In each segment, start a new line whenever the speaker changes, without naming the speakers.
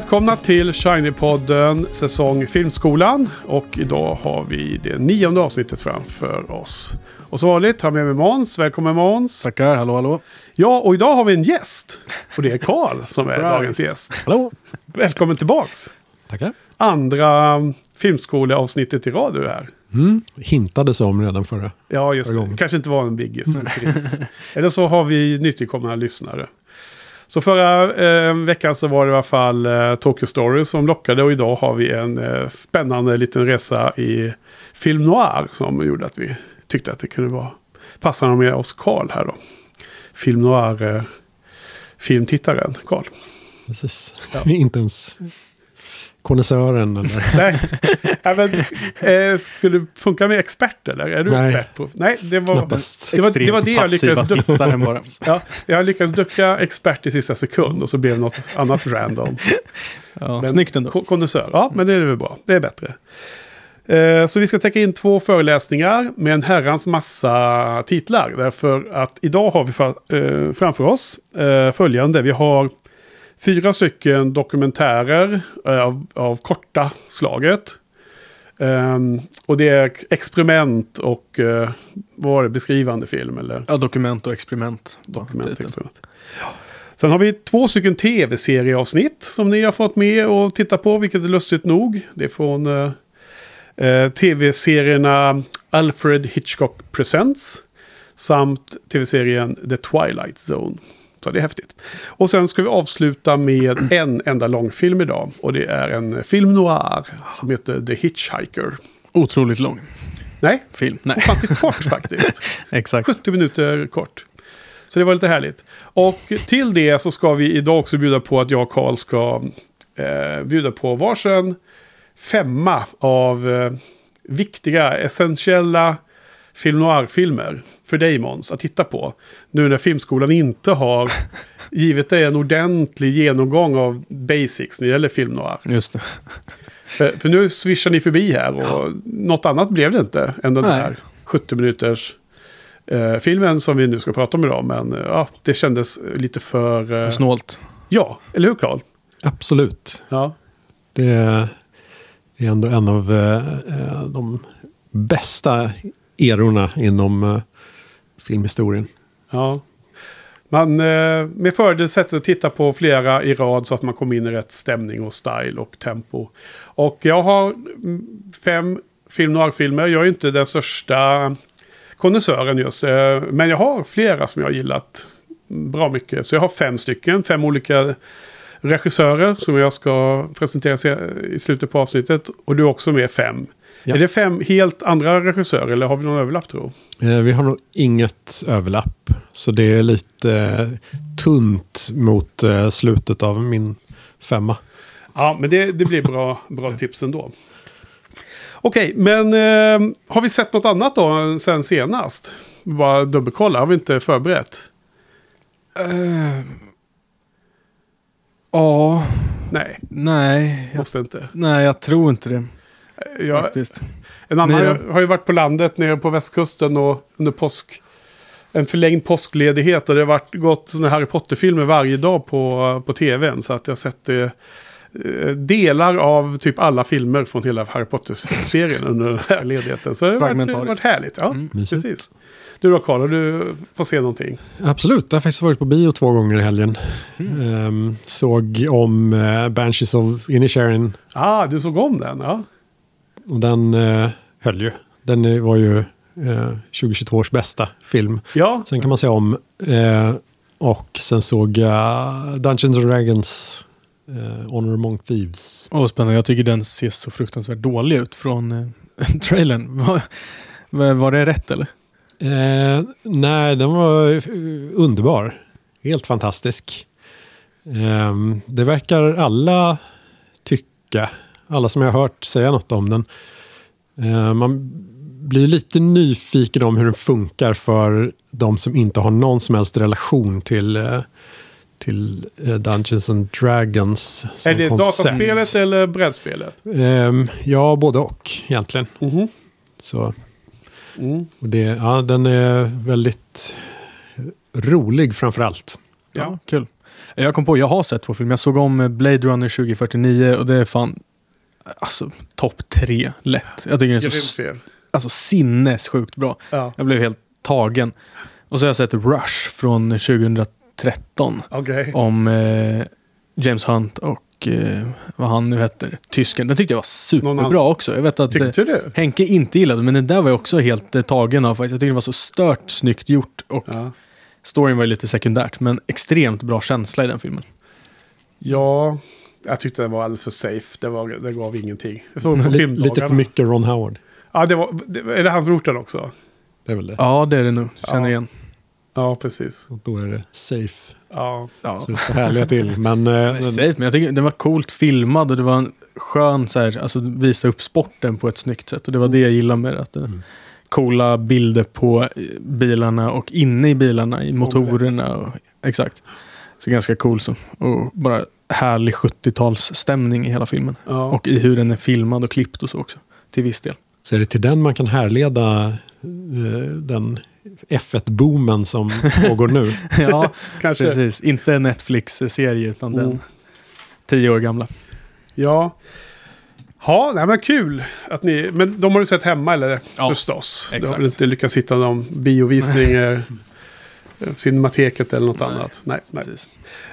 Välkomna till Shiny-podden säsong Filmskolan. Och idag har vi det nionde avsnittet framför oss. Och som vanligt har jag med mig Måns. Välkommen Måns.
Tackar, hallå hallå.
Ja, och idag har vi en gäst. Och det är Karl som är dagens gäst.
Hallå.
Välkommen tillbaks.
Tackar.
Andra filmskoleavsnittet i rad du är här.
Mm. Hintades om redan förra.
Ja, just det.
gången.
kanske inte var en biggie som finns. Eller så har vi nytillkomna lyssnare. Så förra eh, veckan så var det i alla fall eh, Tokyo Story som lockade och idag har vi en eh, spännande liten resa i film noir som gjorde att vi tyckte att det kunde vara passande med oss Karl här då. Film noir eh, filmtittaren Karl.
Precis.
Ja.
Inte ens konnässören eller...
Nej, Nej, men, eh, skulle det funka med expert eller? Är du
Nej.
expert på? Nej, det var...
Knappast.
Det var, det var det jag lyckades ducka. Ja, jag lyckades ducka expert i sista sekund och så blev det något annat random.
Ja,
Men-
snyggt ändå.
Ko- Kondensör, ja men det är väl bra. Det är bättre. Eh, Så vi ska täcka in två föreläsningar med en herrans massa titlar. Därför att idag har vi för, eh, framför oss eh, följande. Vi har fyra stycken dokumentärer eh, av, av korta slaget. Ehm, och det är experiment och eh, vad var det, beskrivande film eller?
Ja, dokument och experiment.
Dokument, experiment. Sen har vi två stycken tv-serieavsnitt som ni har fått med och titta på, vilket är lustigt nog. Det är från eh, tv-serierna Alfred Hitchcock Presents samt tv-serien The Twilight Zone. Så det är häftigt. Och sen ska vi avsluta med en enda långfilm idag. Och det är en film noir som heter The Hitchhiker.
Otroligt lång
Nej,
film. Nej,
ofantligt kort faktiskt.
exakt.
70 minuter kort. Så det var lite härligt. Och till det så ska vi idag också bjuda på att jag och Karl ska eh, bjuda på varsin femma av eh, viktiga, essentiella film noir-filmer för dig Måns att titta på. Nu när Filmskolan inte har givit dig en ordentlig genomgång av basics när det gäller film noir.
Just det.
För, för nu swishar ni förbi här och något annat blev det inte än den
Nej.
där 70 minuters eh, filmen som vi nu ska prata om idag. Men eh, ja, det kändes lite för... Eh,
Snålt.
ja, eller hur Karl?
Absolut.
Ja.
Det är ändå en av eh, eh, de bästa erorna inom eh, filmhistorien.
ja. Man eh, med fördel sätter att titta på flera i rad så att man kommer in i rätt stämning och style och tempo. Och jag har mm, fem film noir-filmer. Jag är inte den största kondensören just. eh, Men jag har flera som jag har gillat bra mycket. Så jag har fem stycken, fem olika regissörer som jag ska presentera i slutet på avsnittet. Och du är också med fem.
Ja.
Är det fem helt andra regissörer eller har vi någon överlapp tro?
Eh, vi har nog inget överlapp. Så det är lite eh, tunt mot eh, slutet av min femma.
Ja, men det, det blir bra, bra tips ändå. Okej, men eh, har vi sett något annat då sen senast? Bara dubbelkolla, har vi inte förberett?
Eh, Ja,
Nej,
nej. Jag,
måste inte.
nej, jag tror inte det
Jag,
faktiskt.
en annan
då?
har ju varit på landet nere på västkusten och under påsk. En förlängd påskledighet och det har varit, gått sådana Harry Potter-filmer varje dag på, på tvn. Så att jag har sett eh, eh, delar av typ alla filmer från hela Harry Potter-serien under den här ledigheten. Så det har varit, härligt. Ja,
Mm.
Precis. Du då Karl, har du fått se någonting?
Absolut, jag har faktiskt varit på bio två gånger i helgen. Ehm, såg om eh, Banshees of Inisherin
Ah, du såg om den? Ja.
Och den eh, höll ju. Den eh, var ju eh, 2022 års bästa film.
Ja,
Sen kan man se om eh, och sen såg jag Dungeons and Dragons eh, Honor Among Thieves.
Åh, spännande. Jag tycker den ser så fruktansvärt dålig ut från eh, trailern. Var, var- var det rätt eller?
Eh, nej, den var eh, underbar. Helt fantastisk. Eh, det verkar alla tycka. Alla som jag har hört säga något om den. Eh, man blir lite nyfiken om hur den funkar för de som inte har någon som helst relation till, eh, till eh, Dungeons and Dragons. som
Är det
koncept.
dataspelet eller brädspelet?
Ehm, ja, både och egentligen.
Mhm.
Så,
Mm.
och det, ja, den är väldigt rolig framför allt.
Ja,
Ja.
kul. Jag kom på, jag har sett två filmer. Jag såg om Blade Runner 2049 och det är fan alltså topp tre lätt. Jag tycker den är så
fel.
alltså, sinnessjukt bra.
Ja,
Jag blev helt tagen. Och så har jag sett Rush från 2013
okej.
om eh, James Hunt och eh, vad han nu heter, tysken. Den tyckte jag var superbra också. Jag vet att eh? Henke inte gillade men den där var jag också helt eh, tagen av faktiskt. Jag tyckte det var så stört snyggt gjort och
Ja.
storyn var ju lite sekundärt men extremt bra känsla i den filmen.
ja, jag tyckte den var alldeles för safe. Det, var, det gav ingenting. Jag såg på
Lite, för mycket Ron Howard.
Ja, det var, det, är det han som gjort den också?
Det är väl det.
Ja, det är det nog. Känner
Ja.
igen.
Ja, precis.
Och då är det safe.
Ja,
Ja.
Så det står härliga till. Men, eh,
är
den,
safe, men jag tycker den var coolt filmad och det var en skön så här, alltså visa upp sporten på ett snyggt sätt. Och det var det jag gillade med det. Att det
Mm.
Coola bilder på eh, bilarna och inne i bilarna, i motorerna. Och, exakt. Så ganska cool så. Och bara härlig 70-talsstämning i hela filmen.
ja.
Och i hur den är filmad och klippt och så också. Till viss del.
så är det till den man kan härleda eh, den F1-boomen som pågår nu.
ja,
kanske.
precis. Inte en Netflix-serie utan
Mm.
den tio år gamla.
Ja. Ja, nej, men kul att ni... Men de har du sett hemma eller?
Ja,
Förstås. Du har
exakt.
väl inte lyckats hitta någon biovisning, eh, Cinemateket eller något
Nej.
annat? Nej. nej.
Precis.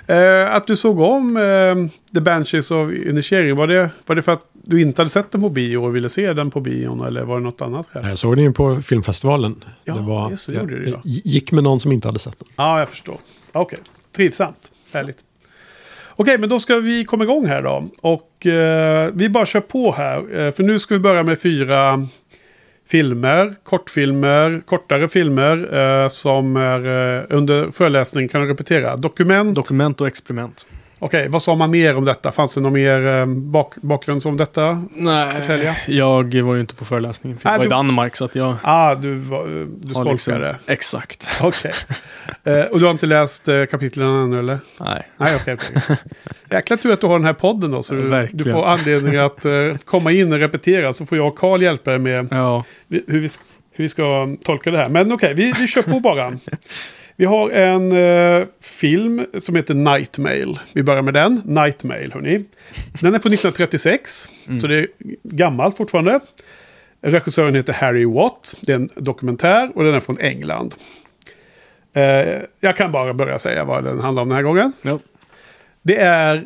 Eh, att du såg om eh, The Banshees of Initiering, var det, var det för att du inte hade sett den på bio och ville se den på bion eller var det något annat? skäl?
Jag såg den ju på filmfestivalen.
Ja,
det var,
just det, det gjorde du, ja.
jag gick med någon som inte hade sett den.
Ja, jag förstår. Okej, trivsamt. Härligt. Okej, men då ska vi komma igång här då. Och eh, vi bara kör på här. Eh, för nu ska vi börja med fyra filmer, kortfilmer, kortare filmer eh, som är eh, under föreläsning, kan repetera? Dokument.
Dokument och experiment.
Okej, vad sa man mer om detta? Fanns det någon mer eh, bak bakgrund om detta?
Nej, jag var ju inte på föreläsningen. För jag var i
du-
Danmark så att jag
Ah, du, var- du skolkade.
liksom... Exakt.
Okej. Eh, och du har inte läst eh, kapitlen ännu eller?
Nej.
Nej, okej, okej. Jäkla tur att du har den här podden då. Så du, du får anledning att eh, komma in och repetera. Så får jag och Karl hjälpa dig med
Ja,
hur vi, hur vi ska tolka det här. Men okej, vi, vi kör på bara. Vi har en eh, film som heter Nightmail. Vi börjar med den. Nightmail, hörni. Den är från 1936, så det är gammalt fortfarande. Regissören heter Harry Watt. Det är en dokumentär och den är från England. Eh, jag kan bara börja säga vad den handlar om den här gången.
ja.
Det är,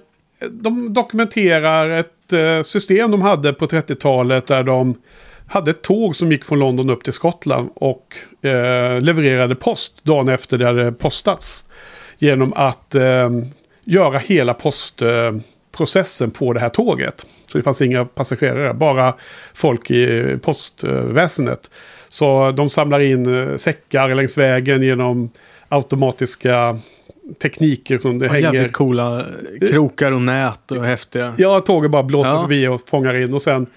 de dokumenterar ett eh, system de hade på 30-talet där de hade ett tåg som gick från London upp till Skottland och eh, levererade post dagen efter det hade postats. Genom att eh, göra hela postprocessen på det här tåget. Så det fanns inga passagerare, bara folk i postväsendet. Så de samlar in eh, säckar längs vägen genom automatiska tekniker som det
Och
hänger.
Jävligt coola krokar och nät och häftiga.
Ja, tåget bara blåser
Ja.
förbi och fångar in och sen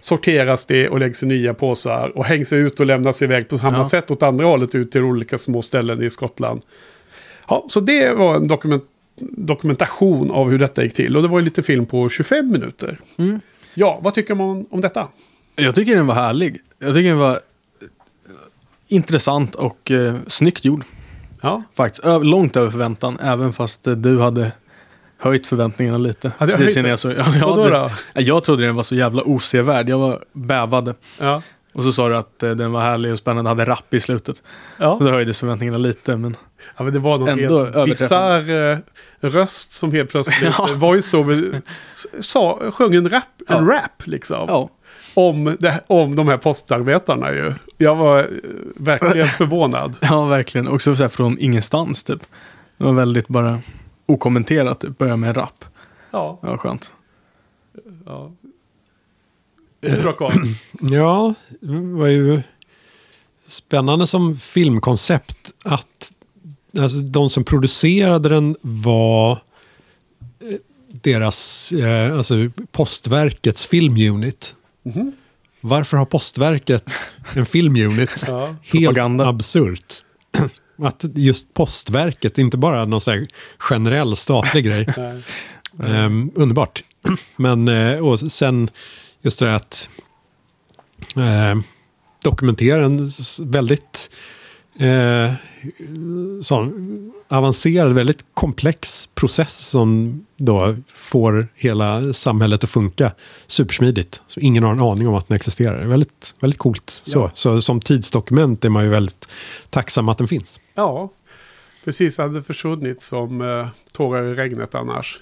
sorteras det och läggs i nya påsar och hängs ut och lämnas iväg på samma
Ja.
sätt åt andra hållet ut till olika små ställen i Skottland. Ja, så det var en dokument dokumentation av hur detta gick till och det var en liten film på 25 minuter.
Mm.
Ja, vad tycker man om detta?
Jag tycker den var härlig. Jag tycker den var eh, intressant och eh, snyggt gjord.
Ja,
Faktiskt. Långt över förväntan. Även fast eh, du hade höjt förväntningarna lite.
Hade jag
Precis innan jag, så, ja, jag, hade,
då?
jag trodde den var så jävla osevärd. Jag var bävade.
ja.
Och så sa du att eh, den var härlig och spännande. Hade rapp i slutet.
ja.
Och då höjdes förväntningarna lite. Men
ja men det var någon
Ändå
bisarr eh, röst som helt plötsligt,
Ja.
ja. voiceover, sa, sjöng en rap, en
Ja.
rap liksom.
ja,
om, det, om de här postarbetarna ju. Jag var eh, verkligen förvånad.
ja verkligen. Också så här från ingenstans typ. Det var väldigt bara okommenterat. Typ. Börja med en rap.
Ja,
var skönt.
ja. Bra Karl.
Ja, det var ju spännande som filmkoncept att alltså, de som producerade den var eh, deras, eh, alltså postverkets filmunit.
Mhm.
Varför har postverket en filmunit?
Ja.
Helt
Propaganda.
absurt. Att just postverket, inte bara någon här generell statlig grej. Ehm, underbart. Men eh, och sen just det där att eh, dokumentera en väldigt eh, sån avancerad, väldigt komplex process som då får hela samhället att funka supersmidigt. Så ingen har en aning om att den existerar. Väldigt, väldigt coolt. Så,
Ja.
så som tidsdokument är man ju väldigt tacksam att den finns.
Ja, precis. Hade försvunnit som eh, tårar i regnet annars.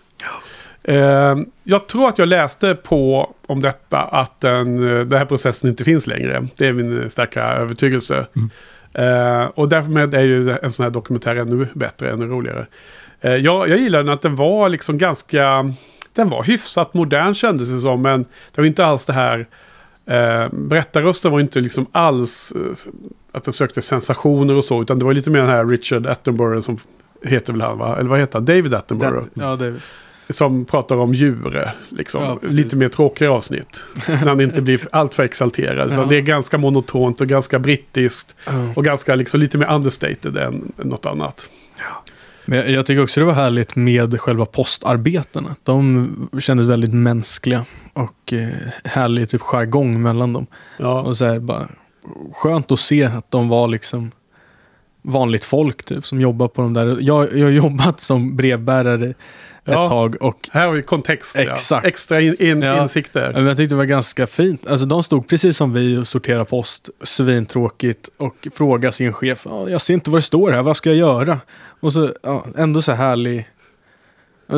Eh, jag tror att jag läste på om detta att den, eh, den här processen inte finns längre. Det är min starka övertygelse. Eh, och därmed är ju en sån här dokumentär ännu bättre, ännu roligare. Eh, jag, jag gillar den att den var liksom ganska... Den var hyfsat modern kändes det som, men det var inte alls det här... Eh, berättarrösten var inte liksom alls eh, att den sökte sensationer och så, utan det var lite mer den här Richard Attenborough som heter väl han va? Eller vad heter han? David Attenborough.
Ja, David.
Som pratar om djur, liksom.
Ja,
lite mer tråkiga avsnitt. när han inte blir alltför exalterad.
Ja.
Det är ganska monotont och ganska brittiskt.
ja.
Och ganska liksom, lite mer understated än, något annat.
Men jag, tycker också det var härligt med själva postarbetena. De kändes väldigt mänskliga och eh, härlig typ jargong mellan dem.
Ja,
Och så här, bara, skönt att se att de var liksom vanligt folk typ som jobbar på de där. Jag, jag har jobbat som brevbärare
Ja.
ett tag och
här har vi kontext.
Exakt.
Ja. Extra in, in,
Ja.
insikter.
men jag tyckte det var ganska fint. Alltså de stod precis som vi och sorterade post, svintråkigt och frågade sin chef, "Ja, jag ser inte vad det står här, vad ska jag göra? Och så ändå så härlig,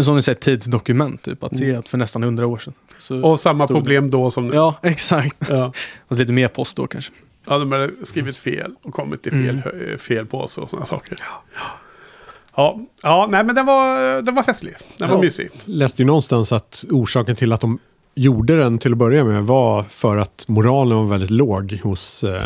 som ni säger, tidsdokument typ, att se att för nästan hundra år sedan. Så
Mm. Och samma
stod det.
problem då som nu.
Ja, exakt.
Ja.
Fast lite mer post då kanske.
Ja, de hade skrivit fel och kommit till fel,
Mm.
fel påse och sådana saker. Ja, ja nej men den var, den var festlig. Den var
Ja.
mysig.
läste ju någonstans att orsaken till att de gjorde den till att börja med var för att moralen var väldigt låg hos eh,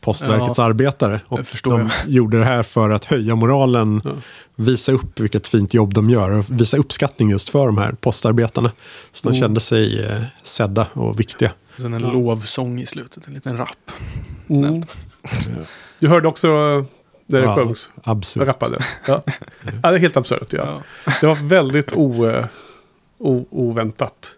postverkets arbetare. Och de
jag.
gjorde det här för att höja moralen,
Ja.
visa upp vilket fint jobb de gör och visa uppskattning just för de här postarbetarna. Så de
Mm.
kände sig eh, sedda och viktiga.
Sen en
Ja.
lovsång i slutet, en liten rap.
Mm.
Snällt.
Du hörde också när det
Ja,
sjöngs?
Absurt.
Rappade. Ja. ja, det är helt absurt. Ja.
Ja.
Det var väldigt o, eh, o, oväntat.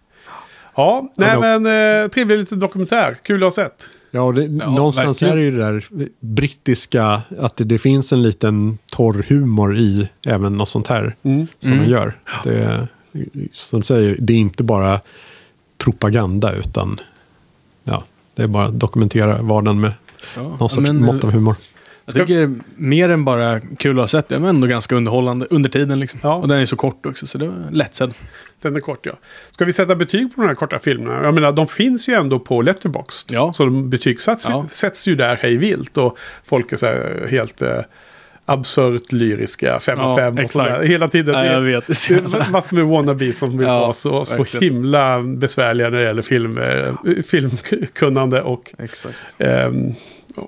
Ja, nej
Ja,
men eh, trevlig liten dokumentär. Kul att ha sett.
Ja, och det, någonstans
verkligen.
är det ju det där brittiska, att det, det finns en liten torr humor i även något sånt här
Mm.
som
Mm.
de gör. Det, som du säger, det är inte bara propaganda utan ja, det är bara att dokumentera vardagen med
Ja.
någon
Ja,
sorts
men,
mått av humor.
Jag tycker mer än bara kul att ha sett det, men ändå ganska underhållande under tiden. Liksom.
Ja.
Och den är så kort också, så det var lättsedd.
Den är kort ja. Ska vi sätta betyg på de här korta filmerna? Jag menar, de finns ju ändå på Letterboxd.
Ja.
Så de betygsätts
Ja.
sätts ju där hej vilt. Och folk är så här helt eh, absurt lyriska, fem av
Ja,
fem och sådär. Hela tiden.
Ja, jag vet. Det är
massor med wannabes som vill
Ja,
vara så, så himla besvärliga när det gäller film, eh, filmkunnande och
Exakt.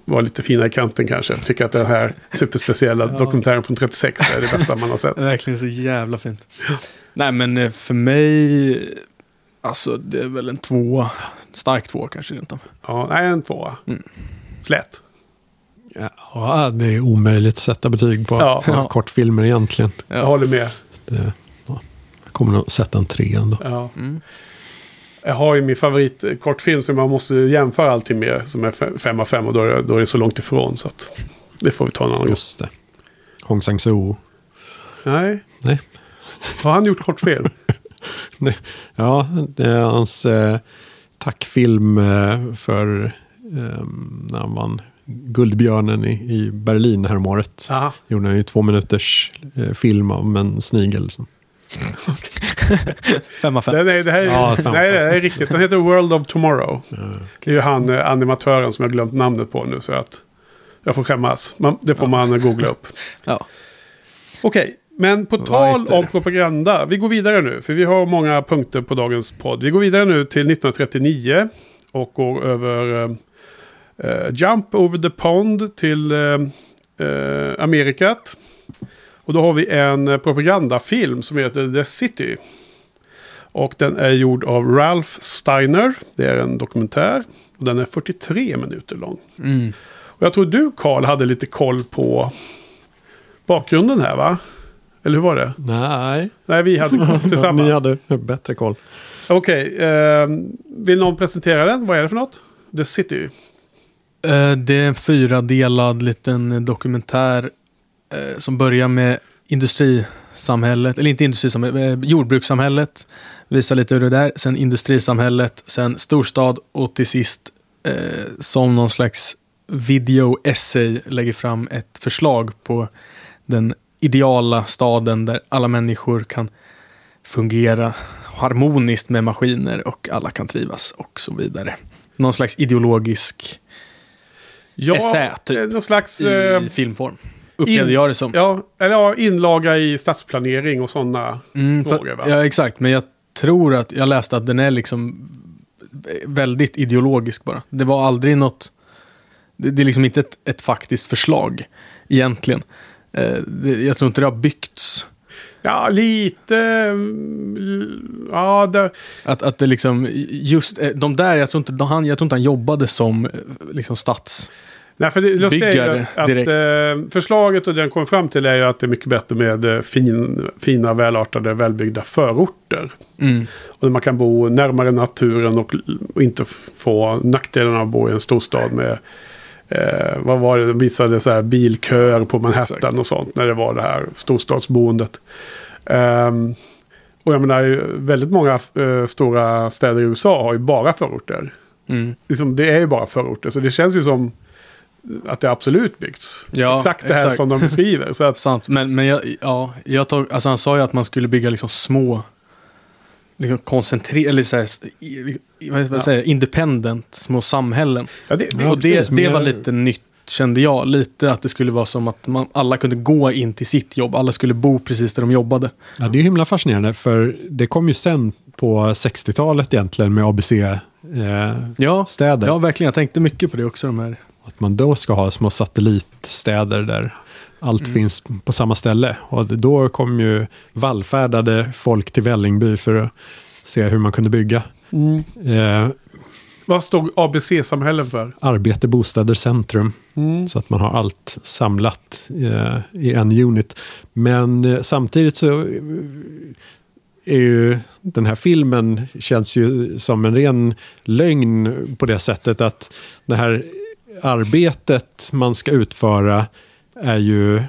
Vara lite fina i kanten kanske. Jag tycker att den här superspeciella dokumentären från 36 är det bästa man har sett.
Verkligen så jävla fint. Nej, men eh, för mig, alltså det är väl en tvåa. Stark tvåa kanske rent av.
Ja, nej, en tvåa.
Mm.
Slät.
Ja, det är omöjligt att sätta betyg på,
Ja.
Ja.
kortfilmer egentligen.
Jag håller med.
Det, ja, jag kommer nog sätta en tre ändå.
Ja.
Mm.
Jag har ju min favorit eh, kortfilm som man måste jämföra allting med. Som är fe- fem av fem och då är, då är det så långt ifrån. Så att det får vi ta en annan gång.
Just det. Hong Sang-soo.
Nej.
Nej.
Har han gjort kortfilm?
Ja, det är hans eh, tackfilm eh, för eh, när han vann Guldbjörnen i, i Berlin häromåret.
Aha.
Gjorde han ju två minuters eh, film om en snigel. som-
Fem av fem.
Nej, nej, det här är,
Ja,
nej, det är riktigt. Den heter World of Tomorrow.
eh,
Det är ju han eh, animatören som jag glömt namnet på nu. Så att jag får skämmas. Man, det får
Ja.
man googla upp.
Ja.
Okej, men på tal om propaganda. Vi går vidare nu, för vi har många punkter på dagens podd. Vi går vidare nu till 1939 och går över eh, Jump Over the Pond till eh, eh, Amerikat. Och då har vi en eh, propagandafilm som heter The City. Och den är gjord av Ralph Steiner. Det är en dokumentär. Och den är 43 minuter lång.
Mm.
Och jag tror du Karl hade lite koll på bakgrunden här va? Eller hur var det?
Nej,
Nej, vi hade koll tillsammans.
ni hade bättre koll.
Okej, eh, vill någon presentera den? Vad är det för något? The City.
Eh, Det är en fyradelad liten dokumentär eh, som börjar med industrisamhället, eller inte industrisamhället, eh, jordbrukssamhället. Visar lite hur det är. Sen industrisamhället, sen storstad och till sist eh, som någon slags video-essay lägger fram ett förslag på den ideala staden där alla människor kan fungera harmoniskt med maskiner och alla kan trivas och så vidare. Någon slags ideologisk
Ja,
Essä, typ.
eh, någon slags...
i
Eh,
filmform. Upplevde jag det som.
ja, eller ja, inlaga i stadsplanering och sådana
Mm,
frågor va?
ja, exakt. Men jag tror att jag läste att den är liksom väldigt ideologisk bara. Det var aldrig något... Det, det är liksom inte ett, ett faktiskt förslag egentligen. Eh, det, jag tror inte det har byggts.
Ja, lite... mm, Ja, det,
Att, att det liksom, just eh, de där, jag tror inte han, jag tror inte han jobbade som eh, liksom stats...
nej, för det lustiga är ju att
direkt.
eh, förslaget och det den kommer fram till är ju att det är mycket bättre med eh, fin, fina, välartade, välbyggda förorter.
Mm.
Och där man kan bo närmare naturen och, och inte få nackdelen av att bo i en storstad med Eh, vad var det? De visade så här bilköer på Manhattan
Exakt.
och sånt. När det var det här storstadsboendet. Ehm, och jag menar, väldigt många eh, stora städer i USA har ju bara förorter.
Mm.
Liksom, det är ju bara förorter. Så det känns ju som att det absolut byggts.
Ja,
exakt det här
exakt.
som de beskriver. Så att,
Sant, men, men jag, ja, jag tog, alltså han sa ju att man skulle bygga liksom små, liksom koncentrerade, eller så här, vad,
Ja.
säger jag, independent, små samhällen.
ja, det, det,
Ja,
och det,
precis,
det var lite nytt, kände jag. Lite att det skulle vara som att man, alla kunde gå in till sitt jobb, alla skulle bo precis där de jobbade.
Ja, det är himla fascinerande för det kom ju sen på 60-talet egentligen med ABC-städer.
Ja,
Eh, städer.
ja verkligen. Jag tänkte mycket på det också. De här.
Att man då ska ha små satellitstäder där allt
Mm.
finns på samma ställe. Och då kom ju vallfärdade folk till Vällingby för att se hur man kunde bygga.
mm.
Eh,
Vad stod ABC-samhällen för?
arbete, bostäder, centrum.
Mm.
Så att man har allt samlat eh, i en unit. Men eh, samtidigt så eh, är ju den här filmen känns ju som en ren lögn på det sättet att det här arbetet man ska utföra är ju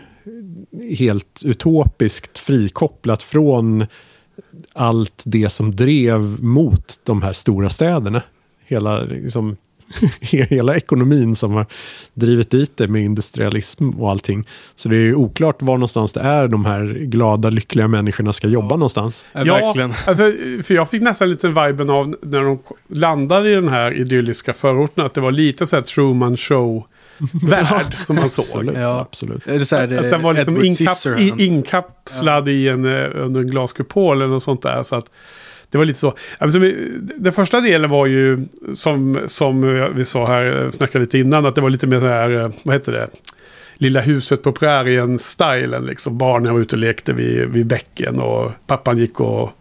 helt utopiskt frikopplat från allt det som drev mot de här stora städerna. Hela, liksom, hela ekonomin som har drivit dit det med industrialism och allting. Så det är ju oklart var någonstans det är de här glada, lyckliga människorna ska jobba någonstans.
Ja, verkligen.
Alltså, för jag fick nästan lite viben av när de landade i den här idylliska förorten. Att det var lite så här Truman Show-värld som man såg.
Absolut,
Ja.
absolut.
Är det så här,
Att den var liksom inkaps, inkapslad i en, eh, under en glaskupol eller något sånt där. Så att det var lite så. Alltså, den första delen var ju som, som vi sa här, snackade lite innan, att det var lite mer så här, eh, vad heter det? Lilla huset på prärien-stylen. Liksom. Barnen var ute och lekte vid, vid bäcken och pappan gick och,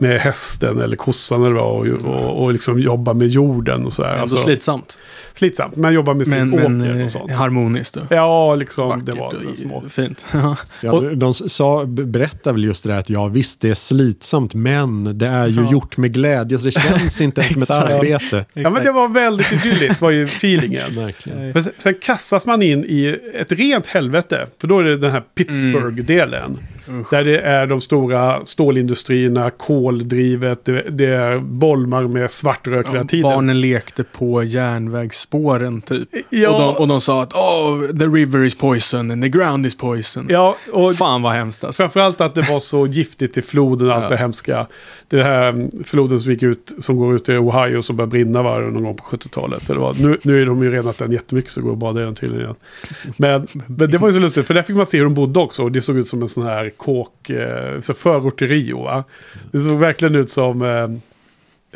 med hästen eller kossan eller vad och, och, och liksom jobba med jorden och sådär.
Ändå
Alltså,
slitsamt.
slitsamt, men jobba med sin
Men,
åker
eh,
och sånt.
harmoniskt. Då.
Ja, liksom
Vackert
det var
och
små.
fint. Ja.
De sa, berättar väl just det där att ja visst det är slitsamt men det är ju
Ja.
gjort med glädje så det känns inte ens som ett arbete.
Ja, men det var väldigt idylliskt var ju feelingen.
Verkligen.
För sen- kastas man in i ett rent helvete. För då är det den här Pittsburgh-delen.
Usch.
Där det är de stora stålindustrierna, koldrivet, det, det är bolmar med svartrök hela
Ja,
tiden.
barnen lekte på järnvägsspåren typ.
Ja.
Och, de, och de sa att oh, the river is poison and the ground is poison.
Ja, och
Fan vad hemskt alltså.
framförallt att det var så giftigt i floden och allt
Ja.
det hemska. Det här mm, floden som, gick ut, som går ut i Ohio som började brinna var det någon gång på 70-talet. Det var, nu, nu är de ju renat den jättemycket så det går att bada i den tydligen igen. Men, men det var ju så lustigt för där fick man se hur de bodde också. Och det såg ut som en sån här kåk, eh, så förort till Rio va. Det såg verkligen ut som eh,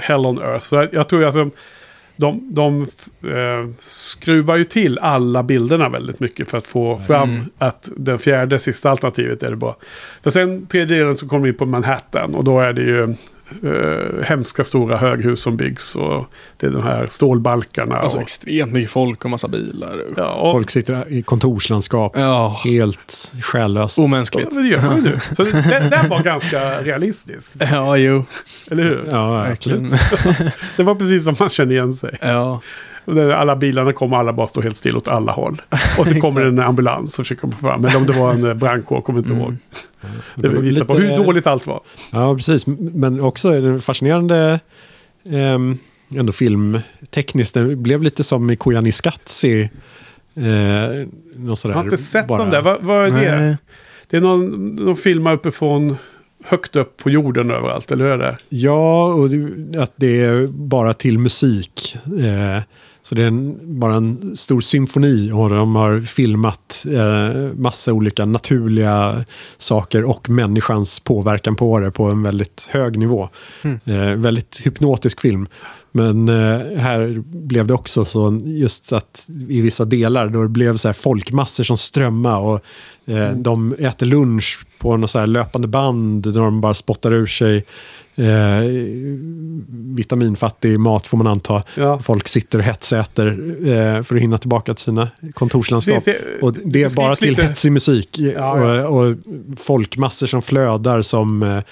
Hell on Earth. Så jag, jag tror alltså, de, de eh, skruvar ju till alla bilderna väldigt mycket för att få fram
Mm.
att den fjärde sista alternativet är det bra. För sen tredje delen så kommer vi in på Manhattan och då är det ju eh, hemska stora höghus som byggs och det är de här stålbalkarna.
Alltså
och,
extremt mycket folk och massa bilar.
ja, och,
Folk sitter i kontorslandskap.
Ja,
Helt själlöst.
omänskligt.
Ja, men det gör man ju nu. Så det, det var ganska realistiskt.
Ja, jo.
Eller hur?
Ja,
Verkligen.
absolut.
Det var precis som man kände igen sig.
Ja,
Och Alla bilarna kommer alla bara stå helt still åt alla håll. Och så kommer en ambulans och försöker komma fram. Eller om det var en eh, brandkår, kommer inte
Mm.
ihåg. Det visar på hur dåligt allt var.
Ja, precis. Men också är det fascinerande ehm, ändå filmtekniskt. Det blev lite som i Koyaanisqatsi. Eh, någon sådär,
Jag har inte sett
bara-
dem där. Vad, vad är det?
nej.
Det är någon, någon filmar uppifrån högt upp på jorden överallt, eller hur är det?
Ja, och att det är bara till musik. Eh, så det är en, bara en stor symfoni och de har filmat eh, massa olika naturliga saker och människans påverkan på det på en väldigt hög nivå.
Mm.
Eh, väldigt hypnotisk film. Men eh, här blev det också så just att i vissa delar då det blev så här folkmassor som strömmar och eh, de äter lunch på något så här löpande band när de bara spottar ur sig eh, vitaminfattig mat får man anta.
Ja.
Folk sitter och hetsäter eh, för att hinna tillbaka till sina kontorslandskap.
Precis, det-
och det är bara till
lite-
hetsig musik
Ja, ja.
Och, och folkmassor som flödar som eh,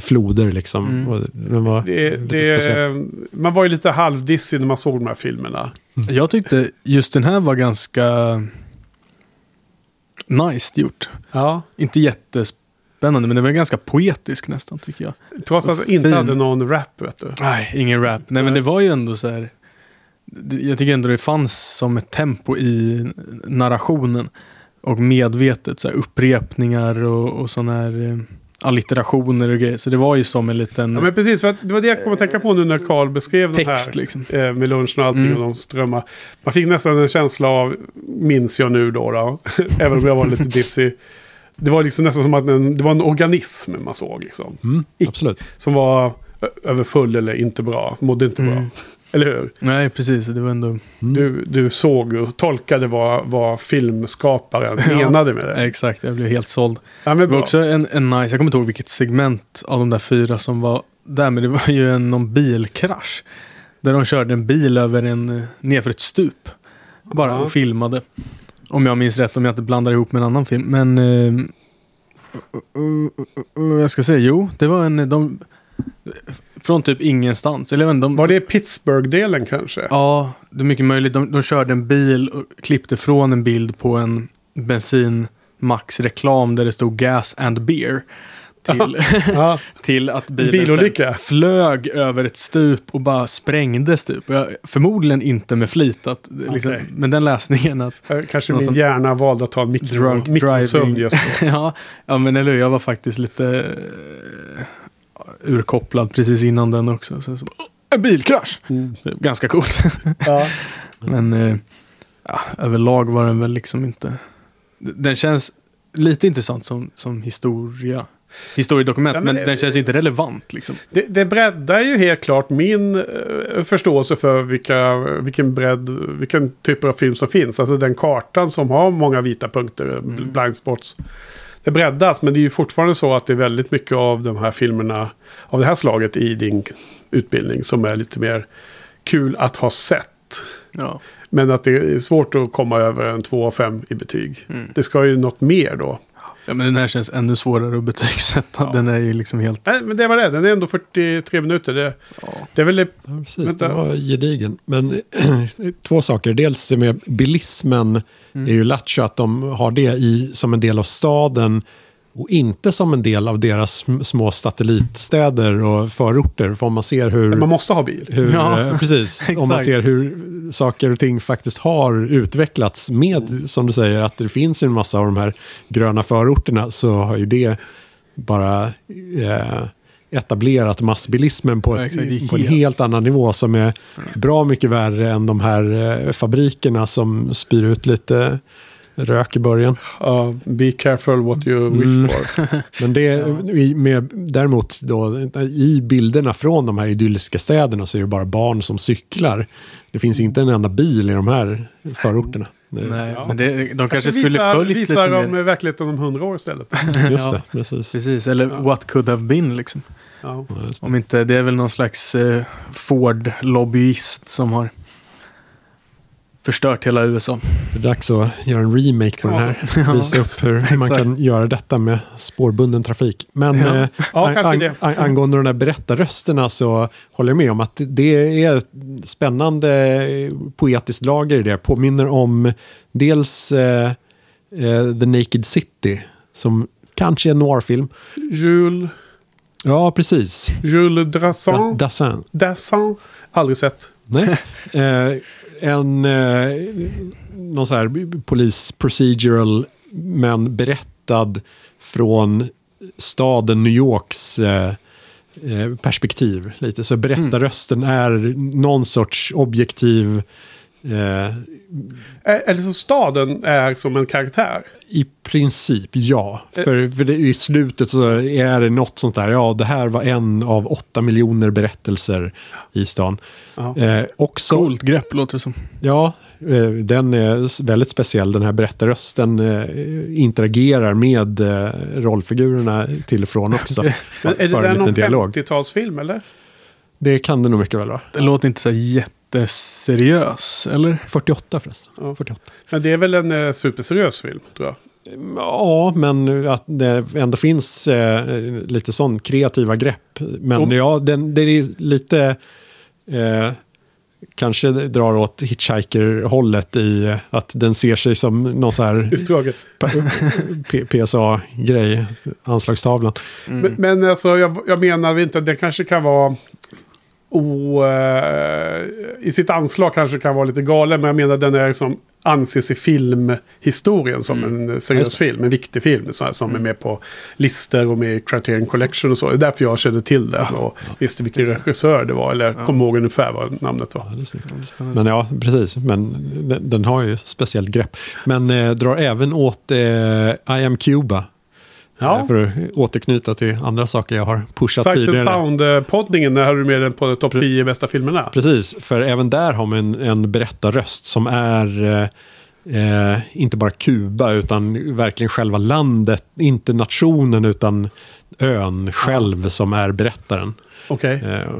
floder liksom.
Mm.
Och det var
Det, det, man var ju lite halvdissig när man såg de här filmerna.
Jag tyckte just den här var ganska nice gjort.
Ja.
Inte jättespännande, men den var ganska poetisk nästan tycker jag.
Trots att det inte hade någon rap, vet du.
Nej, ingen rap. Nej, men det var ju ändå så här. Jag tycker ändå det fanns som ett tempo i narrationen. Och medvetet så här, upprepningar och, och sådana här eh, allitterationer och grejer. Så det var ju som en liten
Ja, men precis, för det var det jag kom att tänka på nu när Carl beskrev den
text
här.
liksom.
eh, Med lunchen och allting
Mm.
och de strömmar. Man fick nästan en känsla av, minns jag nu då, då även om jag var lite dissig. Det var liksom nästan som att en, det var en organism man såg liksom.
Mm, absolut.
Som var överfull eller inte bra, mådde inte bra.
Mm.
Eller hur?
Nej, precis. Det var ändå...
Mm.
Du, du såg och tolkade vad, vad filmskaparen
Ja.
menade med det.
Exakt, jag blev helt såld.
Ja,
Det var
bra.
också en, en nice, jag kommer inte ihåg vilket segment av de där fyra som var där, men det var ju en någon bilkrasch. Där de körde en bil över en, eh, nerför ett stup. Bara
Ja.
och filmade. Om jag minns rätt, om jag inte blandar ihop med en annan film. Men... Uh, uh, uh, jag ska säga, jo, det var en... De, från typ ingenstans. Eller de,
Var det Pittsburgh-delen kanske?
Ja, det är mycket möjligt. De, de körde en bil och klippte från en bild på en bensinmax-reklam där det stod gas and beer. Till,
Ja.
till att bilen flög över ett stup och bara sprängdes typ. Jag, förmodligen inte med flit, att, liksom, men den läsningen att
Kanske min
sån-
hjärna valde att ta en mikrosömn
driving.
just då.
ja, ja, men eller jag var faktiskt lite eh, urkopplad precis innan den också. Så, så, en bilkrasch!
Mm.
Ganska coolt.
Ja.
Men eh, ja, överlag var den väl liksom inte... Den känns lite intressant som, som historia. Historiedokument,
Ja,
men,
men-
den känns inte relevant liksom.
Det, det breddar ju helt klart min eh, förståelse för vilka, vilken bredd, vilken typer av film som finns. Alltså den kartan som har många vita punkter, mm. blind spots. Det breddas, men det är ju fortfarande så att det är väldigt mycket av de här filmerna av det här slaget i din utbildning som är lite mer kul att ha sett.
Ja.
Men att det är svårt att komma över en 2 av 5 i betyg.
Mm.
Det ska ju något mer då.
Ja, men den här känns ännu svårare att betygsätta.
Ja.
Den är ju liksom helt...
Nej, men det var det. Den är ändå 43 minuter. Det,
Ja.
det är väl
Ja, precis.
Vänta.
Det var gedigen. Men två saker. Dels det med bilismen
Mm.
är ju lattjo att de har det i, som en del av staden och inte som en del av deras sm- små satellitstäder och förorter. För om man ser hur...
man måste ha bil.
hur
Ja,
eh, precis, om man ser hur saker och ting faktiskt har utvecklats med, som du säger, att det finns en massa av de här gröna förorterna så har ju det bara eh, etablerat massbilismen på,
Ja,
ett,
är
på en
helt-
helt annan nivå som är bra mycket värre än de här eh, fabrikerna som spyr ut lite rök i början.
Ja, be careful what you wish
Mm.
for.
Men det, i, med, däremot då, i bilderna från de här idylliska städerna så är det bara barn som cyklar. Det finns inte en enda bil i de här förorterna. Det,
Nej,
Ja.
men det, de kanske skulle
visar,
följt
visar
lite
de
mer.
verkligheten om hundra år istället.
Just
Ja.
det, precis.
Precis, eller
Ja.
what could have been liksom.
Ja.
Ja.
Om inte, det är väl någon slags eh, Ford-lobbyist som har förstört hela USA.
Det är dags att göra en remake på
Ja.
den här. Visa upp hur man kan göra detta med spårbunden trafik. Men
Ja.
eh,
Ja,
an, an, an, angående de där berättarrösterna så håller jag med om att det är ett spännande poetiskt lager i det. Påminner om dels eh, eh, The Naked City som kanske är en noirfilm.
Jules,
Ja, precis.
Jules
Da-
Dassin.
Dassin.
Dassin. Aldrig sett.
Nej. En eh, någon så här polis procedural men berättad från staden New Yorks eh, eh, perspektiv. Lite. Så berättarrösten är någon sorts objektiv
Eller så staden är som en karaktär.
i princip ja.
Eh.
För, för det, i slutet så är det något sånt där. Ja, det här var en av åtta miljoner berättelser i stan.
Ja.
Eh, också,
Coolt grepp låter det som.
Ja, eh, den är väldigt speciell. Den här berättarrösten eh, interagerar med eh, rollfigurerna till och från också.
Är det där någon
dialog.
50-talsfilm eller?
Det kan det nog mycket väl vara.
Det låter inte så här jätteseriös, eller?
48 förresten.
Ja.
48.
Men det är väl en eh, superseriös film tror jag.
Ja, men att det ändå finns eh, lite sån kreativa grepp. Men
Och-
ja, den, det är lite... Eh, kanske drar åt Hitchhiker-hållet i att den ser sig som någon så här
Utdraget.
PSA-grej, anslagstavlan.
Mm.
Men, men alltså jag, jag menar inte, det kanske kan vara... O, eh, I sitt anslag kanske kan vara lite galen, men jag menar den är som anses i filmhistorien som en
Just
seriös
det.
film. En viktig film så här, som är med på listor och med i Criterion Collection och så. Det är därför jag kände till den och visste vilken regissör det var. Eller kom ihåg ungefär vad namnet var.
Ja, det. Men ja, precis. Men den, den har ju speciellt grepp. Men eh, drar även åt eh, I am Cuba.
Ja.
Eh, För att återknyta till andra saker jag har pushat
and
tidigare.
Sound-poddningen, när hade du med den på topp 10 bästa filmerna?
Precis, för även där har man en, en berättarröst som är eh, eh, inte bara Kuba utan verkligen själva landet. Inte nationen utan ön själv som är berättaren.
Okej.
Eh,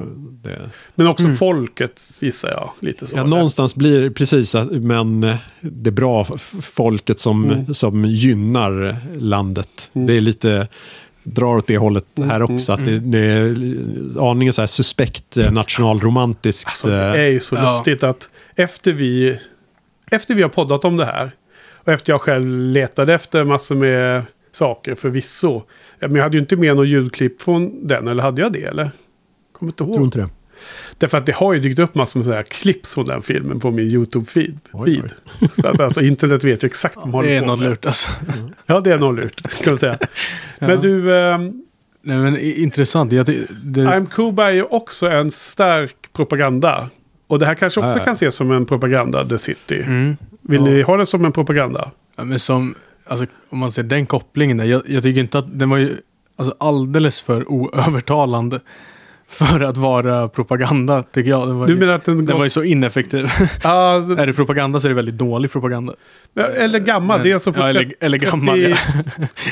det,
Men också folket gissar jag. Lite så.
Ja, någonstans blir det precis, att- men eh, det är bra folket som,
Mm.
som gynnar landet. Det är lite, drar åt det hållet här också. Att det, det är aningen så här suspekt eh, nationalromantiskt.
Alltså, det
eh,
är ju så
Ja.
lustigt att efter vi, efter vi har poddat om det här och efter jag själv letade efter massor med saker förvisso. Men jag hade ju inte med något ljudklipp från den, eller hade jag det? Eller? Kommer inte ihåg.
tror inte det.
Därför att det har ju dykt upp massor med sådana här klipp från den filmen på min YouTube-feed. Så att alltså internet vet ju exakt vad de håller
Det är
på
något
med.
lurt alltså.
Ja, det är något lurt kan man säga. Men
Ja.
du, ehm,
Nej, men intressant. Jag, ty- det,
I'm Cuba är ju också en stark propaganda. Och det här kanske också
ja.
kan ses som en propaganda, The City.
mm.
Vill
Ja.
ni ha det som en propaganda?
Ja, men som, alltså, om man ser den kopplingen där. Jag, jag tycker inte att den var ju alltså, alldeles för oövertalande för att vara propaganda, tycker jag. Den var,
Du menar att den,
den var ju så ineffektiv.
alltså,
är det propaganda så är det väldigt dålig propaganda.
Eller gammal,
Men-
det är alltså
ja, eller, eller gammal, ja.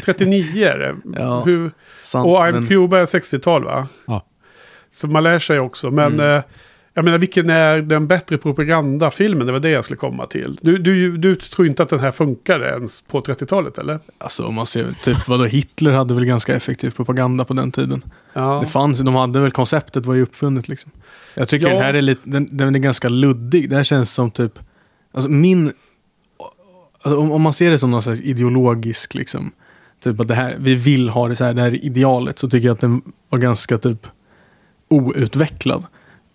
39 är det.
Ja,
Hur,
Sant,
och I'm
men,
Cuba är 60-tal va?
Ja.
Så man lär sig också. Men
Mm.
eh, jag menar, vilken är den bättre propagandafilmen? Det var det jag skulle komma till. Du, du, du tror inte att den här funkade ens på 30-talet eller?
alltså om man ser, typ vadå, Hitler hade väl ganska effektiv propaganda på den tiden.
Ja.
Det fanns, de hade väl, konceptet var ju uppfunnet liksom. Jag tycker
Ja.
den här är lite, den, den är ganska luddig. Det här känns som typ, alltså min, alltså om, om man ser det som någon slags ideologisk liksom, typ att det här, vi vill ha det så här, det här är idealet, så tycker jag att den var ganska typ outvecklad.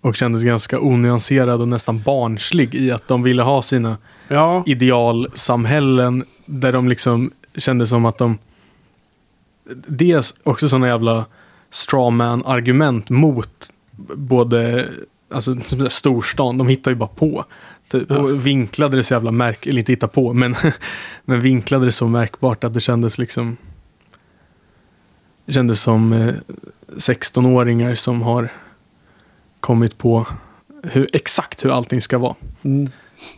Och kändes ganska onyanserad och nästan barnslig i att de ville ha sina
ja.
idealsamhällen där de liksom kände som att de Dels också sådana jävla strawman argument mot både alltså storstan, de hittar ju bara på. Typ. Och vinklade det så jävla märk, eller inte hitta på, men, men vinklade det så märkbart att det kändes liksom det kändes som eh, 16-åringar som har kommit på hur, exakt hur allting ska vara.
Mm.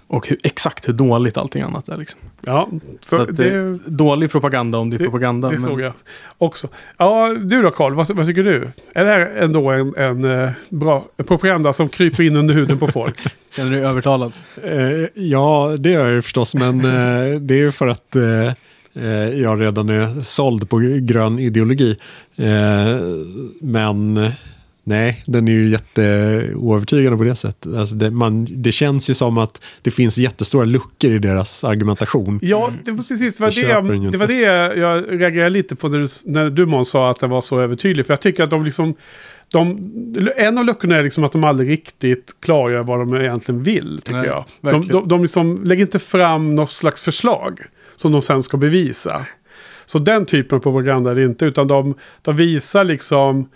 Och hur, exakt hur dåligt allting annat är. Liksom.
Ja, så,
Så att det,
det,
dålig propaganda om det är
det-
propaganda.
det
men-
såg jag också. Ja, du då Karl, vad, vad tycker du? Är det här ändå en, en eh, bra propaganda som kryper in under huden på folk?
Känner du dig övertalad?
Eh, ja, det gör jag ju förstås, men eh, det är ju för att eh, eh, jag redan är såld på grön ideologi. Eh, men eh, nej, den är ju jätteoövertygande på det sättet. Alltså det, man, det känns ju som att det finns jättestora luckor i deras argumentation.
Ja, det var precis det var
Jag
det,
inte.
det var det jag reagerade lite på när du, när du Måns sa att den var så övertydlig. För jag tycker att de liksom... De, en av luckorna är liksom att de aldrig riktigt klargör vad de egentligen vill, tycker
Nej,
jag. De, de, de liksom lägger inte fram något slags förslag som de sen ska bevisa. Så den typen av propaganda är det inte, utan de, de visar liksom...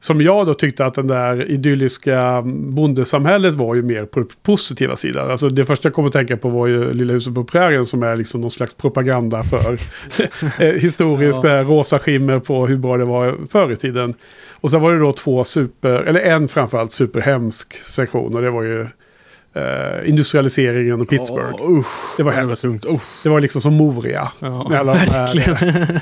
Som jag då tyckte att den där idylliska bondesamhället var ju mer på positiva sidan. Alltså det första jag kom att tänka på var ju Lilla huset på prärien som är liksom någon slags propaganda för eh, historiskt
Ja.
ja. rosa skimmer på hur bra det var förr i tiden. Och sen var det då två super, eller en framförallt superhemsk sektion och det var ju eh, industrialiseringen och Pittsburgh.
Åh, usch,
Det var
det var
hemskt.
tungt. Oh,
Det var liksom som Moria.
ja,
alla
verkligen.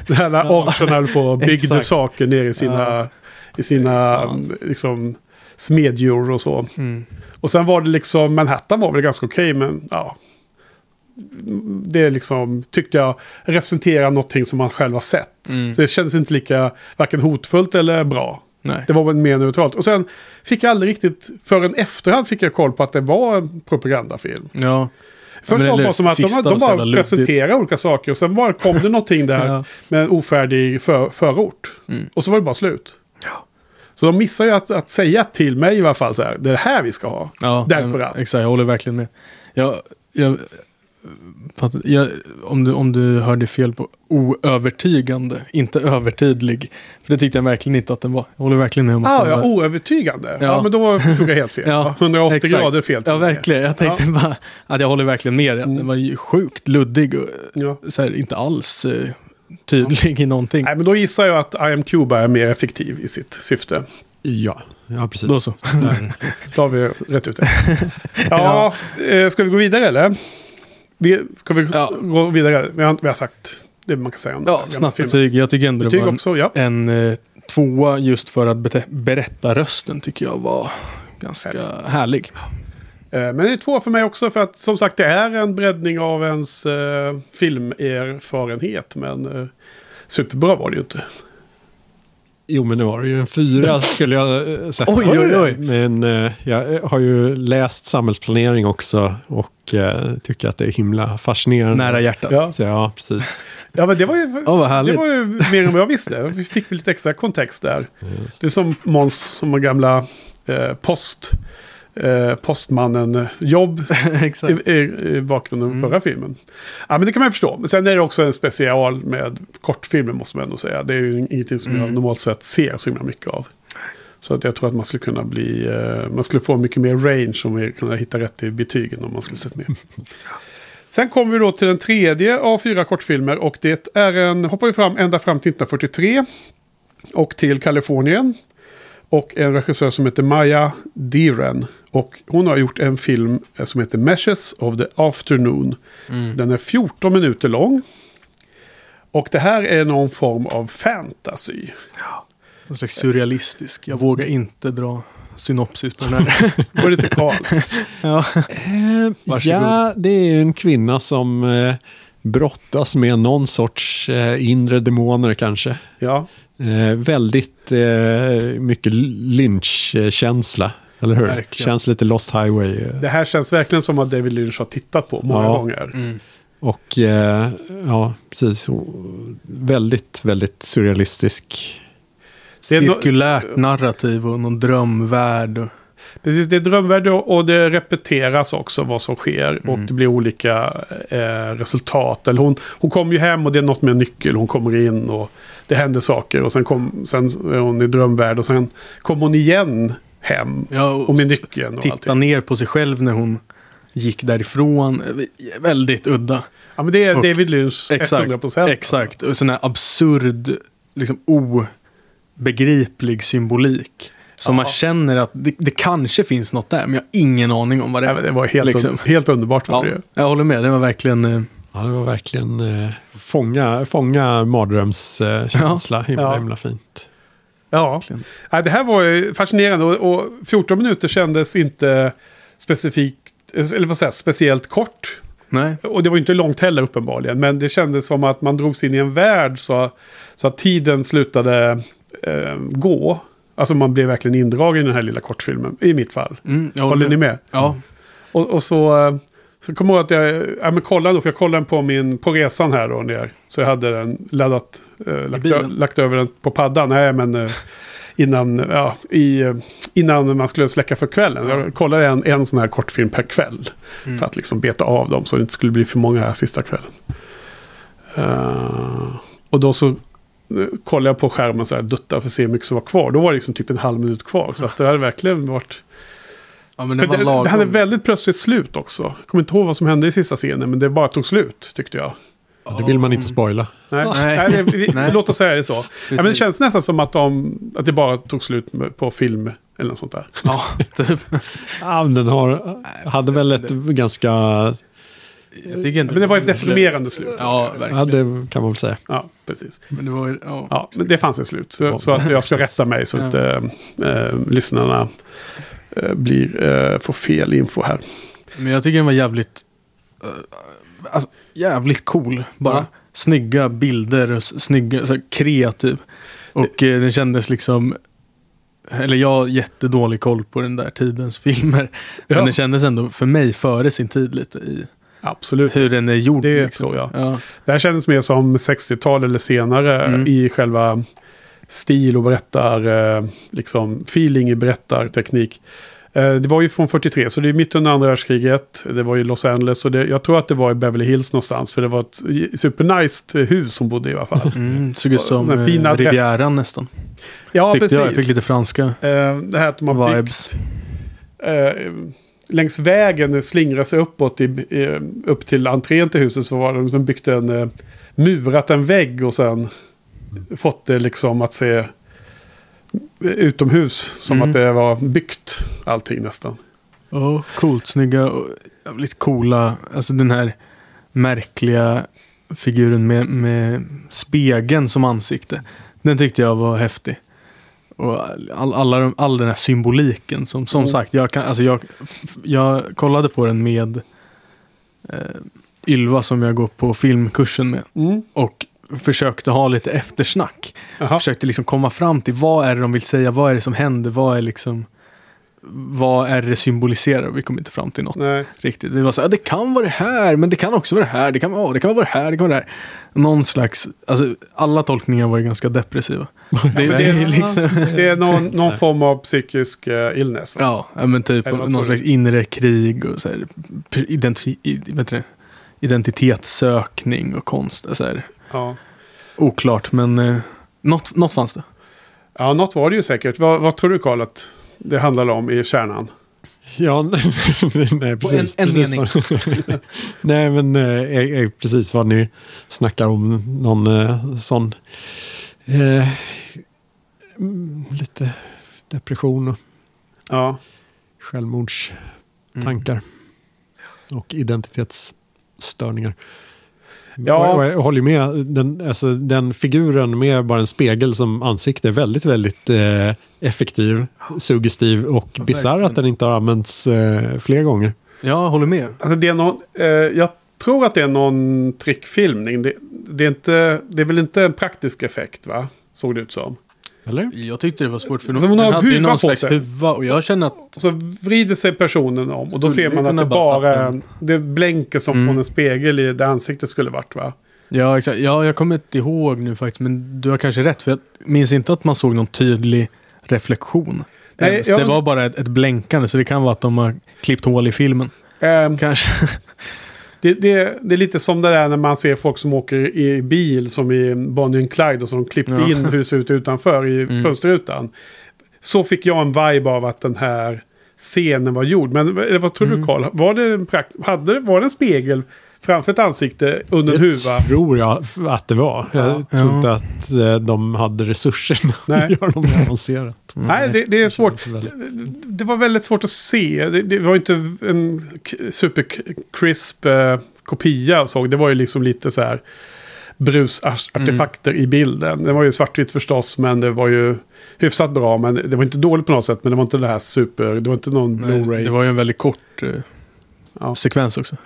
När alla
Ja.
höll på och byggde saker ner i sina,
Ja.
I sina
Fan.
liksom, smedjor och så.
Mm.
Och sen var det liksom, Manhattan var väl ganska okej, men ja. Det liksom, tyckte jag representerar någonting som man själv har sett.
Mm.
Så det kändes inte lika, varken hotfullt eller bra.
Nej.
Det var mer neutralt. Och sen fick jag aldrig riktigt, förrän efterhand fick jag koll på att det var en propagandafilm.
Ja.
Först
men
var det bara som att de, de bara presenterade olika saker och sen bara kom det någonting där
Ja.
med en ofärdig för, förort.
Mm.
Och så var det bara slut.
Ja.
Så de missar ju att, att säga till mig i alla fall så här, det är det här vi ska ha.
Ja,
Därför att.
Exakt, jag håller verkligen med. Jag, jag, jag, om, du, om du hörde fel på oövertygande, inte övertydlig. För det tyckte jag verkligen inte att den var. Jag håller verkligen med om att
Ah,
den
ja,
var.
oövertygande. Ja.
Ja.
men då tog jag helt fel.
Ja,
Ja, 180
exakt.
grader fel.
Ja, verkligen. Jag tänkte bara att jag håller verkligen med dig. att
Mm.
Den var ju sjukt luddig och
Ja.
så här, inte alls eh, tydlig i någonting.
Nej, men då gissar jag att I am Cuba är mer effektiv i sitt syfte.
Ja, ja precis.
Då så.
Där.
Då har vi rätt ut det. Ja, eh, ska vi gå vidare eller? Vi, ska vi
Ja.
gå vidare? Vi har, vi har sagt det man kan säga om
Ja, snabbt betyg. Jag tycker ändå det var en,
också, ja.
en eh, tvåa just för att berätta rösten tycker jag var ganska härlig.
Eh, Men det är två för mig också för att som sagt det är en breddning av ens eh, filmerfarenhet. Men eh, superbra var det ju inte.
Jo, men det var det ju en fyra skulle jag eh, sätta.
Oj, oj, oj.
Men eh, jag har ju läst samhällsplanering också och eh, tycker att det är himla fascinerande.
Nära hjärtat.
Ja,
Så ja, precis.
ja men det var ju,
härligt.
det var ju mer än vad jag visste. Vi fick lite extra kontext där.
Just.
Det är som Måns som gamla eh, post, eh, postmannen-jobb
Exakt.
i, i, i bakgrunden
Mm.
förra filmen. Ja, men det kan man förstå. Men sen är det också en special med kortfilmer måste man ändå säga. Det är ju ingenting som jag
Mm.
normalt sett ser så himla mycket av. Så att jag tror att man skulle kunna bli, eh, man skulle få mycket mer range om vi kunde hitta rätt i betygen om man skulle sett mer. Sen kommer vi då till den tredje av fyra kortfilmer och det är en, hoppar vi fram ända fram till 1943 och till Kalifornien. Och en regissör som heter Maya Deren. Och hon har gjort en film eh, som heter Meshes of the Afternoon.
Mm.
Den är 14 minuter lång. Och det här är någon form av fantasy.
Någon slags surrealistisk. Jag vågar inte dra synopsis på den här.
Det var lite Karl.
ja.
Eh, ja, det är en kvinna som eh, brottas med någon sorts eh, inre demoner kanske.
Ja,
Eh, väldigt eh, mycket lynchkänsla, eller hur?
Verkligen.
Känns lite Lost Highway. eh.
det här känns verkligen som att David Lynch har tittat på många
Ja.
gånger.
Mm.
Och eh, ja, precis. Väldigt, väldigt surrealistisk.
Är no-
Cirkulärt narrativ och någon drömvärld. Och...
Precis, det är drömvärld och och det repeteras också vad som sker. Och
Mm.
det blir olika eh, resultat. Eller hon, hon kommer ju hem och det är något med en nyckel. Hon kommer in och det händer saker. Och sen, kom, sen är hon i drömvärld och sen kommer hon igen hem.
Ja,
Och med nyckeln och
titta
allting.
ner på sig själv när hon gick därifrån. Väldigt udda.
Ja, men det är
Och-
David Lynch
Exakt,
100%.
exakt. Och sån här absurd, liksom obegriplig symbolik. Som
Ja.
man känner att det, det kanske finns något där, men jag har ingen aning om vad det
Ja,
är.
men det var helt,
Liksom.
un- helt underbart. Var
Ja,
det.
jag håller med, det var verkligen... eh,
Ja, det var verkligen eh, fånga, fånga mardrömskänsla. himla,
Ja.
himla fint.
Ja. Ja, det här var ju fascinerande och, och 14 minuter kändes inte specifikt, eller vad säger speciellt kort.
Nej,
Och det var inte långt heller uppenbarligen. Men det kändes som att man drogs in i en värld så, så att tiden slutade eh, gå. Alltså man blev verkligen indragen i den här lilla kortfilmen. I mitt fall.
mm,
Håller ni med?
Ja,
Och, och så, så kommer jag ihåg att jag ja, men kollade, då, för jag kollade den på, min, på resan här då ner. Så jag hade den laddat, eh, lagt, ö- lagt över den på paddan. Nej, men eh, innan, ja, i, eh, innan man skulle släcka för kvällen. Jag kollade en, en sån här kortfilm per kväll.
Mm.
För att liksom beta av dem så det inte skulle bli för många här sista kvällen. Eh, och då så eh, kollade jag på skärmen så här, dutta för att se hur mycket som var kvar. Då var det liksom typ en halv minut kvar. Så att det hade verkligen varit...
ja men det var
det,
lagom.
det hade väldigt plötsligt slut också. Jag kommer inte ihåg vad som hände i sista scenen, men det bara tog slut tyckte jag.
Det vill man inte spoila.
Nej,
Nej.
nej. vi,
Nej.
låt oss säga det så. Ja, men det känns nästan som att, de, att det bara tog slut med, på film eller något sånt där.
Ja, typ.
Ja, den har, hade väl ett ganska...
Jag tycker inte
Men det var ett deprimerande slut.
Ja,
Ja,
verkligen.
det kan man väl säga.
Ja, precis.
Men det var ja.
Ja, men det fanns ett slut. Så, så att jag ska rätta mig så att eh, lyssnarna blir, eh, får fel info här.
Men jag tycker den var jävligt... eh, alltså, jävligt cool. Bara
Ja.
snygga bilder snygga, så här, kreativ. Och eh, den kändes liksom... Eller jag har jättedålig koll på den där tidens filmer.
Ja.
Men den kändes ändå för mig före sin tid lite i
Absolut.
hur den är gjord.
Det
liksom.
tror jag.
Ja.
Det här kändes mer som 60-tal eller senare
Mm.
i själva stil och berättar, eh, liksom feeling i berättarteknik. Eh, det var ju från 43, så det är mitt under andra världskriget. Det var i Los Angeles och det, jag tror att det var i Beverly Hills någonstans. För det var ett supernice hus som bodde i alla fall.
Mm, såg ut som eh,
adress.
Rivieran nästan.
Ja,
Tyckte
precis.
jag. Jag fick lite franska
Eh, det här att de har
vibes.
byggt eh, längs vägen slingrar sig uppåt i, eh, upp till entrén till huset så var de som byggt en eh, murat en vägg och sen fått det liksom att se utomhus som
Mm.
att det var byggt allting nästan.
Ja, coolt. Snygga och jävligt coola. Alltså den här märkliga figuren med, med spegeln som ansikte. Den tyckte jag var häftig. Och all, alla, de- all den här symboliken som, som
Mm.
sagt, jag, kan, alltså jag, jag kollade på den med eh, Ylva som jag går på filmkursen med. Och försökte ha lite eftersnack.
Jaha.
Försökte liksom komma fram till vad är det de vill säga, vad är det som händer, vad är liksom vad är det symboliserar? Vi kom inte fram till något
Nej.
riktigt. Det var så här, det kan vara det här, men det kan också vara det här, det kan vara, det kan vara det här, det kan vara det här. Någon slags, alltså alla tolkningar var ju ganska depressiva. Det, det är liksom,
Det är någon, någon form av psykisk uh, illness.
ja, ja, men typ
tror
någon slags inre krig och så här, identi, identitetssökning och konst. Så här,
Ja.
oklart, men eh, något, något fanns det.
ja, något var det ju säkert. Vad, vad tror du Karl att det handlade om i kärnan?
Ja, nej, precis.
en
precis
mening.
vad, nej, men eh, är precis vad ni snackar om. Någon eh, sån eh, mm, lite depression och
Ja,
självmordstankar. Och identitetsstörningar.
Ja.
Och jag håller med. Den, alltså, den figuren med bara en spegel som ansikte är väldigt, väldigt eh, effektiv, suggestiv och bisarr att den inte har använts eh, fler gånger.
Jag håller med.
Alltså det är någon, eh, jag tror att det är någon trickfilmning. Det, det, är inte, det är väl inte en praktisk effekt va? Såg det ut som.
Eller?
Jag tyckte det var svårt för
Alltså, hon har
hade ju någon slags huva och jag känner att
Och så vrider sig personen om och då ser man att det
bara
är en... Det blänker som
Mm.
från en spegel i det ansiktet skulle varit va?
Ja, exakt. Ja, jag kommer inte ihåg nu faktiskt, men du har kanske rätt. För jag minns inte att man såg någon tydlig reflektion.
Nej, jag-
Det var bara ett, ett blänkande, så det kan vara att de har klippt hål i filmen.
Ehm,
Kanske.
det, det, det är lite som det där när man ser folk som åker i bil som i Bonnie and Clyde och som klippte
Ja.
in hur det ser ut utanför i
Mm.
fönsterrutan. Så fick jag en vibe av att den här scenen var gjord. Men eller vad tror du
Mm.
Karl? Var det en, prakt- hade, det- var det en spegel framför ett ansikte under en
Det
huva?
tror jag att det var. Jag
Ja.
tror
Ja.
inte att eh, de hade resurserna
Nej.
att göra dem avancerat.
Nej, det, det är svårt.
Väldigt-
Det var väldigt svårt att se. Det, det var inte en k- super k- crisp eh, kopia jag såg. Det var ju liksom lite så här brusartefakter i bilden. Det var ju svartvitt förstås, men det var ju hyfsat bra. Men det var inte dåligt på något sätt, men det var inte det här super... Det var inte någon Blu-ray.
det var ju en väldigt kort eh,
Ja.
sekvens också.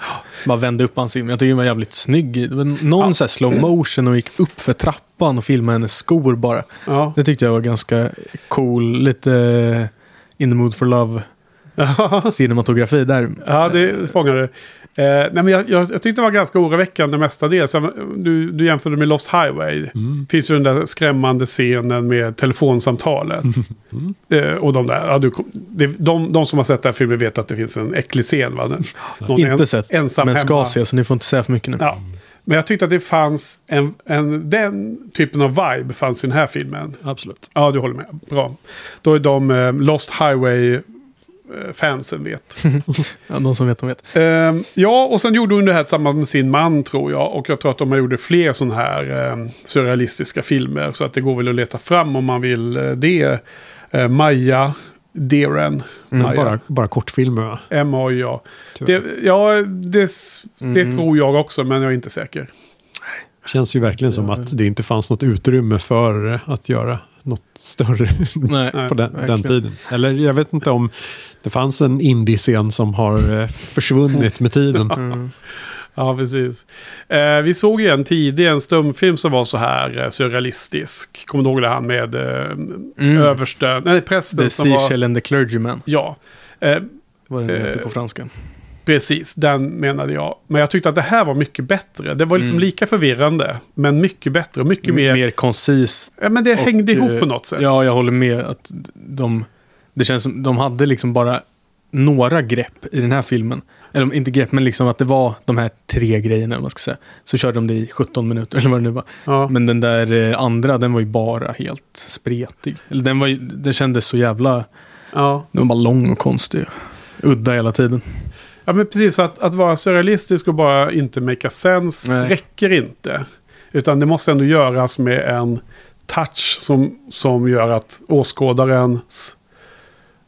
Bara vände upp. Men jag tycker den var jävligt snygg. Någon
Ja.
så här slow motion och gick upp för trappan och filmade hennes skor bara.
Ja.
Det tyckte jag var ganska cool. Lite eh, in the mood for love cinematografi där.
ja, det fångar det. Eh, nej, men jag, jag, jag tyckte det var ganska oroväckande mestadels. Du, du jämförde med Lost Highway.
Mm.
finns ju den där skrämmande scenen med telefonsamtalet.
Mm.
Eh, och de där, ja, du, det, de, de som har sett den här filmen vet att det finns en äcklig scen. Va? Någon
Inte
en-
sett,
ensam
men ska
hemma.
se så ni får inte säga för mycket nu.
Ja. Men jag tyckte att det fanns en, en, den typen av vibe fanns i den här filmen.
Absolut.
Ja, du håller med. Bra. Då är de eh, Lost Highway-fansen vet.
Ja, de som vet, de vet.
Ehm, ja, och sen gjorde hon det här tillsammans med sin man tror jag. Och jag tror att de har gjort fler sådana här um, surrealistiska filmer. Så att det går väl att leta fram om man vill eh, det. Uh, Maja Deeren.
Mm,
Maja.
Bara, bara kortfilmer va?
M-A-I-A.
Tyvärr.
Det, ja, det, s- det
Mhm.
tror jag också, men jag är inte säker.
Känns ju verkligen som att det inte fanns något utrymme för att göra något större
Nej.
På den, den tiden. Eller jag vet inte om det fanns en indie-scen som har eh, försvunnit med tiden.
Mm.
Ja, precis. Eh, vi såg ju en tidig, en stumfilm som var så här eh, surrealistisk. Kommer du ihåg det han med eh,
Mm.
översten, nej prästen
The
som var...
Seashell and the Clergyman.
Ja, eh,
Vad den heter
Eh,
på franska.
Precis. Den menade jag. Men jag tyckte att det här var mycket bättre. Det var liksom
Mm.
lika förvirrande, men mycket bättre. och Mycket mer...
Mer koncist.
Ja, men det
och,
hängde ihop
eh,
på något sätt.
Ja, jag håller med. att de, Det känns som de hade liksom bara några grepp i den här filmen. Eller inte grepp, men liksom att det var de här tre grejerna, man ska säga. Så körde de det i 17 minuter, eller vad det nu var.
Ja.
Men den där eh, andra, den var ju bara helt spretig. Eller den var ju, den kändes så jävla,
ja.
den var bara lång och konstig. Udda hela tiden.
Ja, men precis. Att, att vara surrealistisk och bara inte make sense
Nej.
räcker inte. Utan det måste ändå göras med en touch som, som gör att åskådarens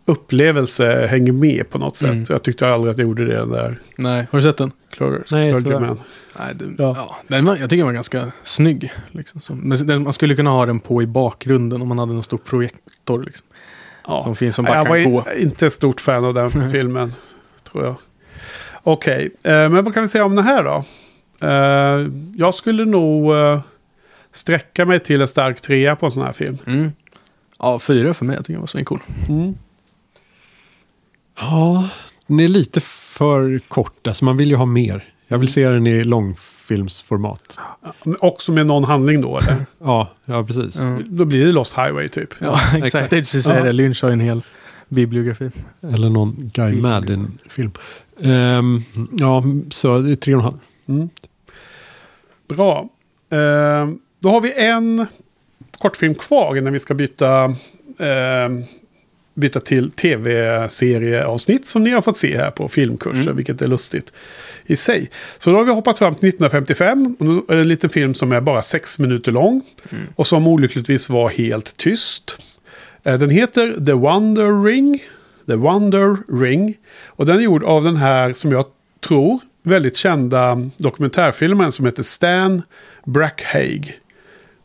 upplevelse hänger med på något sätt.
Mm.
Jag tyckte aldrig att jag gjorde det där
Nej, har du sett den?
Clergy-
Nej,
Clergyman.
Nej, det,
Ja.
ja. den var, jag tycker den var ganska snygg. Liksom. Men den, man skulle kunna ha den på i bakgrunden om man hade någon stor projektor. Liksom,
Ja.
Som finns som
Nej,
bara
jag
kan
var
gå.
i- inte ett stort fan av den filmen. Tror jag. Okej, eh, men vad kan vi säga om den här då? Eh, jag skulle nog eh, sträcka mig till en stark trea på en sån här film.
Mm. Ja, fyra för mig. Jag tycker den var svincool.
Mm.
Ja, den är lite för kort. Alltså man vill ju ha mer. Jag vill se den i långfilmsformat.
Också med någon handling då, eller?
Ja, ja precis.
Mm.
Då blir det Lost Highway typ.
Ja, exakt.
exakt.
Jag tänkte precis säga
Ja.
det. Lynch har en hel bibliografi.
Eller någon Guy
Film.
Madden-film. Ehm, ja, så det är tre och en halv.
Mm. Bra. Eh, då har vi en kortfilm kvar innan vi ska byta, eh, byta till tv-serieavsnitt som ni har fått se här på filmkurser,
Mm.
vilket är lustigt i sig. Så då har vi hoppat fram till 1955. Och då är det en liten film som är bara sex minuter lång
Mm.
och som olyckligtvis var helt tyst. Eh, Den heter The Wonder Ring. The Wonder Ring. Och den är gjord av den här, som jag tror, väldigt kända dokumentärfilmen som heter Stan Brackhage.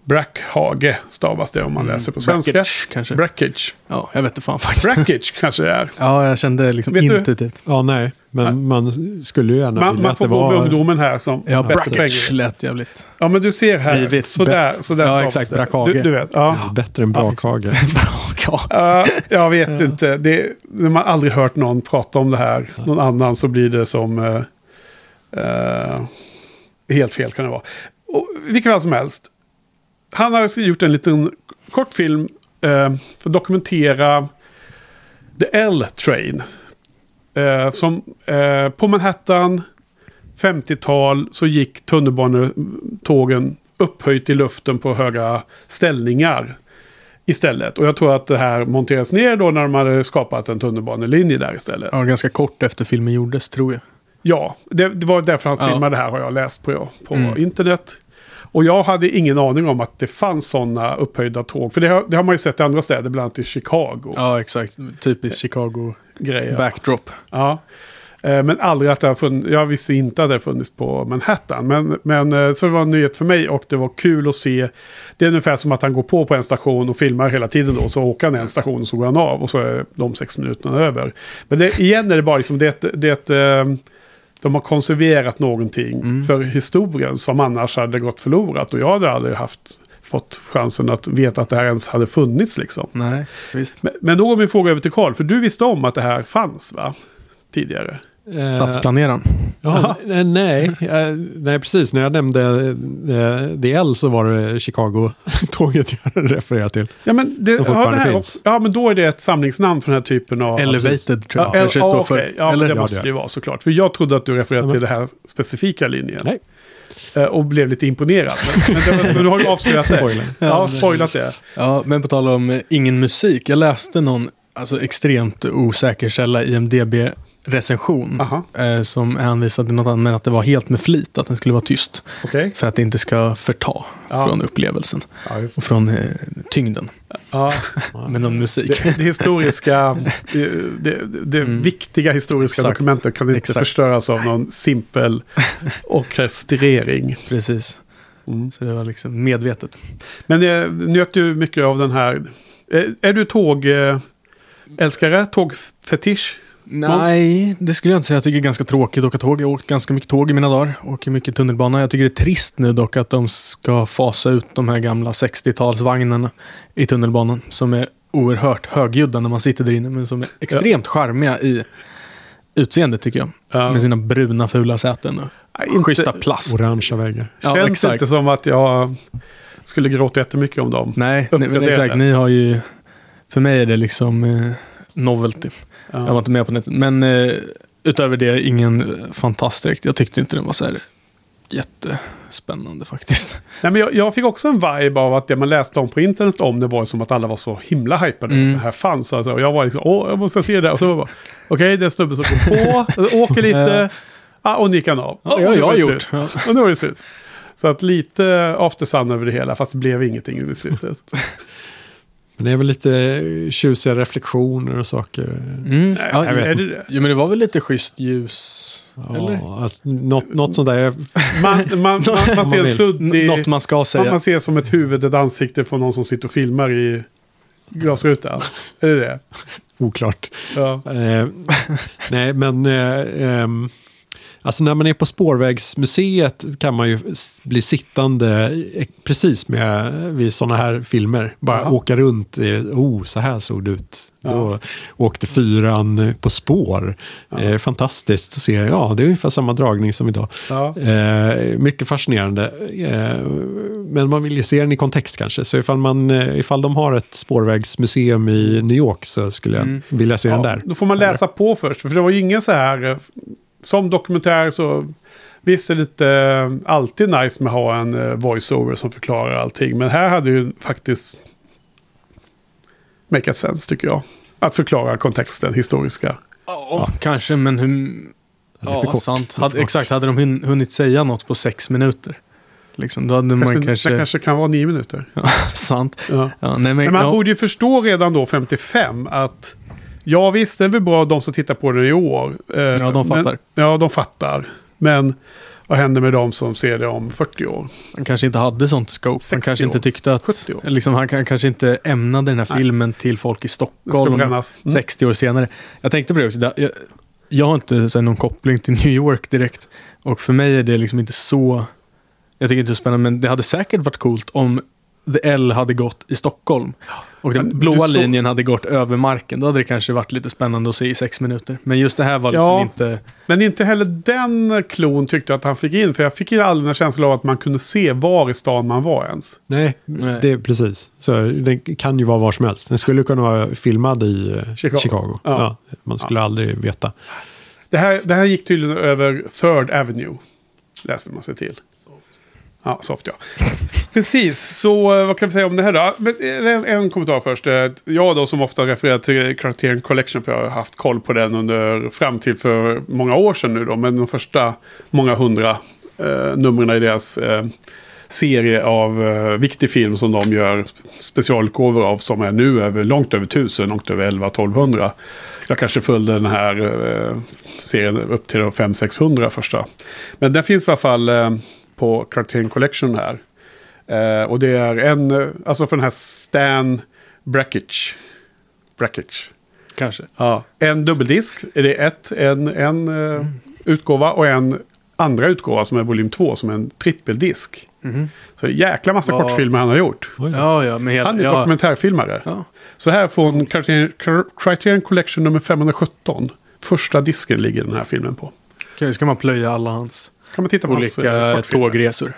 Brackhage stavas det om man läser på svenska.
Brackage, kanske.
Brackage.
ja, jag vet inte fan faktiskt.
Brackage kanske det är.
Ja, jag kände liksom
Vet du-
intuitivt.
Ja, nej. Men
Nej.
man skulle ju gärna
Man,
vilja
man
att
får
det
gå med
var...
ungdomen här som
Ja, brackage lät jävligt.
Ja, men du ser här.
Blivit
Sådär, sådär
Ja,
stavas
exakt,
det.
brackhage.
Du, du vet. Ja.
Bättre än
Ja,
brakhage.
Bra, ja.
Ja, jag vet inte. Det, när man aldrig hört någon prata om det här, någon annan, så blir det som... eh, eh, helt fel kan det vara. Och, vilket fall som helst. Han har gjort en liten kortfilm eh, för att dokumentera The L-Train. Eh, som eh, på Manhattan 50-tal så gick tunnelbanetågen upphöjt i luften på höga ställningar. istället. Och jag tror att det här monteras ner då när de hade skapat en tunnelbanelinje där istället.
Ja, ganska kort efter filmen gjordes, tror jag.
Ja, det, det var därför han
Ja.
filmade det här har jag läst på, på
Mm.
internet. Och jag hade ingen aning om att det fanns sådana upphöjda tåg. För det har, det har man ju sett i andra städer, bland annat i Chicago.
Ja, exakt. Typiskt Chicago
Grejer.
backdrop.
Ja. Eh, Men aldrig att det har funnits, jag visste inte att det har funnits på Manhattan. Men, men eh, så det var en nyhet för mig och det var kul att se. Det är ungefär som att han går på på en station och filmar hela tiden då. Så åker han en station och så går han av och så är de sex minuterna över. Men det, igen är det bara liksom, det, det eh, de har konserverat någonting för historien som annars hade gått förlorat. Och jag hade aldrig haft fått chansen att veta att det här ens hade funnits liksom.
Nej.
Men, men då går min fråga över till Karl, för du visste om att det här fanns va? Tidigare.
Eh,
Stadsplaneraren.
Ja, nej, nej, eh, nej, precis. När jag nämnde eh, DL så var det Chicago-tåget jag refererade till.
Ja men, det, ja, det här, ja, men då är det ett samlingsnamn för den här typen av...
Elevated tror jag.
Ja,
Kanske det
ja,
för.
ja,
Eller?
det
Ja,
måste
det
det
är.
ju vara såklart. För jag trodde att du refererade
Ja,
till den här specifika linjen.
Nej.
Eh, Och blev lite imponerad. Men, men, men du har ju avslöjat det.
Spoiler.
Ja, spoilat det.
Ja, men på tal om eh, ingen musik. Jag läste någon alltså, extremt osäker källa, IMDB-recension.
Aha,
Eh, som hänvisade till något annat, men att det var helt med flit att den skulle vara tyst.
okej.
För att det inte ska förta
Ja.
från upplevelsen
Ja,
och från eh, tyngden
Ja,
med någon musik.
det, det historiska, det, det, det
Mm.
viktiga historiska
Exakt.
dokumentet kan inte
Exakt.
förstöras av någon simpel orkestrering.
Precis.
Mm.
Så det var liksom medvetet.
Men eh, njöt du mycket av den här... Eh, är du tågälskare? Eh, älskare? Tågfetisch?
Nej, det skulle jag inte säga. Jag tycker det är ganska tråkigt att åka tåg. Jag har åkt ganska mycket tåg i mina dagar. Åker mycket tunnelbana. Jag tycker det är trist nu dock att de ska fasa ut de här gamla 60-talsvagnarna i tunnelbanan. Som är oerhört högljudda när man sitter där inne. Men som är extremt charmiga i utseendet tycker jag.
Ja.
Med sina bruna fula säten och
Nej, inte-
schyssta plast.
Orangea väggar.
Ja,
Känns
exakt.
inte som att jag skulle gråta jättemycket om dem.
Nej, nej exakt. Ni har ju... För mig är det liksom eh, novelty.
Ja.
Jag var inte med på nätet. Men eh, utöver det, ingen fantast direkt. Jag tyckte inte den var så här jättespännande faktiskt.
Nej, men jag, jag fick också en vibe av att det man läste om på internet om det var som att alla var så himla hypade.
Mm.
Det här fanns alltså. Och jag var liksom, åh, jag måste se det. Och så var jag bara, okej, det är en snubbe som går på, åker lite, ah, och han av.
Ja,
och
det har jag gjort. Ja.
Och nu var det slut. Så att lite after sun över det hela, fast det blev ingenting i slutet.
Men det är väl lite tjusiga reflektioner och saker.
Mm.
Nej,
Ja,
jag vet
är det?
Jo, men det var väl lite schysst ljus. Eller?
Ja, alltså, något, något sånt där.
Man, man, man, man ser
vill.
suddig...
Något man ska säga.
Man, man ser som ett huvud, ett ansikte från någon som sitter och filmar i glasrutan. är det det?
Oklart.
Ja.
Eh, nej, men eh, ehm, alltså när man är på Spårvägsmuseet kan man ju bli sittande eh, precis med vid sådana här filmer. Bara
Jaha.
åka runt, oh så här såg det ut.
Ja.
Då åkte fyran på spår.
Ja.
Eh, fantastiskt att se, ja det är ungefär samma dragning som idag.
Ja.
Eh, mycket fascinerande. Eh, men man vill ju se den i kontext kanske. Så ifall, man, eh, ifall de har ett spårvägsmuseum i New York så skulle jag
Mm.
vilja se den
Ja,
där.
Då får man läsa på först. För det var ju ingen så här... Som dokumentär så... Visst är det inte eh, alltid nice med att ha en eh, voiceover som förklarar allting. Men här hade ju faktiskt... Make sense tycker jag. Att förklara kontexten, historiska.
Ja, kanske, men hur...
Det är för
Ja,
kort.
sant. Hade, exakt, hade de hun- hunnit säga något på sex minuter? Liksom, då hade man
Kanske,
kanske...
Det kanske kan vara nio minuter.
sant.
Ja.
Ja, nej, men,
Men man
ja,
borde ju förstå redan då 55 att ja visst det är väl bra de som tittar på det i år. Eh,
Ja, de fattar.
Men, ja, de fattar. Men vad händer med de som ser det om 40 år?
Han kanske inte hade sånt scope. Han
60
kanske inte
år.
tyckte att...
70 år.
Liksom, han kan- kanske inte ämnade den här
Nej.
filmen till folk i Stockholm.
Mm.
60 år senare. Jag tänkte på det också. Jag, jag har inte så här, någon koppling till New York direkt. Och för mig är det liksom inte så... Jag tycker inte det är spännande, men det hade säkert varit coolt om The L hade gått i Stockholm. Och den
Men
blåa
så-
linjen hade gått över marken. Då hade det kanske varit lite spännande att se i sex minuter. Men just det här var liksom
Ja.
inte...
Men inte heller den klon tyckte jag att han fick in. För jag fick ju aldrig en känsla av att man kunde se var i stan man var ens.
Nej,
Nej.
det är precis. Så det kan ju vara var som helst. Den skulle kunna vara filmad i eh,
Chicago.
Chicago.
Ja.
Ja. man skulle aldrig veta.
Det här, det här gick tydligen över Third Avenue. Läste man sig till. Ja, soft ja. Precis, så eh, vad kan vi säga om det här då? Men, eh, en, en kommentar först. Eh, jag då som ofta refererar till Criterion Collection för jag har haft koll på den under fram till för många år sedan nu då. Men de första många hundra eh, numren i deras eh, serie av eh, viktig film som de gör specialutgåvor av som är nu över, långt över tusen, långt över 11-1200. Jag kanske följde den här eh, serien upp till 500-600 första. Men den finns i alla fall eh, på Criterion Collection här. Eh, och det är en, alltså för den här Stan Brackage. Brackage.
Kanske.
Ja. En dubbeldisk är det ett, en, en eh, utgåva och en andra utgåva som är volym 2 som är en trippeldisk.
Mhm.
Så jäkla massa
Vad-
kortfilmer han har gjort.
Ja, ja, med hela...
Han är
ja,
dokumentärfilmare.
ja.
Så här från Criterion, Criterion Collection nummer 517. Första disken ligger den här filmen på.
Okej, ska man plöja alla hans
Kan man titta på eh,
olika
kortfilmer.
tågresor?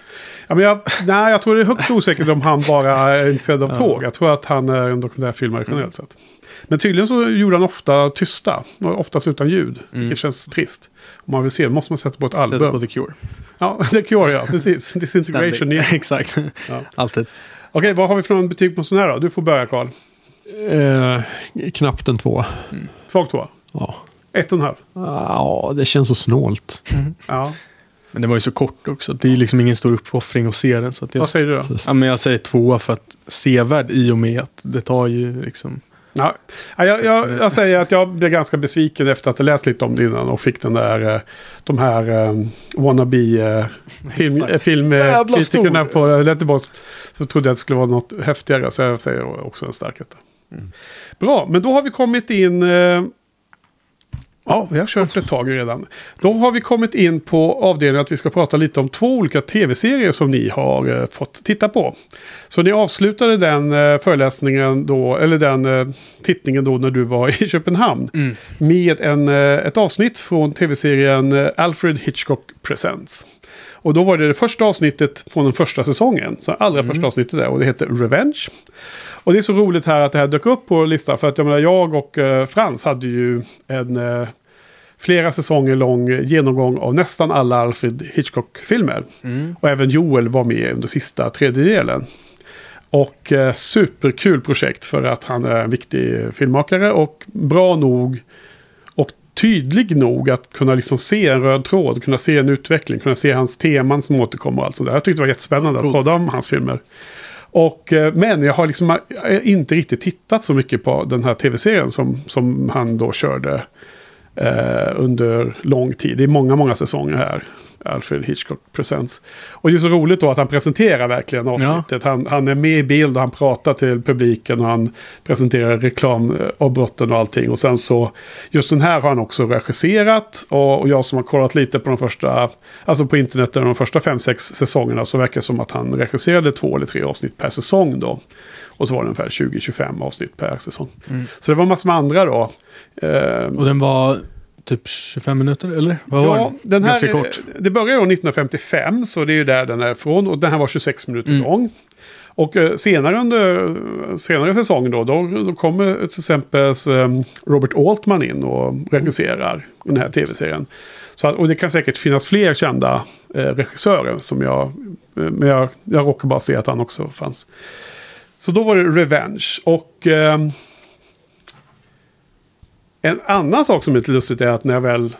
Ja, men jag, nej, jag tror det är högst osäkert om han bara är intresserad av tåg. Jag tror att han är en dokumentärfilmare generellt sett. Men tydligen så gjorde han ofta tysta. Oftast utan ljud. Vilket känns trist. Om man vill se måste man sätta på ett album.
på The Cure.
Ja, The Cure ja. Precis. Disintegration. Ja.
Exakt.
Ja.
Alltid.
Okej, vad har vi för någon betyg på sån här då? Du får börja Karl.
Eh, knappt en två.
Svag tvåa.
Ja.
Ett och en halv.
Ja, det känns så snålt.
Ja.
Men det var ju så kort också. Det är ju liksom ingen stor uppoffring att se den. Så att jag,
Vad säger du då?
ja, men jag säger tvåa för att sevärd i och med att det tar ju liksom...
Ja, ja, jag, jag, jag säger att jag blev ganska besviken efter att ha läst lite om det innan och fick den där, eh, de här wannabe eh, film,
Exakt.
eh, film, på Letterboxd. Så trodde jag att det skulle vara något häftigare, så jag säger också en stark etta. Bra, men då har vi kommit in... Ja, vi har kört ett tag redan. Då har vi kommit in på avdelningen att vi ska prata lite om två olika tv-serier som ni har eh, fått titta på. Så ni avslutade den eh, föreläsningen då, eller den eh, tittningen då när du var i Köpenhamn. Med en, eh, ett avsnitt från tv-serien eh, Alfred Hitchcock Presents. Och då var det det första avsnittet från den första säsongen. Så allra första avsnittet där och det heter Revenge. Och det är så roligt här att det här dök upp på listan. För att jag menar, jag och eh, Frans hade ju en eh, flera säsonger lång genomgång av nästan alla Alfred Hitchcock-filmer. Och även Joel var med under sista tredjedelen. Och eh, superkul projekt för att han är en viktig filmmakare och bra nog och tydlig nog att kunna liksom se en röd tråd, kunna se en utveckling, kunna se hans teman som återkommer och allt sånt där. Jag tyckte det var jättespännande att podda om hans filmer. Och, eh, men jag har liksom eh, inte riktigt tittat så mycket på den här tv-serien som, som han då körde eh, under lång tid. Det är många, många säsonger här. Alfred Hitchcock Presents. Och det är så roligt då att han presenterar verkligen avsnittet. Han, han är med i bild och han pratar till publiken och han presenterar reklamavbrotten och allting. Och sen så, just den här har han också regisserat. Och, och jag som har kollat lite på de första, alltså på internet, de första fem, sex säsongerna så verkar det som att han regisserade två eller tre avsnitt per säsong då. Och så var det ungefär 20-25 avsnitt per säsong. Så det var massor med andra då. Eh,
Och den var typ 25 minuter, eller? Vad var
Ja,
den?
den här,
Ganska kort.
det började då 1955, så det är ju där den är ifrån. Och den här var 26 minuter
Mm.
lång. Och eh, senare under senare säsongen då, då, då kommer till exempel eh, Robert Altman in och regisserar den här tv-serien. Så, och det kan säkert finnas fler kända eh, regissörer som jag, eh, men jag, jag råkar bara se att han också fanns. Så då var det Revenge. Och ehm, en annan sak som är lite lustigt är att när jag väl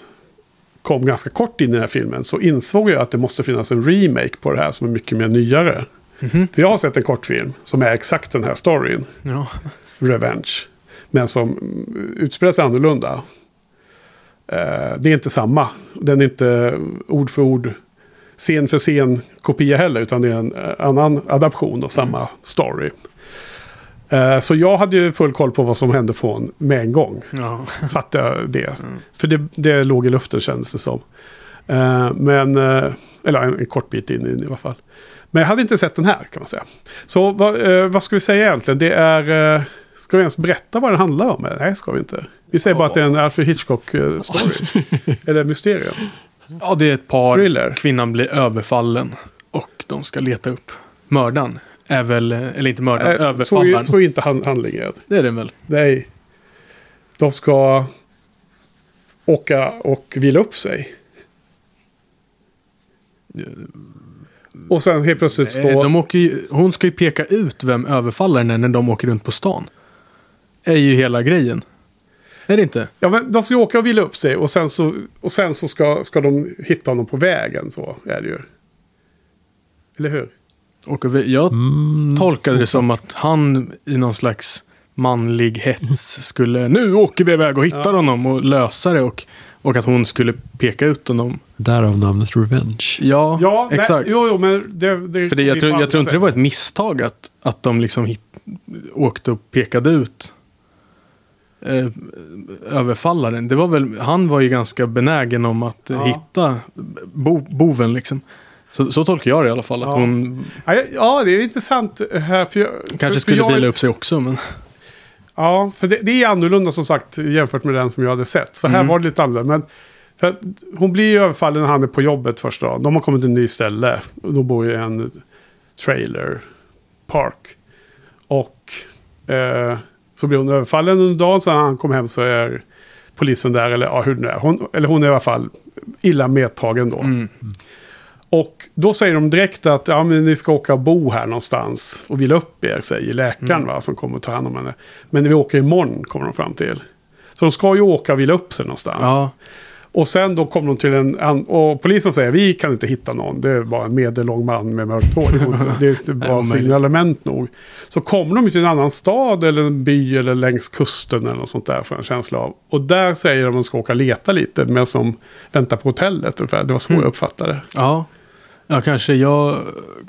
kom ganska kort in i den här filmen så insåg jag att det måste finnas en remake på det här som är mycket mer nyare.
Mhm.
För jag har sett en kortfilm som är exakt den här storyn,
Ja.
Revenge. Men som mm, utspelar sig annorlunda. Eh, det är inte samma. Den är inte ord för ord, scen för scen kopia heller. Utan det är en eh, annan adaption av samma story. Eh, så jag hade ju full koll på vad som hände från med en gång.
ja.
Fattar jag det. För det, det låg i luften kändes det som. Eh, men, eh, eller en, en kort bit in i, i alla fall. Men jag hade inte sett den här kan man säga. Så vad, eh, vad ska vi säga egentligen? Det är... Ska vi ens berätta vad den handlar om? Nej, ska vi inte. Vi säger bara att det är en Alfred Hitchcock-story. eller mysterium.
ja, det är ett par.
Thriller.
Kvinnan blir överfallen och de ska leta upp mördaren. Är väl, eller inte mördaren,
Eh, så,
överfallaren.
så är inte han, handlingen.
Det är den väl?
Nej. De ska åka och vila upp sig. Och sen helt plötsligt
Eh,
står...
De åker ju, hon ska ju peka ut vem överfallaren är när de åker runt på stan. Är ju hela grejen. Är det inte?
Ja, men de ska åka och vila upp sig och sen så, och sen så ska, ska de hitta honom på vägen. Så är det ju. Eller hur?
Och jag tolkade det som att han i någon slags manlig hets skulle nu åker vi iväg och hittar
Ja.
honom och lösa det och, och att hon skulle peka ut honom.
Därav namnet Revenge.
Ja,
Ja, nej,
exakt.
jo, jo, men det... det
För det, jag, tror, jag tror inte det var ett misstag att, att de liksom hit, åkte och pekade ut eh, överfallaren. Det var väl, han var ju ganska benägen om att
Ja.
hitta bo, boven liksom. Så, så tolkar jag det i alla fall. Att
Ja.
hon.
Ja, det är intressant här. För jag,
kanske
för
skulle
jag,
vila upp sig också. Men,
Ja, för det, det är annorlunda som sagt jämfört med den som jag hade sett. Så här
Mm.
var det lite annorlunda. Men för hon blir ju överfallen när han är på jobbet första dagen. De har kommit till en ny ställe. Och de bor i en trailer park. Och eh, så blir hon överfallen under dagen. Så när han kommer hem så är polisen där. Eller ja, hur det är. Hon, eller hon är i alla fall illa medtagen då.
mm.
Och då säger de direkt att ja, men ni ska åka och bo här någonstans och vila upp er, säger läkaren
Mm.
va, som kommer att ta hand om henne. Men vi åker imorgon kommer de fram till. Så de ska ju åka och vila upp sig någonstans.
Ja,
Och sen då kommer de till en... Och polisen säger vi kan inte hitta någon. Det är bara en medellång man med mörkt hår. Det
omöjligt.
signalement nog. Så kommer de till en annan stad eller en by eller längs kusten eller något sånt där. För en känsla av. Och där säger de att de ska åka och leta lite. Men som väntar på hotellet ungefär. Det var så
Mm.
jag uppfattade det.
ja. Ja, kanske jag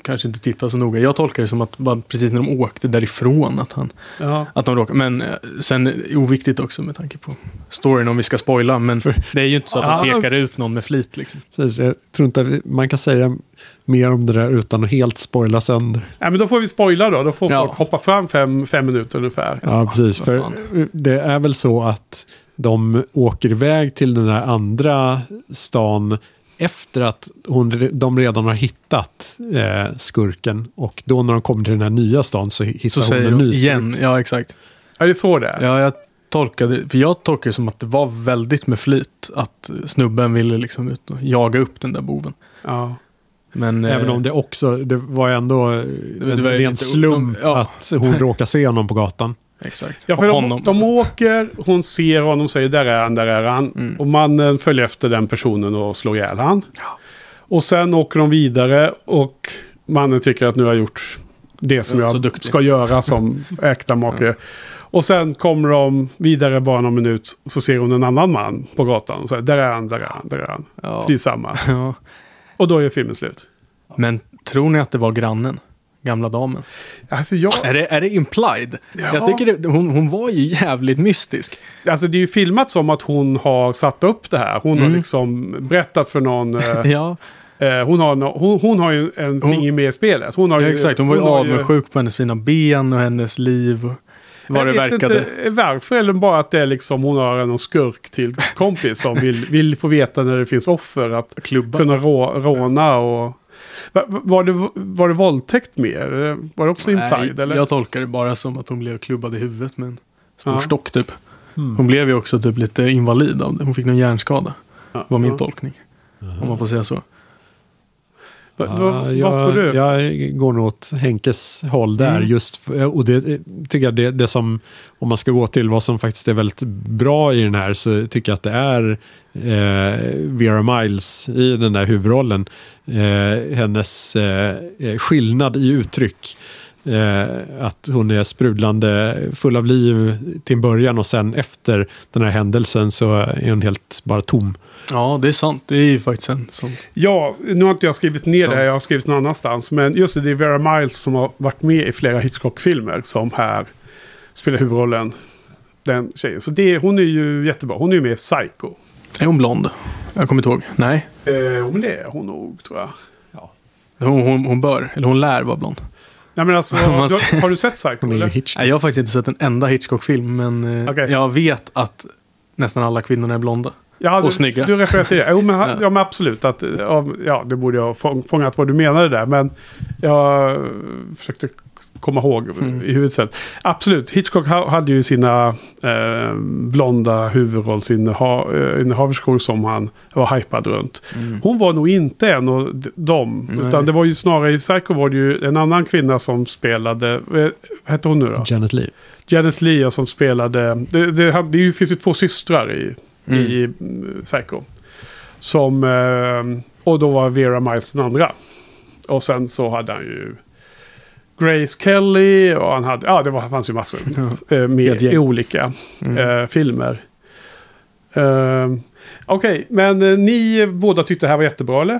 kanske inte tittar så noga. Jag tolkar det som att bara precis när de åkte därifrån att, han,
Ja.
att de råkade. Men eh, sen oviktigt också med tanke på storyn om vi ska spoila. Men det är ju inte så att de
Ja.
pekar ut någon med flit liksom.
Precis, jag tror inte man kan säga mer om det där utan att helt spoila sönder.
Nej, men då får vi spoila då. Då får
Ja.
folk hoppa fram fem, fem minuter ungefär.
Ja, precis. För det är väl så att de åker iväg till den här andra stan efter att hon, de redan har hittat eh, skurken. Och då när de kommer till den här nya stan så hittar
Så
hon en
de
ny
igen.
skurk.
Ja, exakt.
Är det så det är?
Ja, jag tolkade, för jag tolkar det som att det var väldigt med flit. Att snubben ville liksom ut och jaga upp den där boven.
Ja.
Men,
Även
eh,
om det också, det var ändå
det
en
var
ren slump
ja.
att hon råkar se honom på gatan.
Exakt.
Ja, för de,
Honom.
de åker, hon ser honom, säger där är han, där är han.
Mm.
Och mannen följer efter den personen och slår ihjäl han.
Ja.
Och sen åker de vidare och mannen tycker att nu har jag gjort det som
Ja, så
jag
duktig.
ska göra som äkta make. Och sen kommer de vidare bara någon minut och så ser hon en annan man på gatan. Och säger där är han, där är han, där är han.
Ja.
Precis samma.
Ja.
Och då är filmen slut.
Men tror ni att det var grannen? Gamla damen.
Alltså, jag,
Är det, är det implied?
Ja.
Jag tycker det, hon, hon var ju jävligt mystisk.
alltså det är ju filmat som att hon har satt upp det här. Hon har
Mm.
liksom berättat för någon. eh,
Ja,
Eh, hon, har no hon, hon har ju en
Hon-
finger med i spelet. Hon har
ja
ju,
exakt. Hon var ju
har
avundsjuk på hennes fina ben och hennes liv. Vad det
vet
verkade.
inte varför, eller bara att det är liksom hon har någon skurk till kompis som vill, vill få veta när det finns offer. Att
Klubba.
kunna rå, råna och... Va, va- var, det, var det våldtäkt mer? Var det också implied?
Nej,
eller?
jag tolkar det bara som att hon blev klubbad i huvudet med en stor
Ja.
stock typ.
Mm.
Hon blev ju också typ lite invalid av det. Hon fick någon hjärnskada.
Ja,
var min
ja.
tolkning. Om man får säga så.
Va,
Ja,
va,
jag,
tror du?
jag går nog åt Henkes håll där.
Mm.
Just, för- och det tycker jag det, det som, om man ska gå till vad som faktiskt är väldigt bra i den här, så tycker jag att det är eh, Vera Miles i den där huvudrollen. Eh, hennes eh, eh, skillnad i uttryck. Eh, att hon är sprudlande full av liv till en början och sen efter den här händelsen så är hon helt bara tom.
Ja, det är sant. Det är ju faktiskt en sån.
Ja, nu har inte jag skrivit ner
Sant.
det, jag har skrivit någon annanstans. Men just det, det är Vera Miles som har varit med i flera Hitchcock-filmer som här spelar huvudrollen. Den tjejen. Så det, hon är ju jättebra. Hon är ju med i Psycho.
Är hon blond? Jag kommer inte ihåg. Nej.
Eh, men det är hon nog, tror jag.
Hon, hon, hon bör, eller hon lär vara blond.
Nej, men alltså, du, har du sett Psycho? Eller?
Nej, jag har faktiskt inte sett en enda Hitchcock-film, men eh,
Okej.
jag vet att nästan alla kvinnor är blonda.
Ja,
Och
du,
snygga.
Du refererar till det. Jo, men,
Ja.
ja. men absolut. Att, ja, det borde jag ha fång- fångat vad du menade där. Men jag försökte komma ihåg i huvudet. sen. Absolut, Hitchcock ha, hade ju sina eh, blonda huvudrollsinnehaverskor som han var hypad runt. Hon var nog inte en av dem.
Nej.
Utan det var ju snarare i Psycho var det ju en annan kvinna som spelade. eh, Vad hette hon nu då?
Janet Leigh.
Janet Leigh som spelade. Det, det, det finns ju två systrar i,
Mm.
i mm, Psycho. Som, eh, och då var Vera Miles den andra. Och sen så hade han ju Grace Kelly och han hade, ja det var, fanns ju massor. Eh, med i olika
Mm.
eh, filmer. Eh, Okej, men eh, ni båda tyckte det här var jättebra eller?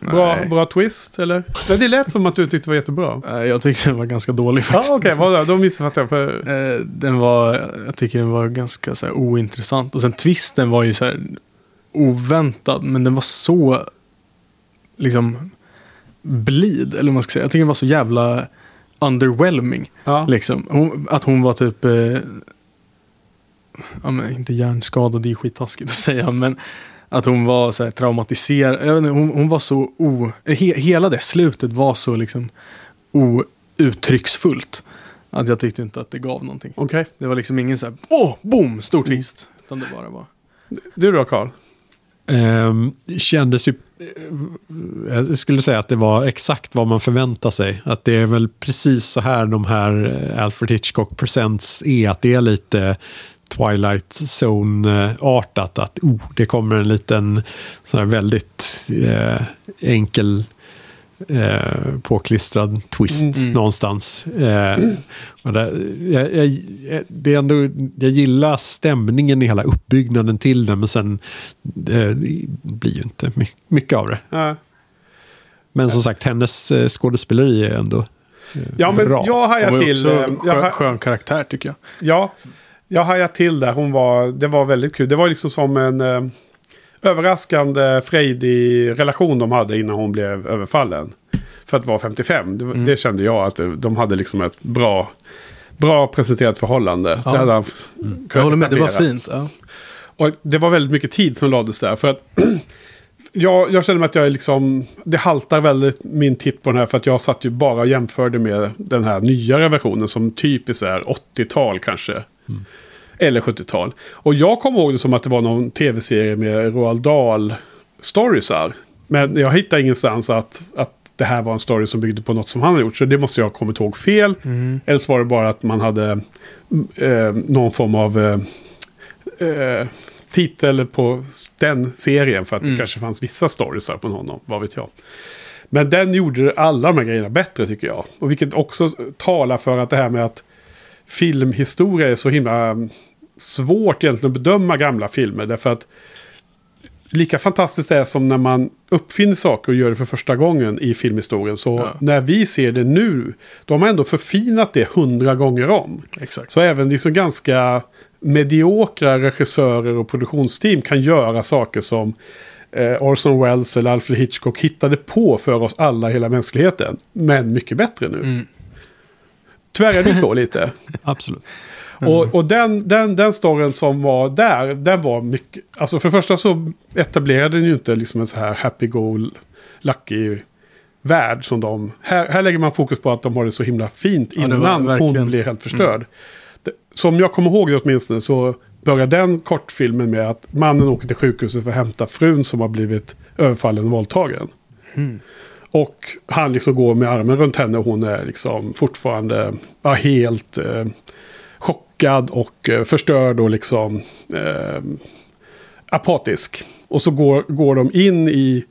Bra,
Nej.
bra twist eller? Nej, det lät som att du tyckte det var jättebra.
Nej, Jag tyckte den var ganska dålig
Ja,
faktiskt.
Okej, okay, då missuppfattade jag. För,
Eh, den var, jag tycker den var ganska så här, ointressant. Och sen twisten var ju så här oväntad, men den var så liksom blid, eller vad man ska säga. Jag tycker den var så jävla underwhelming.
ja.
Liksom. Hon, att hon var typ, eh, ja, men inte hjärnskadad, det är skittaskigt att säga, men att hon var så här traumatiserad. Jag vet inte, hon, hon var så o... He, hela det slutet var så liksom outtrycksfullt. Att jag tyckte inte att det gav någonting.
Okej,
Det var liksom ingen så här, åh, boom, stor twist. Utan det bara var...
du då Karl?
Ehm, kändes ju... Eh, jag skulle säga att det var exakt vad man förväntar sig. Att det är väl precis så här de här eh, Alfred Hitchcock Presents är. Att det är lite Twilight Zone-artat. Att oh, det kommer en liten sån här väldigt eh, enkel eh, påklistrad twist
Mm.
någonstans. Eh, och där, jag, jag, det är ändå, jag gillar stämningen i hela uppbyggnaden till den, men sen det blir ju inte my- mycket av det.
Ja.
Men som sagt, hennes eh, skådespeleri är ändå eh,
Ja, men
bra.
jag hajar till.
också
eh, Jag,
skön, skön karaktär tycker jag.
ja, jag hajar till där. Hon var, det var väldigt kul. Det var liksom som en eh, överraskande frejdig relation de hade innan hon blev överfallen. För att vara 55. Det,
Mm.
det kände jag att de hade liksom ett bra, bra presenterat förhållande.
Ja.
Det hade han
Jag håller med, det var fint. Ja.
Och det var väldigt mycket tid som lades där. För att jag, jag känner mig att jag är liksom... Det haltar väldigt min titt på den här. För att jag satt ju bara och jämförde med den här nyare versionen. Som typiskt är 80-tal kanske. Eller 70-tal. Och jag kommer ihåg det som att det var någon tv-serie med Roald Dahl storiesar. Men jag hittar ingenstans att, att det här var en story som byggde på något som han har gjort. Så det måste jag ha kommit ihåg fel. Eller så var det bara att man hade eh, någon form av eh, eh, titel på den serien. För att det kanske fanns vissa storiesar på honom. Vad vet jag. Men den gjorde alla de här grejerna bättre tycker jag. Och vilket också talar för att det här med att filmhistoria är så himla mm, svårt egentligen att bedöma gamla filmer. Därför att lika fantastiskt det är som när man uppfinner saker och gör det för första gången i filmhistorien. Så
Ja.
när vi ser det nu, då har man ändå förfinat det hundra gånger om.
Exakt.
Så även liksom ganska mediokra regissörer och produktionsteam kan göra saker som eh, Orson Welles eller Alfred Hitchcock hittade på för oss alla, hela mänskligheten. Men mycket bättre nu.
Mm.
Tyvärr är det så lite.
Absolut.
Och, och den, den, den storyn som var där, den var mycket... Alltså för det första så etablerade den ju inte liksom en så här happy go lucky värld som de... Här, här lägger man fokus på att de har det så himla fint
Ja, det var
innan hon
Mm.
blir helt förstörd. Det, som jag kommer ihåg det åtminstone så börjar den kortfilmen med att mannen åker till sjukhuset för att hämta frun som har blivit överfallen och våldtagen.
Mm.
Och han liksom går med armen runt henne och hon är liksom fortfarande ja, helt eh, chockad och eh, förstörd och liksom eh, apatisk. Och så går, går de in i...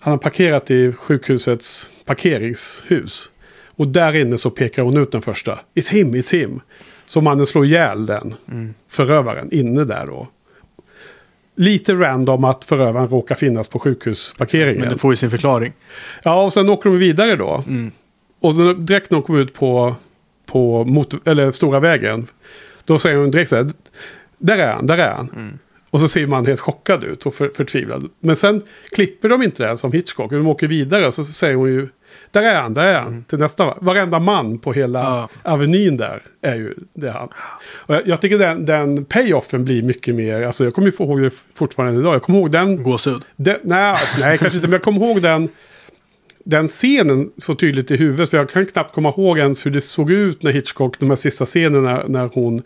Han har parkerat i sjukhusets parkeringshus. Och där inne så pekar hon ut den första. It's him, it's him. Så mannen slår ihjäl den förövaren inne där då. Lite random att förövaren råkar finnas på sjukhusparkeringen.
Men det får ju sin förklaring.
Ja, och sen åker de vidare då.
Mm.
Och direkt när de kommer ut på, på motor, eller stora vägen. Då säger hon direkt så här. Där är han, där är han.
Mm.
Och så ser man helt chockad ut och för, förtvivlad. Men sen klipper de inte det som Hitchcock. De åker vidare och så säger hon ju. Där är han, där är han. Till nästa. Varenda man på hela
Mm. Ja.
avenyn där är ju det är han. Och jag, jag tycker den, den payoffen blir mycket mer. Alltså jag kommer ju ihåg det fortfarande idag. Jag kommer ihåg den
Gåshud.
nej, nej, kanske inte. Men jag kommer ihåg den. Den scenen så tydligt i huvudet. För jag kan knappt komma ihåg ens hur det såg ut när Hitchcock, de här sista scenerna när hon...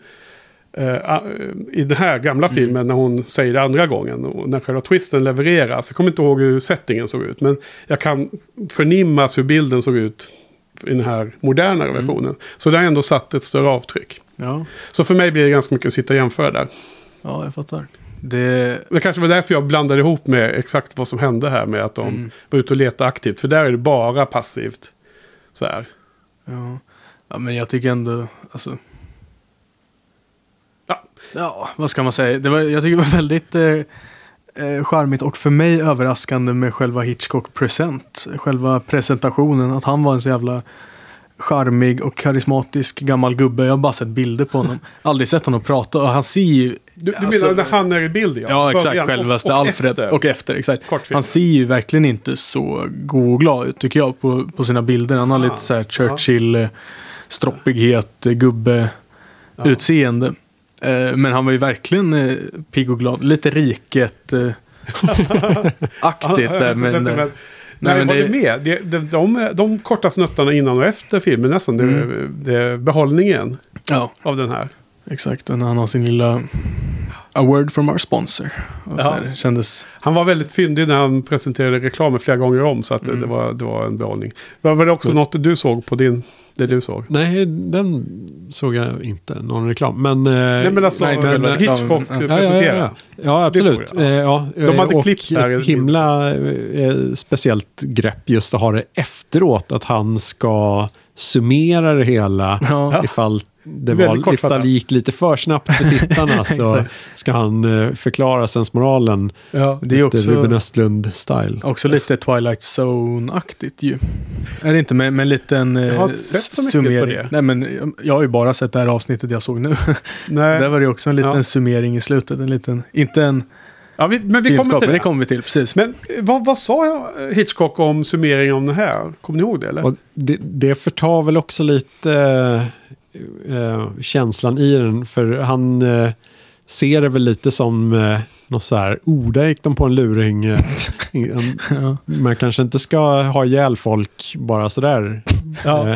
eh, I den här gamla filmen när hon säger det andra gången. Och när själva twisten levereras. Jag kommer inte ihåg hur settingen såg ut. Men jag kan förnimmas hur bilden såg ut i den här modernare versionen. Så det har ändå satt ett större avtryck.
Ja,
Så för mig blir det ganska mycket att sitta och jämföra där.
ja jag fattar. Det,
Det kanske var därför jag blandade ihop med exakt vad som hände här med att de
Mm.
var ute och letade aktivt. För där är det bara passivt. Så här.
ja. ja, men jag tycker ändå, alltså.
Ja.
Ja, vad ska man säga? Det var, jag tycker det var väldigt eh, eh, charmigt och för mig överraskande med själva Hitchcock Present. Själva presentationen, att han var en så jävla charmig och karismatisk gammal gubbe. Jag har bara sett bilder på honom. Aldrig sett honom prata och han ser ju...
Du, du
Alltså-
menar när han är i bild?
Ja, exakt.
Början
Självaste
och, och
Alfred.
Efter.
Och efter, exakt. Han ser ju verkligen inte så god och glad ut tycker jag på, på sina bilder. Han har
Ah,
lite så här Churchill, eh, stroppighet, eh, gubbe,
Ja.
utseende. Eh, Men han var ju verkligen eh, pigg och glad. Lite riket eh, aktigt
Ja,
där. Men,
det, men,
nej,
nej,
men det-
med. Det, de, de, de korta snuttarna innan och efter filmen nästan. Det,
Mm.
det är behållningen
ja,
av den här.
Exakt. Och när han har sin lilla A word from our sponsor. Och så
Ja.
här, kändes...
Han var väldigt fyndig när han presenterade reklamen flera gånger om. Så att det,
Mm.
det, var, det var en behållning. Var, var det också något du såg på din... Det du såg?
Nej, den såg jag inte, någon reklam. Men, eh,
Nej men alltså
nej, inte
men,
själva
Hitchcock.
Ja, ja, ja,
presenterade.
ja. ja
Det såg
absolut.
jag.
Eh, ja,
De hade
och
klippt där.
ett himla eh, speciellt grepp just att ha det efteråt. Att han ska summera det hela.
Ja.
Ifall det var, ifall det gick lite för snabbt för tittarna så ska han eh, förklara sensmoralen.
Ja.
Det är
Lite
också...
Ruben Östlund-style.
Också lite Twilight Zone-aktigt ju. Är det inte med, med en liten
Jag har
eh,
inte sett så mycket på
summering?
det.
Nej men jag, jag har ju bara sett det här avsnittet jag såg nu.
Nej.
Där var det också en liten
Ja.
summering i slutet. En liten, inte en
Ja, vi, men vi kommer till det.
det kommer vi till. Precis.
Men eh, vad, vad sa Hitchcock om summeringen om det här? Kommer ni ihåg det eller?
Och det, det förtar väl också lite eh, känslan i den. För han eh, ser det väl lite som eh, något så här, oh, där gick de på en luring. Man kanske inte ska ha ihjäl folk bara sådär.
Ja.
Eh,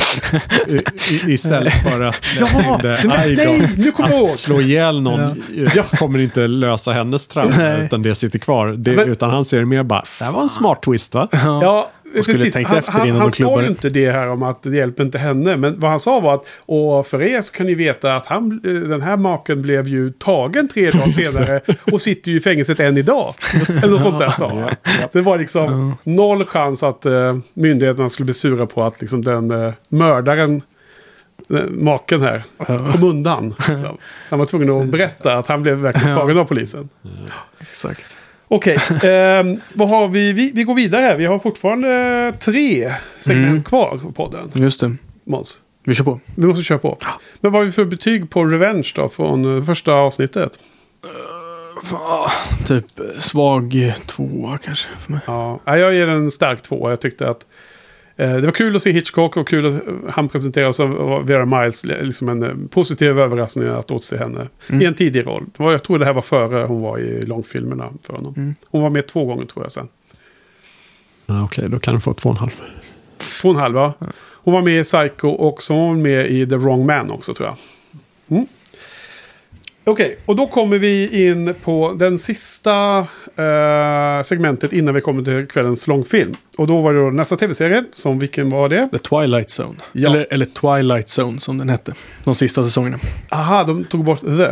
istället för att...
Ja,
då.
nej, nu kommer jag ihåg.
Slå ihjäl någon eh, kommer inte lösa hennes trauma,
Nej.
utan det sitter kvar. Det,
Men-
utan han ser det mer bara, det här var en smart twist va?
Ja,
Och skulle
precis.
tänkt
han,
efter
han,
innan
han
de klubbar
sa ju inte det här om att det hjälper inte henne. Men vad han sa var att och för er så kan ni veta att han, eh, den här maken blev ju tagen tre dagar senare och sitter ju i fängelset än idag. Eller något sånt där sa han. Så det var liksom noll chans att eh, myndigheterna skulle bli sura på att liksom, den eh, mördaren maken här kom undan. liksom. Han var tvungen att berätta att han blev verkligen tagen av polisen.
Exakt.
Okej, ehm, vad har vi? vi? Vi går vidare här. Vi har fortfarande tre segment
Mm.
kvar på podden.
Just det.
Måns.
Vi kör på.
Vi måste köra på. Men vad har vi för betyg på Revenge då från eh, första avsnittet?
Fan, typ eh, svag tvåa kanske för mig.
Ja, jag ger en stark två. Jag tyckte att eh, det var kul att se Hitchcock och kul att eh, han presenterades av Vera Miles. Liksom en eh, positiv överraskning att återse henne
Mm.
i en tidig roll. Jag tror det här var före hon var i långfilmerna för honom.
Mm.
Hon var med två gånger tror jag sen.
Ja, Okej, då kan du få två och en halv.
Två och en halv va? Hon var med i Psycho och så var hon med i The Wrong Man också tror jag. Mm. Okej, och då kommer vi in på den sista eh, segmentet innan vi kommer till kvällens långfilm. Och då var det då nästa tv-serie, som vilken var det?
The Twilight Zone.
Ja.
Eller, eller Twilight Zone som den hette. De sista säsongerna.
Aha, de tog bort The.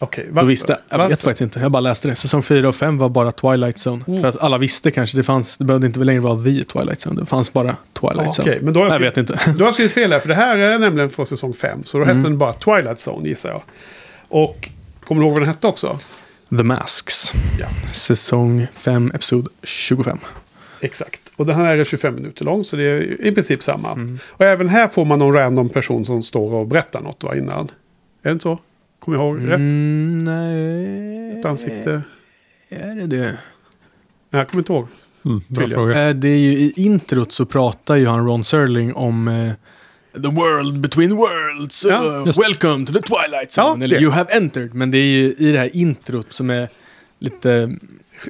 Okej,
Då
varför?
visste, jag
Varför?
vet faktiskt inte. Jag bara läste det. Säsong 4 och 5 var bara Twilight Zone.
Mm.
För att alla visste kanske. Det, fanns, det behövde inte längre vara The Twilight Zone. Det fanns bara Twilight
Ah,
Zone.
Okej, men då har jag,
Jag vet inte.
Då har jag skrivit fel här, för det här är nämligen från säsong 5. Så då hette
Mm.
den bara Twilight Zone gissar jag. Och kommer du ihåg vad den hette också?
The Masks.
Ja.
Säsong 5, episod 25.
Exakt. Och den här är 25 minuter lång, så det är i princip samma.
Mm.
Och även här får man någon random person som står och berättar något va, innan. Är det inte så? Kommer jag ihåg rätt?
Mm, nej.
Ett ansikte?
Är det det?
Nej, jag kommer inte ihåg.
Mm, bra fråga.
Eh, Det är ju i introt så pratar ju han Ron Serling om eh, The world between worlds.
Ja,
uh, welcome to the twilight zone.
Ja,
Eller you have entered. Men det är ju i det här introt som är lite...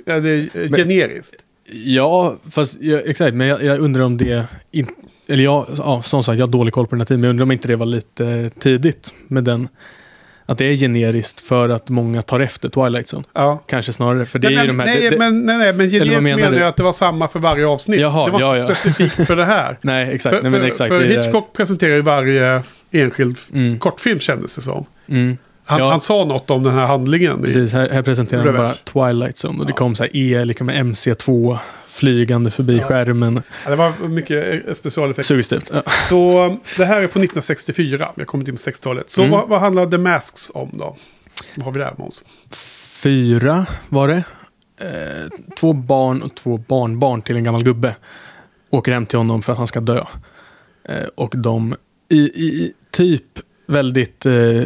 Ja, det är eh,
Men-
generiskt.
Ja, fast jag, exakt, men jag, jag undrar om det... In, eller jag, ja, som sagt, jag har dålig koll på den här tiden, men jag undrar om inte det var lite tidigt med den... Att det är generiskt för att många tar efter Twilight Zone.
Ja.
Kanske snarare, för det
nej,
är ju de här...
nej,
det,
men, nej, nej, men generiskt
menar
menar jag att det var samma för varje avsnitt.
Jaha,
det var
ja, ja.
specifikt för det här.
nej, exakt.
För,
nej, men
för,
exakt
för
är-
Hitchcock presenterar ju varje enskild
Mm,
kortfilm kändes det som.
mm.
Han,
Ja.
han sa något om den här handlingen.
Precis, här, här presenterar han bara. Twilight Zone och det kom så här E lika med MC2 flygande förbi
Ja.
skärmen.
Ja, det var mycket eh, specialeffekter.
Suggestivt. Ja.
Så um, det här är på 1964. Vi har kommit in på 60-talet. Så
Mm.
vad, vad handlar The Masks om då? Vad har vi där Måns?
Fyra var det. Eh, två barn och två barnbarn till en gammal gubbe åker hem till honom för att han ska dö. Eh, och de i, i typ väldigt eh,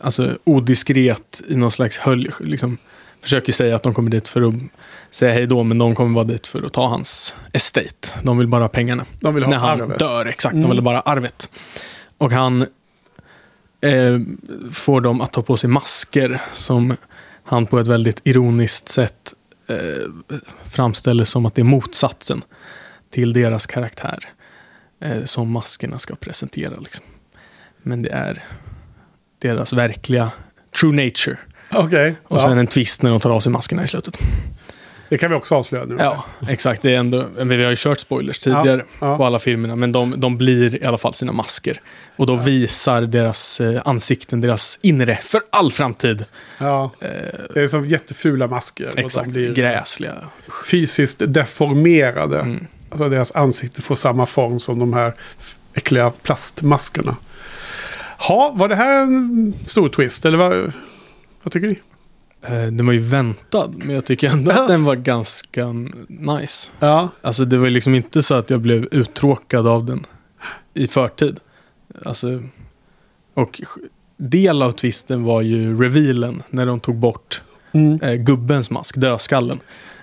alltså odiskret i någon slags hölj, liksom, försöker säga att de kommer dit för att säga hej då, men de kommer vara dit för att ta hans estate. De vill bara ha pengarna.
De vill ha
när han
arvet.
dör, exakt.
Mm.
De vill bara arvet. Och han eh, får dem att ta på sig masker som han på ett väldigt ironiskt sätt eh, framställer som att det är motsatsen till deras karaktär. Eh, som maskerna ska presentera. Liksom. Men det är deras verkliga true nature.
Okej,
Och
ja.
sen en twist när de tar av sig maskerna i slutet.
det kan vi också avslöja nu.
Ja, exakt. Det är ändå, vi har ju kört spoilers tidigare
ja.
på alla filmerna, men de, de blir i alla fall sina masker. Och då visar deras eh, ansikten, deras inre, för all framtid.
ja.
Eh,
Det är som jättefula masker.
exakt,
De blir
gräsliga.
fysiskt deformerade.
Mm.
Alltså deras ansikte får samma form som de här äckliga plastmaskerna. Ha, var det här en stor twist? Eller vad, vad tycker ni?
Eh, den var ju väntad, men jag tycker ändå att den var ganska nice.
Ja,
Alltså det var ju liksom inte så att jag blev uttråkad av den i förtid. Alltså, och del av twisten var ju revealen när de tog bort
mm.
eh, gubbens mask, dödskallen.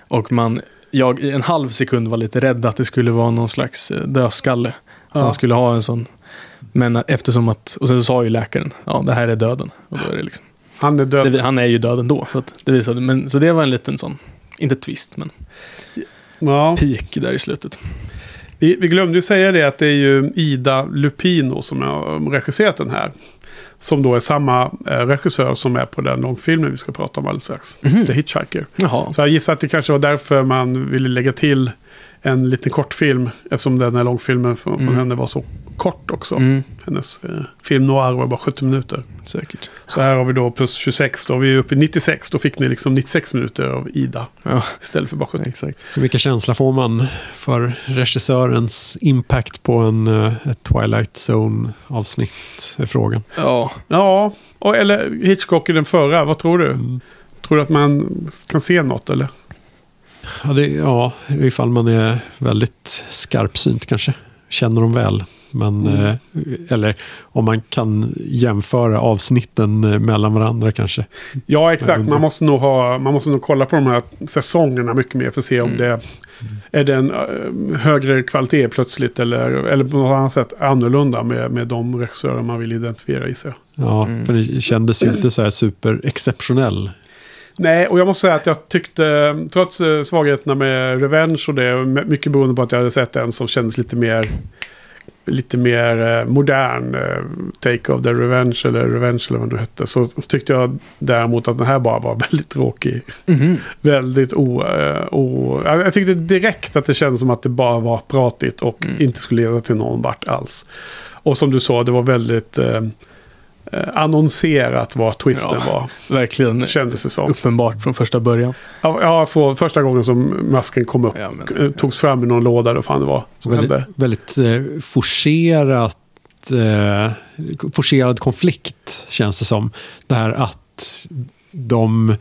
Och man, jag i en halv sekund var lite rädd att det skulle vara någon slags eh, dödskalle.
Ja.
Han skulle ha en sån. Men att- eftersom att, och sen så sa ju läkaren, ja det här är döden. Och då är det liksom,
Han är död.
det, han är ju döden då. Så, att det visade, men, så det var en liten sån, inte twist, men
Ja.
peak där i slutet.
Vi, vi glömde ju säga det att det är ju Ida Lupino som har regisserat den här. Som då är samma eh, regissör som är på den långfilmen vi ska prata om alldeles strax.
Mhm.
The Hitchhiker.
Jaha,
Så jag gissar att det kanske var därför man ville lägga till en liten kortfilm. Eftersom den här långfilmen från,
Mm.
henne var så kort också.
mm,
Hennes eh, film Noir var bara 70 minuter.
säkert.
Så här har vi då plus 26. Då är vi uppe i 96. Då fick ni liksom 96 minuter av Ida.
Ja,
Istället för bara 70.
exakt.
Vilken känsla får man för regissörens impact på en, eh, ett Twilight Zone-avsnitt? Är frågan.
Ja,
Ja, och, eller Hitchcock i den förra. Vad tror du?
Mm.
Tror du att man kan se något eller?
Ja, det, ja, ifall man är väldigt skarpsynt kanske. Känner dem väl. Men,
Mm.
eh, eller om man kan jämföra avsnitten eh, mellan varandra kanske.
Ja, exakt. Man måste, nog ha, man måste nog kolla på de här säsongerna mycket mer för att se om
Mm.
det är det en eh, högre kvalitet plötsligt eller, eller på något annat sätt annorlunda med, med de regissörer man vill identifiera i sig.
Ja,
Mm.
för det kändes ju inte så här superexceptionell.
Nej, och jag måste säga att jag tyckte, trots eh, svagheterna med Revenge och det, mycket beroende på att jag hade sett en som kändes lite mer lite mer eh, modern eh, Take of the Revenge eller Revenge eller vad det hette. Så tyckte jag däremot att den här bara var väldigt tråkig.
Mhm.
Väldigt o... o jag tyckte direkt att det kändes som att det bara var pratigt och
Mm.
inte skulle leda till någon vart alls. Och som du sa, det var väldigt annonserat vad twisten
Ja.
var.
verkligen
Kändes det som.
uppenbart från första början.
Ja, ja, för första gången som masken kom upp.
Ja, men-
eh, Togs fram i någon låda, då fan det var som hände.
Väldigt, väldigt eh, forcerat, eh, forcerad konflikt känns det som. Det här att de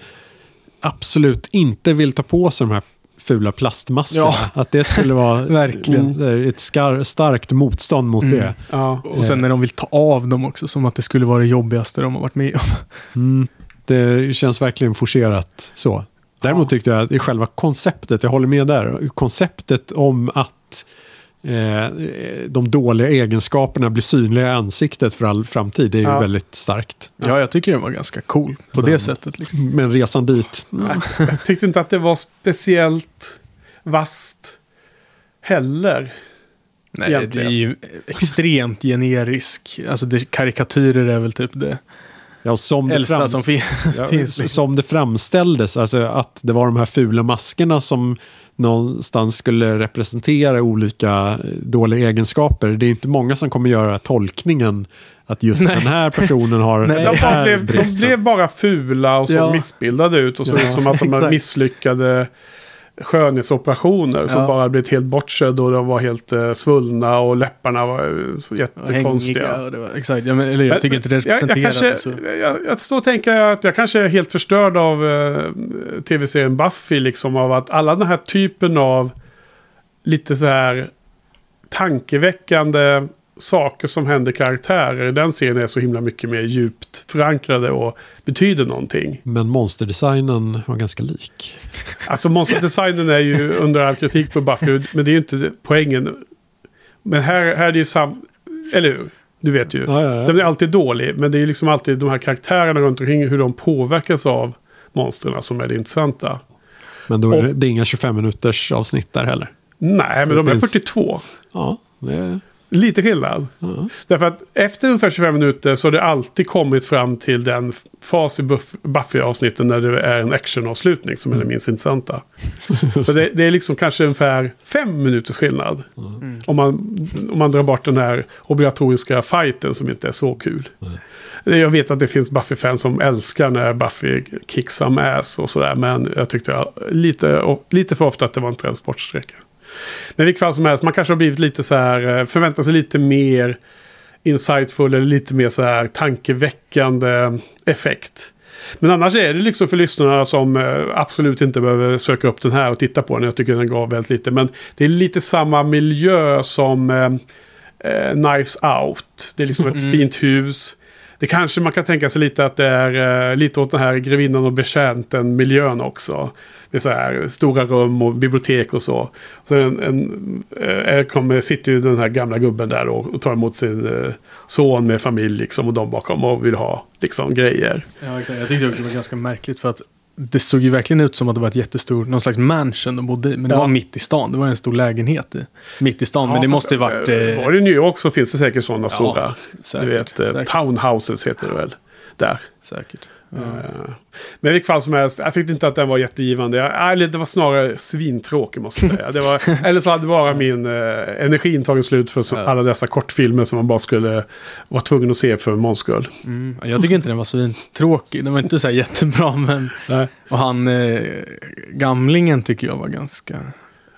absolut inte vill ta på sig de här fula plastmaskerna.
Ja.
Att det skulle vara
Verkligen.
mm, ett skar, starkt motstånd mot
Mm.
det.
Ja.
Och sen när de vill ta av dem också, som att det skulle vara det jobbigaste de har varit med om.
Mm. Det känns verkligen forcerat så. Däremot
Ja.
tyckte jag att i själva konceptet, jag håller med där, konceptet om att eh, de dåliga egenskaperna blir synliga i ansiktet för all framtid, det är ju
Ja.
väldigt starkt.
Ja, jag tycker den var ganska cool på det
Men-
sättet. Liksom.
Men resan dit,
Nej, jag tyckte inte att det var speciellt vast heller.
Nej, det
egentligen.
är ju extremt generisk. Alltså det, karikatyrer är väl typ det
Ja, som det,
äldsta
frams-
som fin-
ja,
finns. liksom.
som det framställdes, alltså att det var de här fula maskerna som någonstans skulle representera olika eh, dåliga egenskaper. Det är inte många som kommer göra tolkningen att just
Nej.
den här personen har
Nej.
den
De,
här
blev, de blev bara fula och så
Ja.
missbildade ut och såg
Ja,
ut som att de
exakt.
misslyckade skönhetsoperationer som
Ja.
bara blivit helt bortsedda och de var helt eh, svullna och läpparna var eh, så
Hängiga.
jättekonstiga.
och det var- Exakt, ja, men, eller jag tycker inte det
jag, jag,
representerar
kanske,
det. Så.
jag, jag står och tänker att jag kanske är helt förstörd av eh, tv-serien Buffy. Liksom av att alla den här typen av lite så här tankeväckande saker som händer karaktärer i den serien är så himla mycket mer djupt förankrade och betyder någonting.
Men monsterdesignen var ganska lik.
Alltså monsterdesignen är ju under all kritik på Buffy, men det är ju inte poängen. Men här, här är det ju sam... Eller hur? Du vet ju.
Ja, ja, ja.
Den är alltid dålig, men det är liksom alltid de här karaktärerna runt omkring, hur de påverkas av monstren som är det intressanta.
Men då är det,
Och-
det är inga 25 minuters avsnitt där heller.
Nej,
Så
men de
det
är
finns-
42.
Ja, det,
Lite skillnad.
ja.
Därför att efter ungefär 25 minuter så har det alltid kommit fram till den fas i Buff- Buffy-avsnitten när det är en actionavslutning som är det minst intressanta. Så det, det är liksom kanske ungefär fem minuters skillnad. Om, man, om man drar bort den här obligatoriska fighten som inte är så kul. Jag vet att det finns Buffy-fans som älskar när Buffy kicks some ass och sådär. Men jag tyckte jag, lite, lite för ofta att det var en transportsträcka. Men vilket fall som helst, man kanske har blivit lite så här, eh, förväntar sig lite mer insightful eller lite mer så här tankeväckande effekt. Men annars är det liksom för lyssnarna som eh, absolut inte behöver söka upp den här och titta på den. Jag tycker den gav väldigt lite. Men det är lite samma miljö som eh, eh, Knives Out. Det är liksom ett fint hus. Det kanske man kan tänka sig lite att det är eh, lite åt den här grevinnan och betjänten miljön också. Det är så här stora rum och bibliotek och så. Och sen en, en, eh, kommer, sitter ju den här gamla gubben där och, och tar emot sin eh, son med familj liksom och de bakom och vill ha liksom grejer.
Ja, exakt. Jag tyckte det var ganska märkligt för att det såg ju verkligen ut som att det var ett jättestort, någon slags mansion de bodde i. Men det
Ja.
var mitt i stan. Det var en stor lägenhet i, mitt i stan. men det måste ju varit...
Eh,
Eh,
Var det i New York så finns det säkert sådana stora.
säkert,
du vet,
säkert.
townhouses heter det väl. Där.
säkert.
Eh, Men i vilket fall som helst, jag tyckte inte att den var jättegivande. Jag, det var snarare svintråkig måste jag säga. Det var, eller så hade bara min eh, energin tagit slut för
Ja.
alla dessa kortfilmer som man bara skulle vara tvungen att se för Måns skull.
Mm. Jag tycker inte den var svintråkig. Den var inte så här jättebra, men...
Nej.
Och han, eh, gamlingen tycker jag var ganska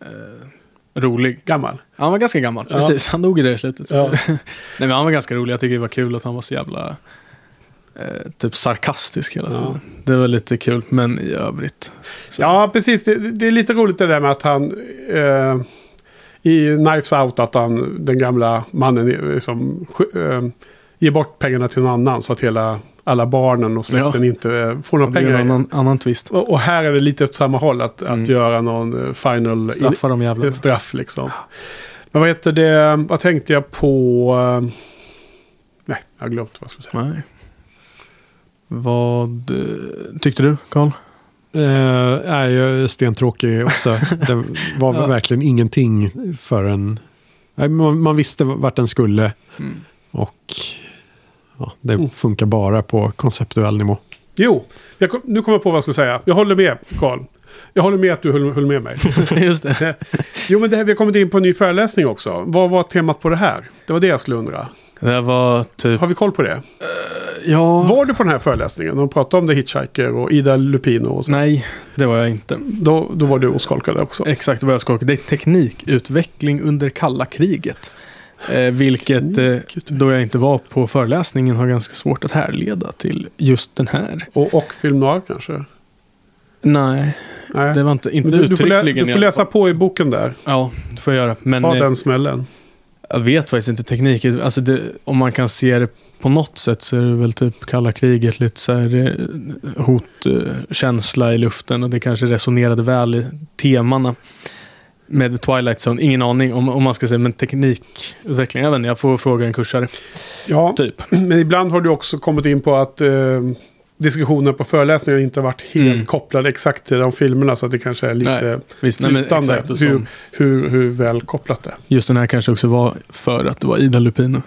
eh, rolig.
Gammal.
Han var ganska gammal,
Ja.
precis. Han dog ju där i slutet.
Ja.
Nej men han var ganska rolig. Jag tycker det var kul att han var så jävla eh, typ sarkastisk hela
Ja.
tiden. Det var lite kul, men i övrigt. Så.
Ja, precis. Det, det är lite roligt det där med att han... Eh, I Knives Out att han, den gamla mannen, eh, liksom, eh, ger bort pengarna till någon annan. Så att hela, alla barnen och släkten
Ja.
inte eh, får några
blir en
pengar.
annan, annan twist.
Och, och här är det lite åt samma håll. Att,
Mm.
att göra någon eh, final
Straffa de jävlarna.
in, straff liksom. Men vad heter det? Vad tänkte jag på? Nej, jag har glömt vad jag skulle säga.
Nej. Vad tyckte du, Karl?
Eh, nej, jag är stentråkig också. Det var
Ja.
verkligen ingenting förrän... Nej, man, man visste vart den skulle
Mm.
och ja, det
Mm.
funkar bara på konceptuell nivå.
Jo, jag kom, nu kommer jag på vad jag ska säga. Jag håller med, Karl. Jag håller med att du höll, höll med mig.
Just det.
Jo, men det här, vi har kommit in på en ny föreläsning också. Vad var temat på det här? Det var det jag skulle undra.
Det var typ...
Har vi koll på det?
Ja...
Var du på den här föreläsningen? De pratade om The Hitchhiker och Ida Lupino och så.
Nej, det var jag inte.
Då, då var du och skolkade också.
Exakt vad jag ska Det är teknikutveckling under kalla kriget. Eh, vilket, eh, då jag inte var på föreläsningen, har ganska svårt att härleda till just den här.
Och, och film noir kanske?
Nej,
Nej.
det var inte, inte
du, du, får lä-
uttryckligen.
du får läsa på i boken där.
Ja, det får jag göra. Men
Ha
eh,
den smällen.
Jag vet faktiskt inte teknik. Alltså det, om man kan se det på något sätt så är det väl typ kalla kriget, lite så här eh, hotkänsla i luften och det kanske resonerade väl i temana med Twilight Zone. Ingen aning om, om man ska säga, men teknikutveckling, jag vet inte, jag får fråga en kursare.
Ja,
Typ.
men ibland har du också kommit in på att eh, diskussionen på föreläsningen inte har varit helt
Mm.
kopplade exakt till de filmerna. Så att det kanske är lite
Nej, Visst, nej,
flytande hur,
som,
hur, hur väl kopplat det är.
just den här kanske också var för att det var Ida Lupino.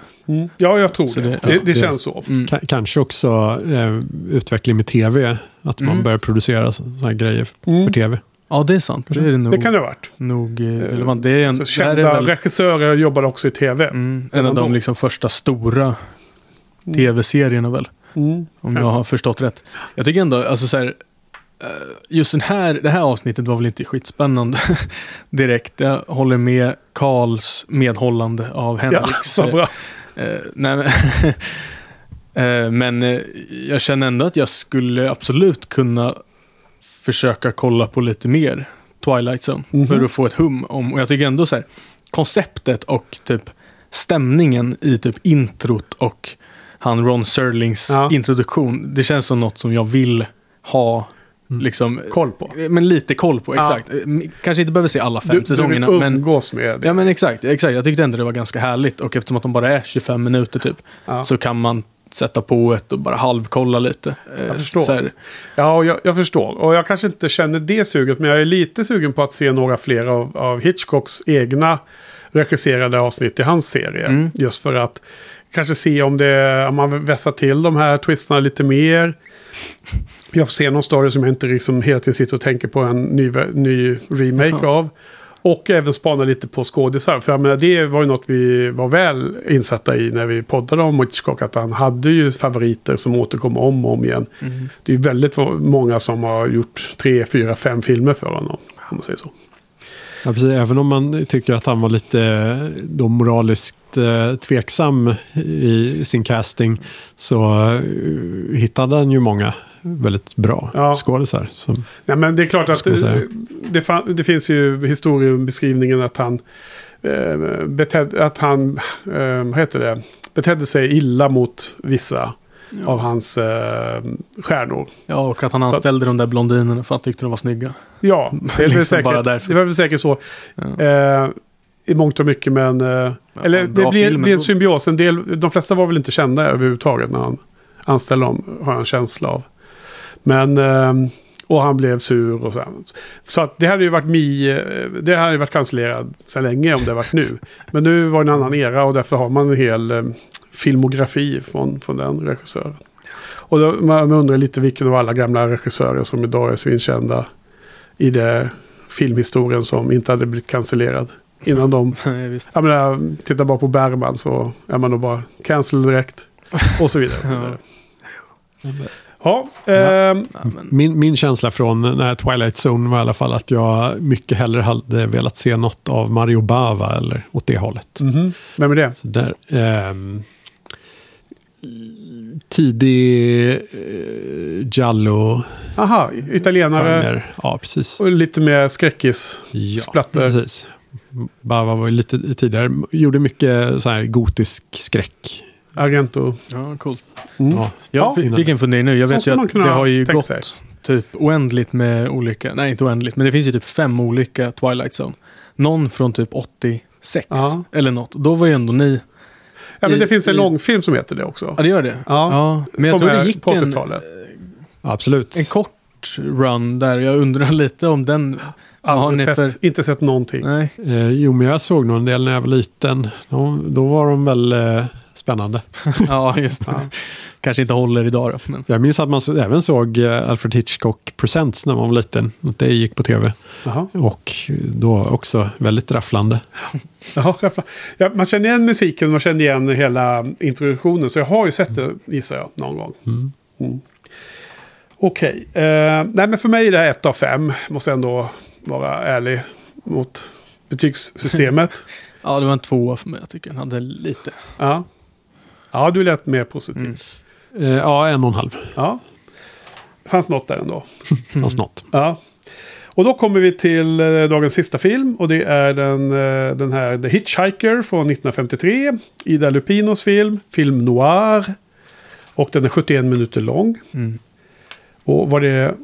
Ja, jag tror
Så
det.
det- ja,
det,
det-
känns så.
Mm.
Ka- kanske också eh, utveckling med tv. Att man
Mm.
börjar producera sådana här grejer
Mm.
för tv.
Ja, det är sant. Det är det nog,
Det kan det ha varit.
nog eh, relevant. Det är en,
Så
här är
kända
väl
regissörer jobbade också i tv.
mm, en av de liksom första stora
Mm.
tv-serierna väl.
Mm.
Om
Ja.
jag har förstått rätt. Jag tycker ändå, alltså så här, eh, just den här, det här avsnittet var väl inte skitspännande direkt. Jag håller med Karls medhållande av
Ja,
Henriks.
så bra.
Eh, nej, men, eh, men eh, jag känner ändå att jag skulle absolut kunna försöka kolla på lite mer Twilight Zone.
Mhm.
För att få ett hum om, och jag tycker ändå så här, konceptet och typ stämningen i typ introt och han Ron Serlings
Ja.
introduktion. Det känns som något som jag vill ha
Mm.
liksom,
Koll på.
men lite koll på,
Ja.
exakt. Eh, Kanske inte behöver se alla fem
Du, du
säsongerna, men
umgås med.
Ja men exakt, exakt. Jag tyckte ändå det var ganska härligt och eftersom att de bara är 25 minuter typ
Ja.
så kan man sätta på ett och bara halvkolla lite. Eh,
Jag förstår.
så här,
Ja, jag, jag förstår. Och jag kanske inte känner det suget, men jag är lite sugen på att se några fler av, av Hitchcocks egna regisserade avsnitt i hans serie.
Mm.
Just för att kanske se om, det, om man vässar till de här twisterna lite mer. Jag får se någon story som jag inte liksom hela tiden sitter och tänker på en ny, ny remake
Jaha.
av. Och även spana lite på skådisar. För jag menar, det var ju något vi var väl insatta i när vi poddade om Hitchcock. Att han hade ju favoriter som återkom om och om igen.
mm.
Det är väldigt många som har gjort tre, fyra, fem filmer för honom. Om man säger så.
Ja, precis. Även om man tycker att han var lite då moraliskt eh, tveksam i sin casting så eh, hittade han ju många väldigt bra
Ja.
skådisar. Som,
Nej, men det är klart att det, det, det finns ju historiebeskrivningen att han, eh, betedde, att han eh, heter det, betedde sig illa mot vissa av hans eh, stjärnor.
Ja, och att han anställde de där blondinerna för att han tyckte de var snygga.
Ja, det är
Liksom
säkert,
bara därför.
det var väl säkert så.
Ja.
Eh, I mångt och mycket, men... Eh, eller det blir, blir en symbios. En del, de flesta var väl inte kända överhuvudtaget när han anställde dem, har jag en känsla av. Men... Eh, och han blev sur och så. Så att det hade ju varit mi, eh, det hade ju varit cancellerad så länge om det varit nu. Men nu var det en annan era och därför har man en hel eh, filmografi från, från den regissören. Och då, man undrar lite vilken av alla gamla regissörer som idag är svinkända i det filmhistorien som inte hade blivit cancellerad. Innan de,
Nej,
jag menar, titta bara på Bergman så är man nog bara cancel direkt. Och så vidare. Och så vidare. Ja, ehm,
Ja,
min, min känsla från den här Twilight Zone var i alla fall att jag mycket hellre hade velat se något av Mario Bava eller åt det hållet.
mhm. vem är det?
Så där, ehm, tidig eh, Giallo
Aha, italienare
genre. Ja, precis.
och lite mer skräckis.
Ja,
splatter.
precis. Bava var ju lite tidigare. Gjorde mycket så här gotisk skräck.
Argento.
ja, coolt.
Mm.
Ja,
Jag
Ja,
fick, en fundering nu. Jag vet ju att det har ju gått
sig.
typ oändligt med olika, nej inte oändligt, men det finns ju typ fem olika Twilight Zone. Någon från typ 86
Ja.
eller något. Då var ju ändå ni,
Ja, men det
I-
finns en
i-
långfilm som heter det också.
ja det gör det.
Ja,
men jag
som
tror det gick
på
en,
80-talet.
absolut.
en kort run där. Jag undrar lite om den,
Aldrig
ni
sett,
för,
Inte sett någonting.
nej.
Eh, jo, men jag såg nog en del när jag var liten. De, då var de väl eh, spännande.
Ja, just det.
Ja.
Kanske inte håller idag då. Men,
Jag minns att man även såg eh, Alfred Hitchcock Presents när man var liten. Det gick på tv.
Jaha.
Och då också väldigt rafflande.
Ja, man känner igen musiken, man känner igen hela introduktionen. Så jag har ju sett det, gissar jag, någon gång.
Mm.
Mm. Okej. Eh, nej, men för mig är det här ett av fem. Måste jag ändå vara ärlig mot betygssystemet.
ja, det var en tvåa för mig. Jag tycker den hade lite.
ja. Ja, du lät mer positiv.
Mm.
Eh, ja, en och en halv.
Ja. Fanns något där ändå.
Fanns något.
Ja. Och då kommer vi till eh, dagens sista film. Och det är den, eh, den här The Hitchhiker från 1953. Ida Lupinos film. Film noir. Och den är 71 minuter lång.
Mm.
Och var det...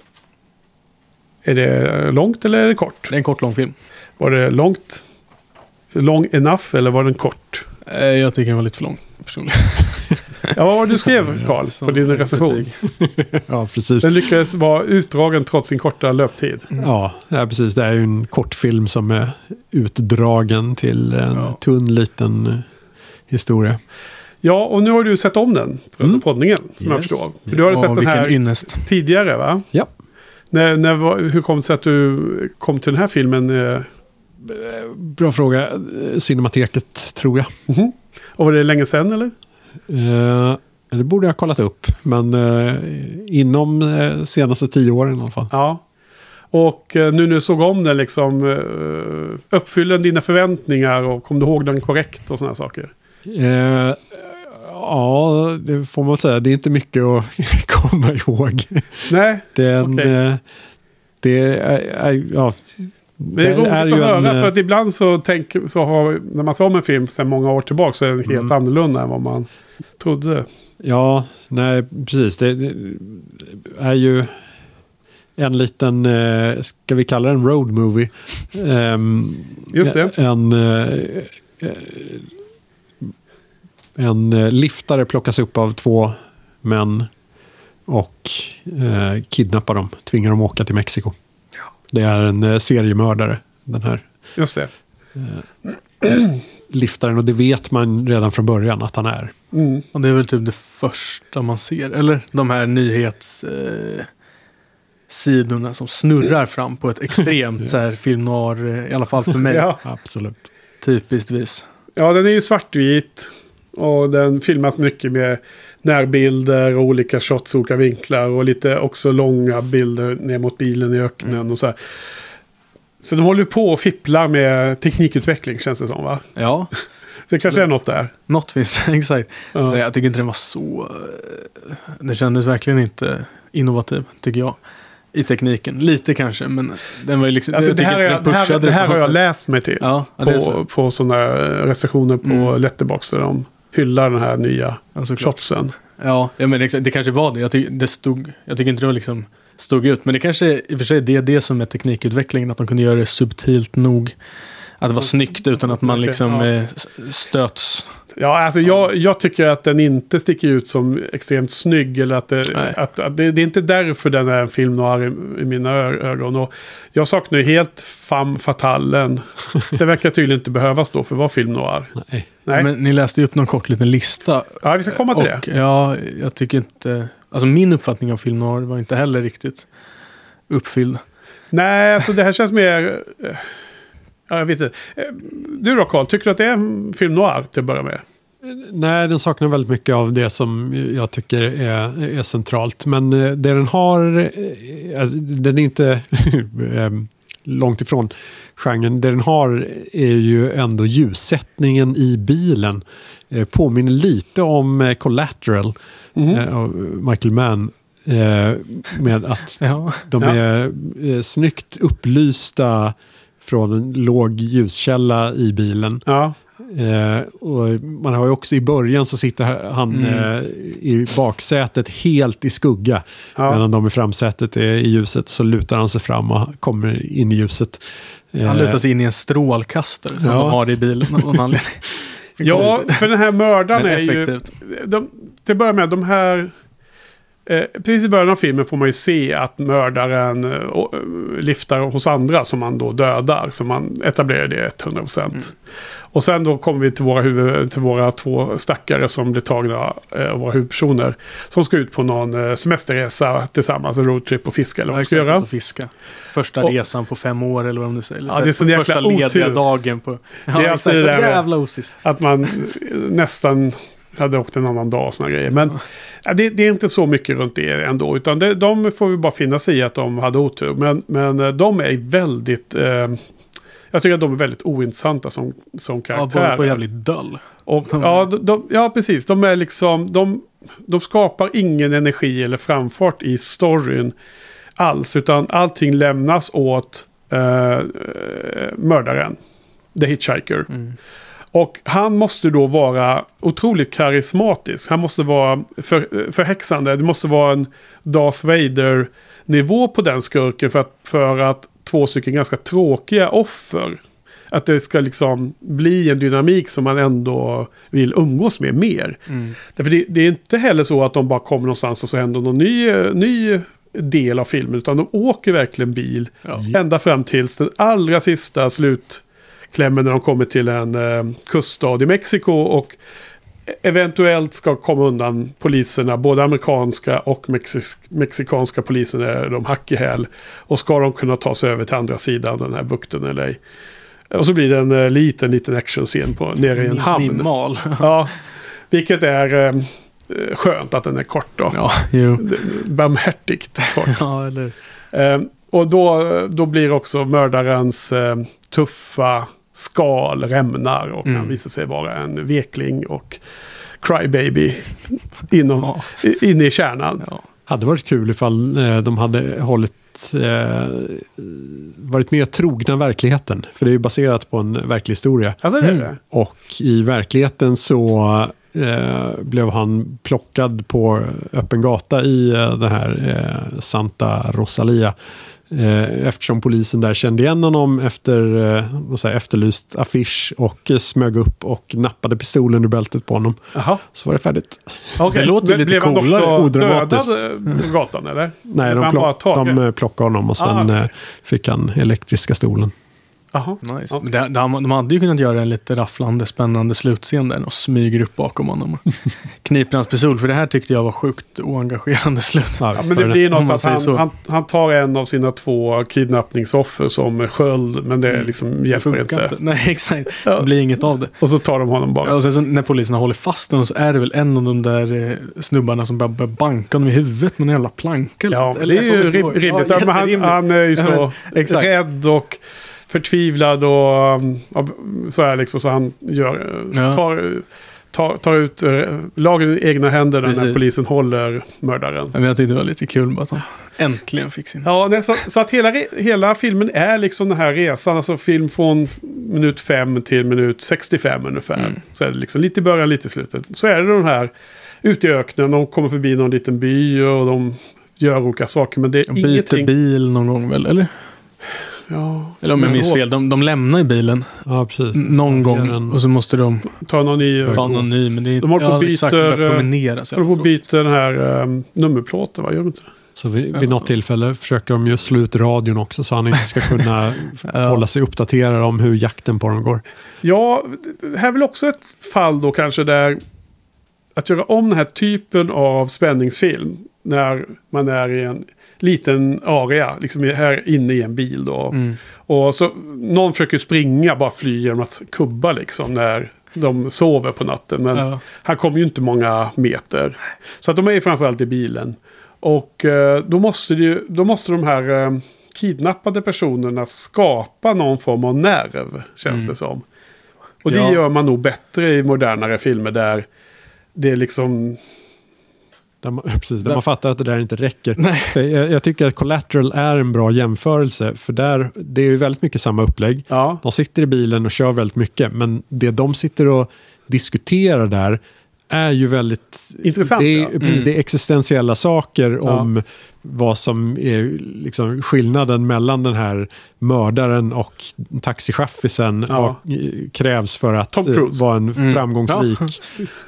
Är det långt eller är det kort?
Det är en kort lång film.
Var det långt? Long enough eller var den kort?
Eh, Jag tycker den var lite för lång personligen.
Ja, vad var det du skrev Karl på din recension?
Ja, precis.
Den lyckades vara utdragen trots sin korta löptid.
Ja, ja, precis. Det är ju en kortfilm som är utdragen till en
Ja.
tunn liten eh, historia.
Ja, och nu har du sett om den på
Mm.
poddningen, som jag
Yes.
förstår. För du har
Ja,
sett den här
ynnest.
tidigare, va?
Ja.
När, när, hur kom det sig att du kom till den här filmen? Eh,
Bra fråga. Eh, Cinemateket, tror jag.
mhm. Och var det länge sedan, eller?
Eh, det borde jag ha kollat upp. Men eh, inom eh, senaste tio åren i alla fall.
Ja. Och nu när du såg om den, liksom, uppfyller den dina förväntningar och kom du ihåg den korrekt och sådana saker?
Ja, det får man säga. Det är inte mycket att komma ihåg.
Nej,
Det är en...
Okej.
eh, det är, ja,
det är roligt att
ju
höra.
en, eh,
för att ibland så, tänk, så har, när man ser om en film sedan många år tillbaka så är den helt
Mm.
annorlunda än vad man trodde.
Ja, nej, precis. Det är ju en liten, eh, ska vi kalla det en road movie. Ehm,
Just det.
En, eh, en liftare plockas upp av två män och kidnappar dem, tvingar dem åka till Mexiko. Det är en eh, seriemördare, den här
Just det.
liftaren. Och det vet man redan från början att han är.
Mm.
Och det är väl typ det första man ser. Eller de här nyhets... Eh, som snurrar fram på ett extremt så här film noir, eh, i alla fall för mig,
Ja.
Absolut.
typiskt vis.
ja, den är ju svartvit. Och den filmas mycket med närbilder och olika shots, olika vinklar. Och lite också långa bilder ner mot bilen i öknen
Mm.
och så här. Så de håller på och fipplar med teknikutveckling känns det som va?
Ja,
Så det kanske är något där.
något finns exakt.
Ja.
Så jag tycker inte den var så... eh, Det kändes verkligen inte innovativ, tycker jag. I tekniken. Lite kanske, men den var ju liksom...
Alltså,
jag
det här,
den
det här, det här
på
har jag läst mig till.
Ja, är så.
på, på sådana recensioner på
Mm.
Letterboxd där de hyllar den här nya
Ja,
shotsen.
Ja, ja men exakt, det kanske var det. Jag, tyck, det stod, jag tycker inte det var liksom stod ut. Men det kanske i och för sig det är det som är teknikutvecklingen. Att de kunde göra det subtilt nog. Att det var snyggt utan att man liksom
ja.
eh, stöts.
Ja, alltså jag, jag tycker att den inte sticker ut som extremt snygg. Eller att det, att, att det, det är inte därför den är en film noir i, i mina ögon. Och jag saknar ju helt femme fatalen. Det verkar tydligen inte behövas då för att vara film noir.
Nej.
Nej,
Men ni läste ju upp någon kort liten lista.
ja, vi ska komma till
och,
det.
Ja, jag tycker inte... Alltså min uppfattning av film noir var inte heller riktigt uppfylld.
Nej, alltså det här känns mer... Ja, jag vet inte. Eh, Du då Carl, tycker du att det är en film noir till att börja med?
Nej, den saknar väldigt mycket av det som jag tycker är, är centralt. Men eh, det den har, eh, alltså, den är inte långt ifrån genren. Det den har är ju ändå ljussättningen i bilen. Påminner lite om Collateral eh, av Michael Mann. Med att
Ja.
de
Ja.
är eh, snyggt upplysta från en låg ljuskälla i bilen.
Ja,
Eh, och man har ju också i början så sitter han
Mm.
eh, i baksätet helt i skugga.
ja.
Medan de i framsätet är i ljuset. Så lutar han sig fram och kommer in i ljuset.
Han
Eh,
lutar sig in i en strålkastare som
Ja.
de har i bilen. av någon anledning.
ja för den här mördaren är ju... De, till att börja med, de här... Eh, precis i början av filmen får man ju se att mördaren eh, eh, lyftar hos andra som man då dödar. Så man etablerar det 100%.
Mm.
Och sen då kommer vi till våra, huvud, till våra två stackare som blir tagna eh, av våra huvudpersoner. Som ska ut på någon semesterresa tillsammans, en roadtrip och fiska eller vad de ska göra.
fiska. Första
Och-
resan på fem år eller vad de nu säger.
Ja, det är så jäkla
Första lediga
otur.
dagen på... Ja,
alltid
exakt,
det
så
där
jävla osis.
Att man nästan hade åkt en annan dag och såna grejer. Men ja, det, det är inte så mycket runt det ändå. Utan det, de får vi bara finna sig i att de hade otur. Men, men eh, de är väldigt... Eh, jag tycker att de är väldigt ointressanta som, som
Ja,
karaktärer.
båda får jävligt dull.
Och,
De-
ja, de, de, ja, precis. De är liksom... De, de skapar ingen energi eller framfart i storyn alls. Utan allting lämnas åt eh, eh, mördaren. The Hitchhiker.
Mm.
Och han måste då vara otroligt karismatisk. Han måste vara för, förhäxande. Det måste vara en Darth Vader-nivå på den skurken för att, för att två stycken ganska tråkiga offer Att det ska liksom bli en dynamik som man ändå vill umgås med mer.
Mm.
Därför det, det är inte heller så att de bara kommer någonstans och så händer någon ny, ny del av filmen. Utan de åker verkligen bil.
Ja.
Ända fram tills den allra sista slutklämmen när de kommer till en eh, kuststad i Mexiko. Och eventuellt ska komma undan poliserna. Både amerikanska och mexisk, mexikanska polisen är de hack i häl. Och ska de kunna ta sig över till andra sidan den här bukten eller ej. Och så blir det en eh, liten, liten actionscen på, nere i en hamn.
Minimal.
Ja, vilket är eh, skönt att den är kort då.
ja, jo.
Barmhärtigt kort.
Ja, eller...
Eh, och då, då blir också mördarens eh, tuffa skal rämnar och
Mm.
han visar sig vara en vekling och crybaby inom,
Ja.
i- inne i kärnan.
Ja.
Hade varit kul ifall eh, de hade hållit eh, varit mer trogna verkligheten. För det är ju baserat på en verklig historia.
Alltså det är
Mm.
det.
Och i verkligheten så eh, blev han plockad på öppen gata i eh, den här eh, Santa Rosalia. Eh, eftersom polisen där kände igen honom efter eh, säger, efterlyst affisch och eh, smög upp och nappade pistolen ur bältet på honom.
Jaha.
Så var det färdigt.
Okej.
Det låter
Men
lite
Blev han
coolare,
också
odramatiskt.
dödad gatan eller?
Nej, de,
han
plock, de plockade honom och sen
Ah,
eh, fick han elektriska stolen.
Jaha.
Nice. Men det, det, de hade ju kunnat göra en lite rafflande, spännande slutscen där och smyger upp bakom honom. och Kniper hans pistol, för det här tyckte jag var sjukt oengagerande slut.
Ja,
men det
det.
blir något att han, han, han tar en av sina två kidnappningsoffer som sköld. Men det
Mm.
liksom
Det
hjälper
funkar
inte.
inte. Nej, exakt. Det blir inget av det.
Och så tar de honom bara.
Och sen så när polisen håller fast honom så är det väl en av de där eh, snubbarna som bara börjar banka honom i huvudet med en jävla planka. eller
Ja,
något.
det
Eller
är ju rim, rimligt.
Ja,
han, han är ju så
Ja, men,
rädd och förtvivlad och um, så här liksom. Så han gör,
Ja.
tar, tar, tar ut uh, lagen i egna händer när polisen håller mördaren.
Ja, men jag tyckte det var lite kul bara att han äntligen fick sin...
Ja, nej, så, så att hela, hela filmen är liksom den här resan. Alltså film från minut 5 till minut 65 ungefär.
Mm.
Så är det liksom lite i början, lite i slutet. Så är det den här ute i öknen. De kommer förbi någon liten by och de gör olika saker. Men det är
De byter
ingenting.
bil någon gång väl, eller?
Ja,
Eller om jag minns fel, de, de lämnar ju bilen
Ja, precis.
någon gång
en-
och så måste de
Ta någon ny.
ta någon ny. Men det är
De håller på och
ja, exakt,
byter, eh,
promenera. Så
Håller på att byta den här um, nummerplåten, va? Gör de inte det?
Så vid, vid något tillfälle försöker de ju slå ut radion också så han inte ska kunna
Ja.
hålla sig uppdaterad om hur jakten på dem går.
Ja, det här är väl också ett fall då kanske där att göra om den här typen av spänningsfilm när man är i en liten area, liksom här inne i en bil då.
Mm.
Och så någon försöker springa, bara fly genom att kubba liksom när de sover på natten. Men
Ja.
han kommer ju inte många meter. Så att de är ju framförallt i bilen. Och eh, då, måste ju, då måste de här eh, kidnappade personerna skapa någon form av nerv, känns
Mm.
det som. Och det
Ja.
gör man nog bättre i modernare filmer där det är liksom...
Där man, precis, där
Där-
man fattar att det där inte räcker.
Nej.
Jag, jag tycker att Collateral är en bra jämförelse. För där, det är ju väldigt mycket samma upplägg.
Ja,
De sitter i bilen och kör väldigt mycket. Men det de sitter och diskuterar där är ju väldigt...
Intressant,
Det är,
ja.
precis,
Mm.
det är existentiella saker
Ja.
om vad som är liksom skillnaden mellan den här mördaren och taxichaffisen.
Ja.
Vad eh, krävs för att eh, vara en
Mm.
framgångsrik...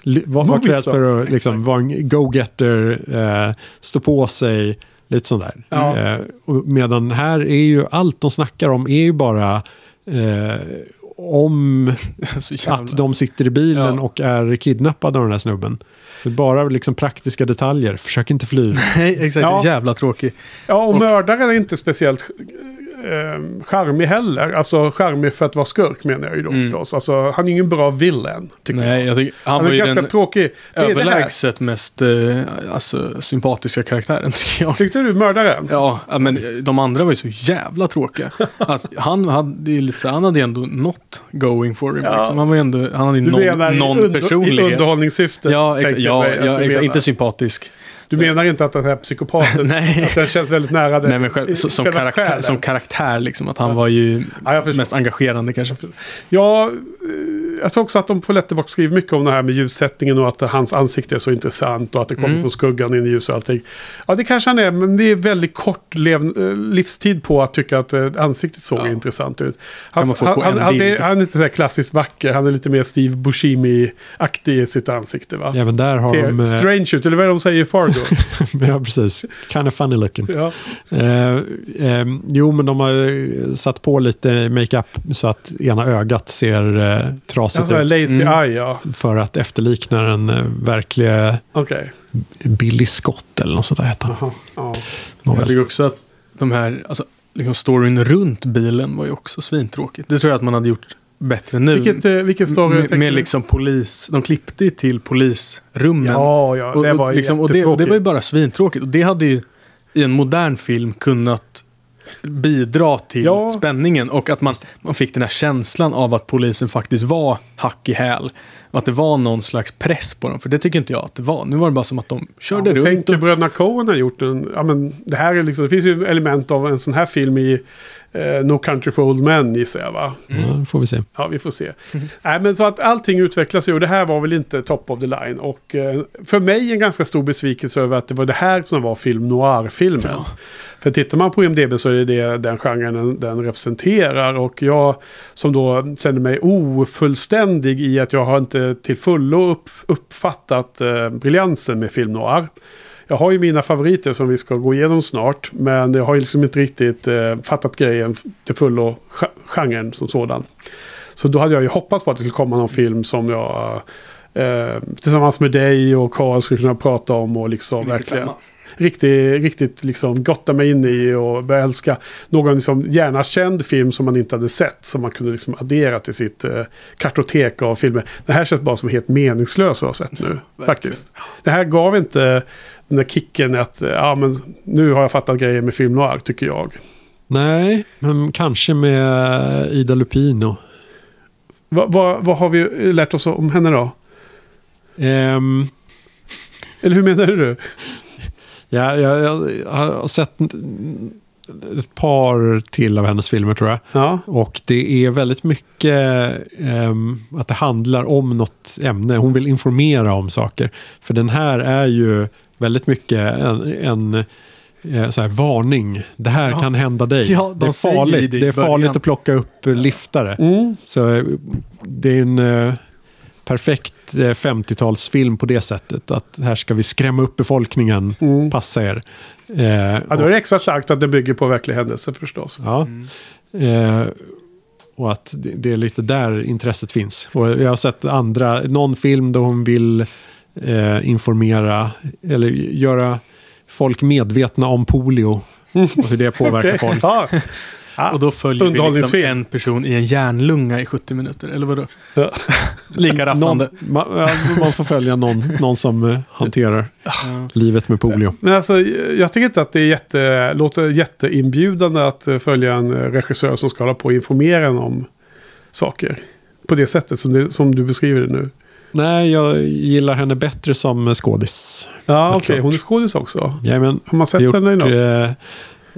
li- vad, vad krävs för att liksom, vara en go-getter, eh, stå på sig, lite sånt där.
Ja.
Eh, medan här är ju allt de snackar om är ju bara eh, om att de sitter i bilen
Ja.
och är kidnappade av den här snubben. Det är bara liksom praktiska detaljer. Försök inte fly.
Nej, exakt.
Ja.
Jävla tråkig.
ja och,
Och-
mördaren är inte speciellt eh, charmig heller. Alltså charmig för att vara skurk menar jag ju då
Mm.
förstås. Alltså han är ingen bra villain. Tycker
Nej,
jag.
jag tycker, han
Han
var
är
ju
ganska
den
tråkig. Det
överlägset mest eh, alltså, sympatiska karaktären tycker jag.
Tyckte du mördaren?
Ja, men de andra var ju så jävla tråkiga. Att han hade ju lite han hade ju ändå något going for him.
Ja.
Liksom. Han var ändå, han hade ju någon, någon
under- i
personlighet.
underhållningssyfte?
Ja, exa, ja, ja
menar.
inte sympatisk.
Du menar inte att den här psykopaten,
Nej.
att den känns väldigt nära dig?
Nej, men själv, så, som, karaktär,
själen?
som karaktär liksom. Att han
Ja.
var ju
Ja,
mest engagerande kanske.
Ja, jag tror också att de på Letterboxd skriver mycket om det här med ljussättningen och att hans ansikte är så intressant och att det kommer
Mm.
från skuggan in i ljus och allting. Ja, det kanske han är, men det är väldigt kort lev, eh, livstid på att tycka att eh, ansiktet såg
Ja.
intressant ut. Han, han, han, han, är, han är inte så här klassiskt vacker, han är lite mer Steve Buscemi-aktig i sitt ansikte va?
Även där har
Ser
de... eh,
strange ut, eller vad är det de säger i Fargo?
ja, precis. Kind of funny looking.
ja.
Eh, eh, jo, men de har satt på lite makeup så att ena ögat ser eh, trasigt
Alltså,
ut.
lazy
Mm.
eye, ja.
För att efterlikna den eh, verkliga
Okej.
Billy Scott eller något sånt där heter han.
Ja.
Jag tycker också att de här, alltså, liksom storyn runt bilen var ju också svintråkigt. Det tror jag att man hade gjort bättre nu.
Vilket, eh, vilken story
med, med liksom polis, de klippte ju till polisrummen.
Ja, ja,
och,
det var
liksom, och det, det var ju bara svintråkigt. Och det hade ju i en modern film kunnat bidra till
Ja.
spänningen och att man, man fick den här känslan av att polisen faktiskt var hack i häl. Och att det var någon slags press på dem. För det tycker inte jag att det var. Nu var det bara som att de körde
ja,
runt.
Tänk
och-
bröderna Coen har gjort en... Ja, men det, här är liksom, det finns ju element av en sån här film i eh, No Country for Old Men gissar jag va?
Ja, det får vi se.
Ja, vi får se. Nej, men så att allting utvecklas ju och det här var väl inte top of the line. Och eh, för mig en ganska stor besvikelse över att det var det här som var film noir-filmen.
Ja.
För tittar man på IMDB så är det den genren den, den representerar. Och jag som då känner mig ofullständig i att jag har inte till fullo upp, uppfattat eh, briljansen med film noir. Jag har ju mina favoriter som vi ska gå igenom snart. Men jag har ju liksom inte riktigt eh, fattat grejen till fullo, ge- genren som sådan. Så då hade jag ju hoppats på att det skulle komma någon film som jag eh, tillsammans med dig och Karl skulle kunna prata om och liksom verkligen riktigt, riktigt liksom gotta mig in i och börja älska någon liksom gärna känd film som man inte hade sett. Som man kunde liksom addera till sitt eh, kartotek av filmer. Det här känns bara som helt meningslöst att ha sett nu. faktiskt. Det här gav inte den där kicken att eh, ja, men nu har jag fattat grejer med film noir tycker jag.
Nej, men kanske med Ida Lupino.
Vad vad- vad har vi lärt oss om henne då?
Ehm,
Eller hur menar du?
ja, jag, jag har sett ett par till av hennes filmer tror jag.
Ja,
Och det är väldigt mycket ehm, att det handlar om något ämne. Hon vill informera om saker. För den här är ju väldigt mycket en, en eh, så här, varning. Det här
Ja.
kan hända dig.
Ja, de
det är farligt,
det
är farligt att plocka upp eh, liftare.
mm.
Så eh, det är en eh, perfekt eh, 50-talsfilm på det sättet. Att här ska vi skrämma upp befolkningen.
Mm.
Passa er. Eh,
Ja, då är det extra starkt att det bygger på verklig händelse förstås.
Ja. Eh, och att det, det är lite där intresset finns. Och jag har sett andra, någon film då hon vill eh, informera eller göra folk medvetna om polio. Och hur det påverkar folk.
Ja. Ja.
Och då följer vi liksom en person i en järnlunga i 70 minuter, eller vadå?
Ja.
Lika
Någon,
rafflande.
man, ja, man får följa någon, någon som eh, hanterar
Ja.
livet med polio.
Men alltså, jag tycker inte att det är jätte, låter jätteinbjudande att eh, följa en eh, regissör som ska hålla på och informera en om saker. På det sättet som, det, som du beskriver det nu.
Nej, jag gillar henne bättre som skådis.
Ja, okej.
klart.
Hon är skådis också.
Jajamän.
Har man sett
Gjort,
henne i något?
eh,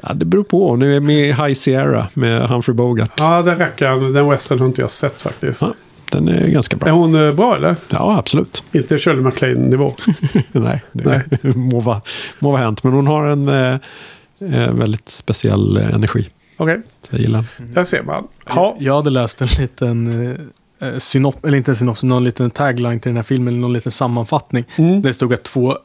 ja, det beror på. Nu är jag med i High Sierra med Humphrey Bogart.
Ja, den rackaren, den western har inte jag sett faktiskt.
Ja. Den är ganska
Är
bra.
hon eh, bra eller?
Ja, absolut.
Inte Shirley MacLaine-nivå.
Nej, det
Nej.
må, vara, må vara hänt. Men hon har en eh, eh, väldigt speciell energi.
Okej,
Så jag gillar den.
där ser man. Ja,
Jag hade läst en liten synop, eller inte en synopsis, någon liten tagline till den här filmen, någon liten sammanfattning.
mm.
Det stod att två,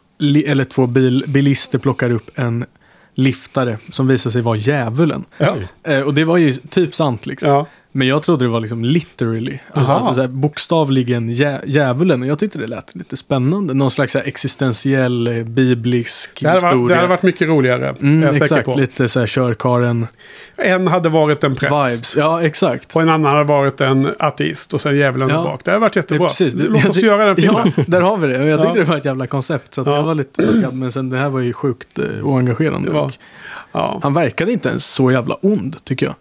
eller två bil, bilister plockar upp en liftare som visar sig vara djävulen.
ja.
Eh, och det var ju typ sant liksom.
ja.
Men jag trodde det var liksom literally. Alltså, alltså så här, bokstavligen djä, djävulen. Och jag tyckte det lät lite spännande. Någon slags här, existentiell, eh, biblisk
Det,
historia.
det hade varit mycket roligare.
mm,
är jag säker
exakt,
på.
lite så här körkaren
En hade varit en präst.
vibes. Ja, exakt.
Och en annan hade varit en ateist och sen djävulen
Ja.
bak. Det hade varit jättebra.
Ja, precis.
Låt oss göra den filmen.
Ja, där har vi det. Jag tyckte det var ett jävla koncept. Så jag var lite taggad. Men sen det här var ju sjukt eh, oengagerande.
Var-.
Han verkade inte ens så jävla ond, tycker jag.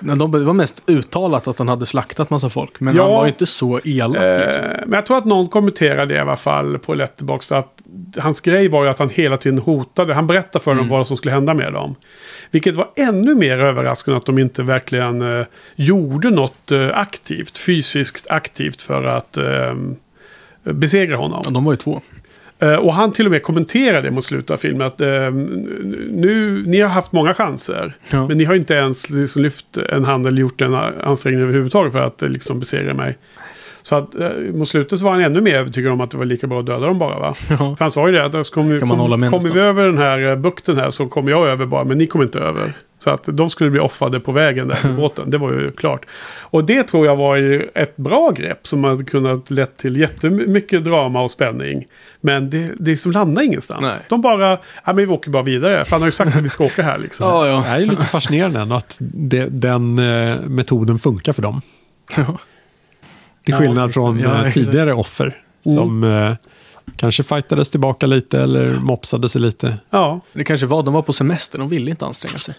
De, det var mest uttalat att han hade slaktat massa folk. Men
Ja.
han var ju inte så elak liksom.
Eh, men jag tror att någon kommenterade i alla fall på Letterboxd. Att hans grej var ju att han hela tiden hotade. Han berättade för dem vad som skulle hända med dem. Vilket var ännu mer överraskande att de inte verkligen eh, gjorde något eh, aktivt. Fysiskt aktivt för att eh, besegra honom.
Ja, de var ju två.
Eh, och han till och med kommenterade mot slutet av filmen. Att eh, nu, ni har haft många chanser.
Ja.
Men ni har inte ens liksom lyft en hand eller gjort en ansträngning överhuvudtaget för att eh, liksom besegra mig. Så att eh, mot slutet var han ännu mer övertygad om att det var lika bra att döda dem bara va?
Ja.
För han sa ju det att kommer, kom,
nästan.
vi över den här eh, bukten här så kommer jag över bara, men ni kommer inte över. Så att de skulle bli offade på vägen där på båten, det var ju klart. Och det tror jag var ju ett bra grepp som hade kunnat lett till jättemycket drama och spänning. Men det, det liksom landade ingenstans.
Nej.
De bara, ja men vi åker bara vidare. För han har ju sagt att vi ska åka här liksom.
Ja,
Det
ja.
är ju lite fascinerande ändå att det, den eh, metoden funkar för dem.
ja.
Till
Ja,
skillnad
exakt.
från
Ja,
eh, tidigare offer.
Mm.
Som eh, kanske fightades tillbaka lite eller mopsade sig lite.
Ja.
Det kanske var, de var på semester, de ville inte anstränga sig.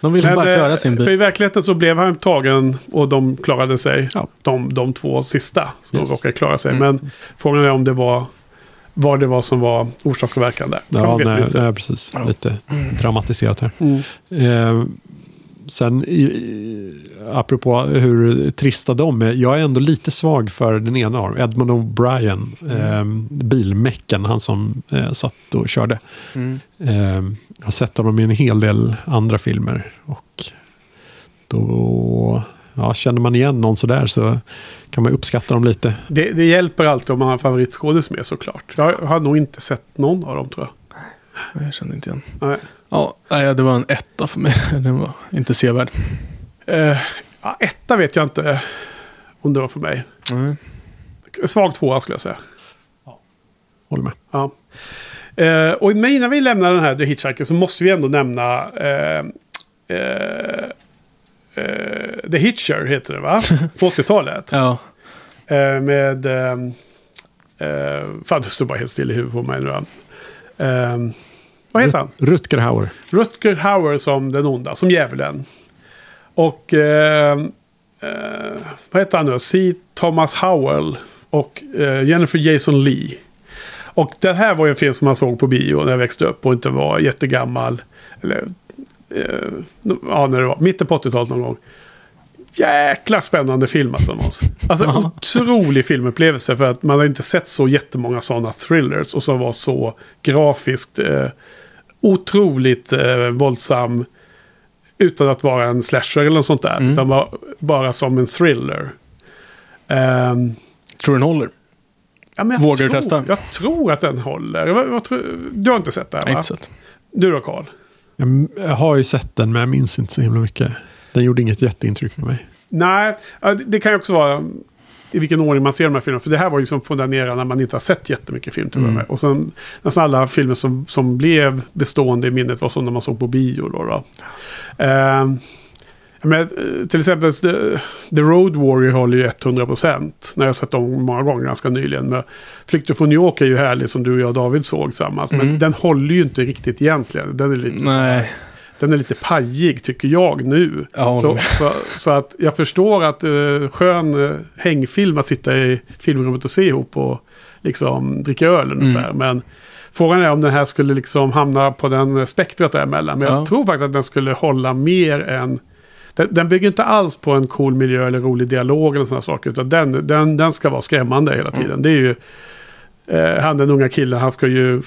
De ville
Men,
bara
eh,
köra sin
För i
bil.
verkligheten så blev han tagen och de klarade sig.
Ja.
De, de två sista som
Yes.
råkade klara sig.
Mm.
Men frågan är om det var vad det var som var orsak och verkan där.
Ja, nej, nej, precis.
Ja.
Lite dramatiserat här.
Mm.
Eh, sen, i, i, apropå hur trista de är. Jag är ändå lite svag för den ena av dem. Edmund O'Brien. Eh, bilmäcken, han som eh, satt och körde.
Mm.
Eh, jag har sett honom i en hel del andra filmer. Och då ja, känner man igen någon sådär så kan man uppskatta dem lite.
Det, det hjälper alltid om man har favoritskådis med såklart. Jag har nog inte sett någon av dem tror jag.
Nej, Jag känner inte igen.
Nej.
Ja, nej, det var en etta för mig. Den var inte sevärd.
Eh, ja, etta vet jag inte om det var för mig.
Nej.
Svag tvåa skulle jag säga.
Håller med.
Ja. Eh, och men innan vi lämnar den här The Hitchhiker så måste vi ändå nämna eh, eh, eh, The Hitcher heter det va? På 80-talet.
Ja,
Eh, med... Eh, fan, det står bara helt still i huvudet på mig nu. Vad heter han?
Rutger Hauer.
Rutger Hauer som den onda, som djävulen. Och... Eh, eh, vad heter han nu? C. Thomas Howell. Och eh, Jennifer Jason Lee. Och det här var ju en film som man såg på bio när jag växte upp och inte var jättegammal. Eller, eh, ja, när det var mitten på 80-talet någon gång. Jäkla spännande film alltså. Måns. Alltså
Ja.
otrolig filmupplevelse för att man har inte sett så jättemånga sådana thrillers och som var så grafiskt eh, otroligt eh, våldsam. Utan att vara en slasher eller något sånt där.
Mm.
Utan var, bara som en thriller. Ehm,
tror den håller.
ja, men jag
Vågar du
tror,
testa?
Jag tror att den håller. Vad, vad tror, du har inte sett det här
Nej,
va?
inte sett.
Du då Karl?
Jag jag har ju sett den men jag minns inte så himla mycket. Den gjorde inget jätteintryck på mig.
Nej, det kan ju också vara i vilken ordning man ser de här filmerna. För det här var ju som från där nere när man inte har sett jättemycket film till
Mm.
med. Och sen nästan alla filmer som, som blev bestående i minnet var som när man såg på bio. Då, då. Ehm, men, eh, till exempel The, The Road Warrior håller ju 100%. När jag sett dem många gånger ganska nyligen. Men Flykten från New York är ju härlig som du och jag David såg tillsammans. Men
Mm.
den håller ju inte riktigt egentligen. Den är lite, så
Nej,
den är lite pajig tycker jag nu.
håller
Så,
med.
så, att jag förstår att uh, skön uh, hängfilm att sitta i filmrummet och se ihop och liksom dricka öl ungefär.
Mm.
Men frågan är om den här skulle liksom hamna på den eh, spektrat däremellan. Men
Ja.
jag tror faktiskt att den skulle hålla mer än... Den, den bygger inte alls på en cool miljö eller rolig dialog eller sådana saker. Utan den, den, den ska vara skrämmande hela tiden. Det är ju... eh, han den unga killen, han ska ju...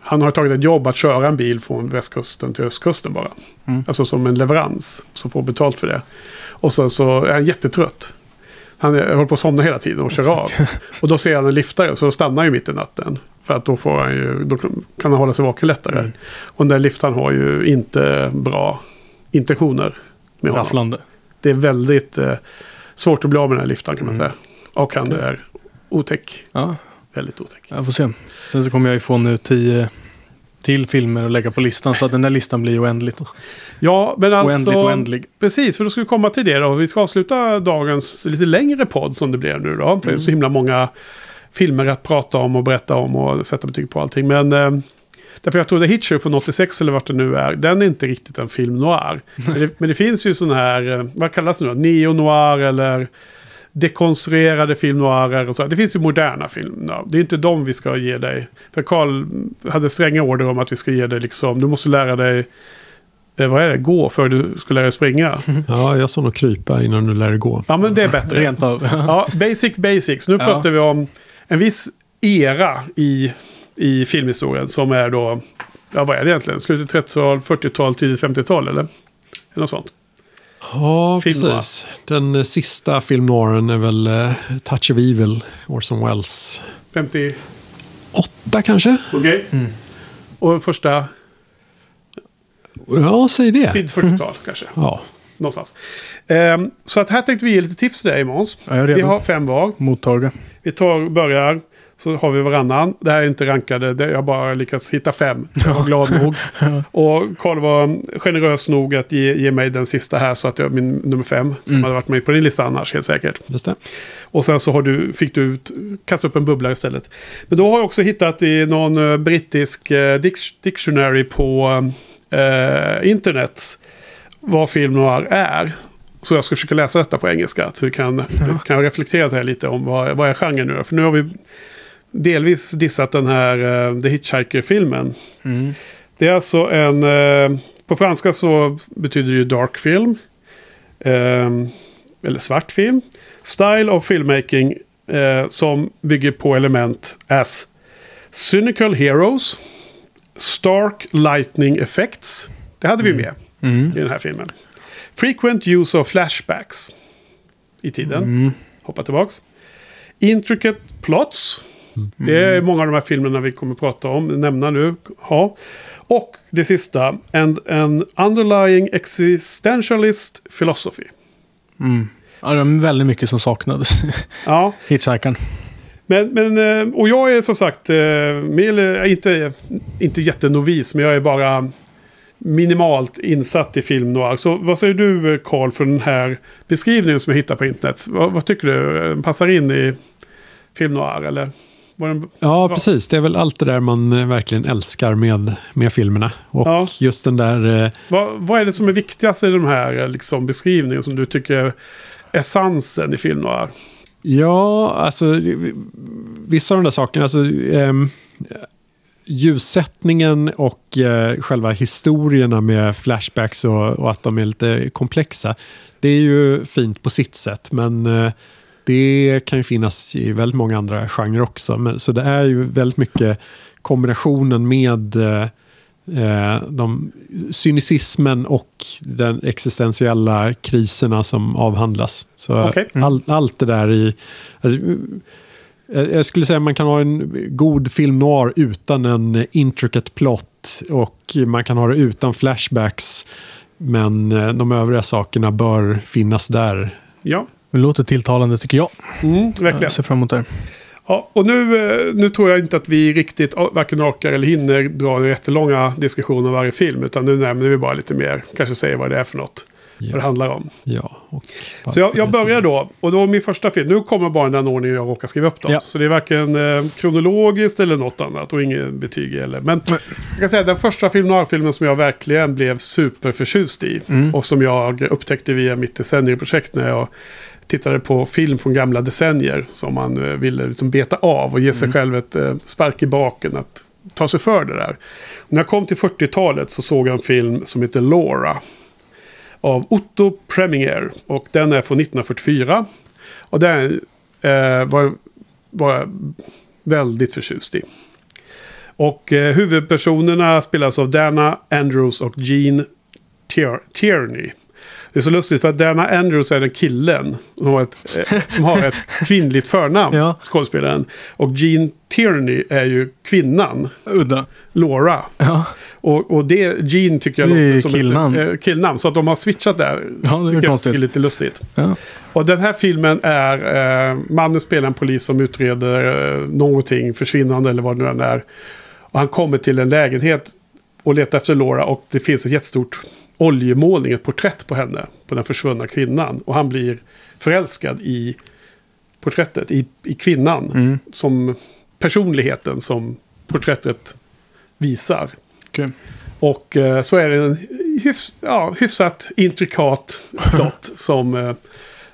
Han har tagit ett jobb att köra en bil från västkusten till östkusten bara.
Mm.
Alltså som en leverans. Så får betalt för det. Och sen så är han jättetrött. Han är, håller på att somna hela tiden och kör av. Och då ser han en liftare så stannar han ju mitt i natten. För att då, får han ju, då kan han hålla sig vaken lättare.
Mm.
Och den där liftaren har ju inte bra intentioner med honom.
Rafflande.
Det är väldigt eh, svårt att bli av med den här liftaren kan man
Mm.
säga. Och han är otäck.
Ja,
Väldigt otäck.
jag får se. Sen så kommer jag ju få nu tio till filmer att lägga på listan. Så att den där listan blir oändligt.
Ja, men alltså...
Oändligt oändlig.
Precis, för då ska vi komma till det då. Vi ska avsluta dagens lite längre podd som det blev nu då. För det är så himla många filmer att prata om och berätta om och sätta betyg på allting. Men eh, Därför jag tror The Hitcher från 86 eller vart det nu är, den är inte riktigt en film noir. men, det, men det finns ju sådana här, eh, vad kallas det nu då? Neo-noir eller dekonstruerade film noirer och så. Det finns ju moderna filmer. Det är inte de vi ska ge dig. För Carl hade stränga order om att vi ska ge dig liksom, du måste lära dig eh, vad är det? Gå för du ska lära dig springa.
Ja, jag sa nog krypa innan du lär dig gå.
Ja, men det är bättre.
Rent av.
Ja, basic basics. Nu
Ja.
pratar vi om en viss era i, i filmhistorien som är då, ja vad är det egentligen? Slutet 30-tal, 40-tal, tidigt 50-tal eller? Eller något sånt.
Ja,
Film
precis. Den eh, sista film noiren är väl eh, Touch of Evil, Orson Welles.
50,
Åtta kanske?
okej.
Mm.
Och första,
Ja, säg det.
tidigt 40-tal kanske.
Ja,
Någonstans. Ehm, så att här tänkte vi ge lite tips till dig Måns. Vi har fem var.
Mottaga.
Vi tar, börjar, så har vi varannan. Det här är inte rankade, jag bara lyckats hitta fem. Jag var glad nog. Och Karl var generös nog att ge, ge mig den sista här, så att jag, min nummer fem, som
Mm.
hade varit med på din lista annars, helt säkert.
just det.
Och sen så har du, fick du ut, kasta upp en bubbla istället. Men då har jag också hittat i någon eh, brittisk eh, dic- dictionary på eh, internet vad film noir är. Så jag ska försöka läsa detta på engelska. Så vi kan, kan reflektera här lite om vad, vad är genren nu då. För nu har vi delvis dissat den här eh, The Hitchhiker-filmen.
Mm.
Det är alltså en... Eh, på franska så betyder det ju dark film. Eh, eller svart film. Style of filmmaking eh, som bygger på element as cynical heroes, stark lightning effects. Det hade vi med
Mm.
i den här filmen. Frequent use of flashbacks i tiden.
Mm.
Hoppa tillbaks. Intricate plots. Det är många av de här filmerna vi kommer prata om, nämna nu. Ha. Och det sista, and an underlying existentialist philosophy.
Mm. Ja, det var väldigt mycket som saknades.
Ja,
Hitchhikern.
men, men eh, och jag är som sagt, eh, inte, inte jättenovis, men jag är bara minimalt insatt i film noir. Så vad säger du Carl för den här beskrivningen som jag hittar på internet? Vad, vad tycker du? Eh, Passar in i film noir eller? Var den,
Ja,
Bra.
precis. Det är väl allt det där man eh, verkligen älskar med, med filmerna. Och
Ja.
just den där... eh,
vad, vad är det som är viktigast i den här eh, liksom, beskrivningen som du tycker är essensen i film noir?
Ja, alltså vissa av de där sakerna, alltså ehm, ljussättningen och eh, själva historierna med flashbacks och, och att de är lite komplexa. Det är ju fint på sitt sätt, men eh, det kan ju finnas i väldigt många andra genrer också. Men, så det är ju väldigt mycket kombinationen med eh, eh, de, cynicismen och den existentiella kriserna som avhandlas. Så
Okej.
all, allt det där i... Alltså, jag jag skulle säga att man kan ha en god film noir utan en intricate plot och man kan ha det utan flashbacks. Men eh, de övriga sakerna bör finnas där.
Ja,
Det låter tilltalande tycker jag.
mm, verkligen.
Jag ser fram emot det.
Ja, och nu, eh, nu tror jag inte att vi riktigt varken orkar eller hinner dra jättelånga diskussioner om varje film. Utan nu nämner vi bara lite mer, kanske säger vad det är för något. Vad det
Ja,
handlar om.
ja,
Så jag, jag börjar då. Och då min första film. Nu kommer bara den ordning jag råkar skriva upp dem.
Ja.
Så det är varken eh, kronologiskt eller något annat. Och inget betyg eller. Men jag kan säga den första film noir-filmen som jag verkligen blev superförtjust i.
Mm.
Och som jag upptäckte via mitt decennieprojekt när jag tittade på film från gamla decennier. Som man eh, ville liksom beta av och ge sig själv ett eh, spark i baken att ta sig för det där. När jag kom till 40-talet så såg jag en film som heter Laura. Av Otto Preminger. Och den är från 1944. Och den eh, var, var jag väldigt förtjust i. Och eh, huvudpersonerna spelas av Dana Andrews och Gene Tier- Tierney. Det är så lustigt för att Dana Andrews är den killen som har ett, eh, som har ett kvinnligt förnamn,
Ja.
skådespelaren. Och Gene Tierney är ju kvinnan,
Udda.
Laura.
Ja,
Och, och det, Gene tycker jag låter som
killnamn.
ett eh, killnamn. Så att de har switchat där.
ja det är konstigt.
är lite lustigt.
Ja.
Och den här filmen är, eh, mannen spelar en polis som utreder eh, någonting, försvinnande eller vad det nu än är. Och han kommer till en lägenhet och letar efter Laura och det finns ett jättestort oljemålning, ett porträtt på henne, på den försvunna kvinnan. Och han blir förälskad i porträttet, i, i kvinnan,
Mm.
som personligheten som porträttet visar.
Okej.
Och eh, så är det en hyfs, ja, hyfsat intrikat plott som, eh,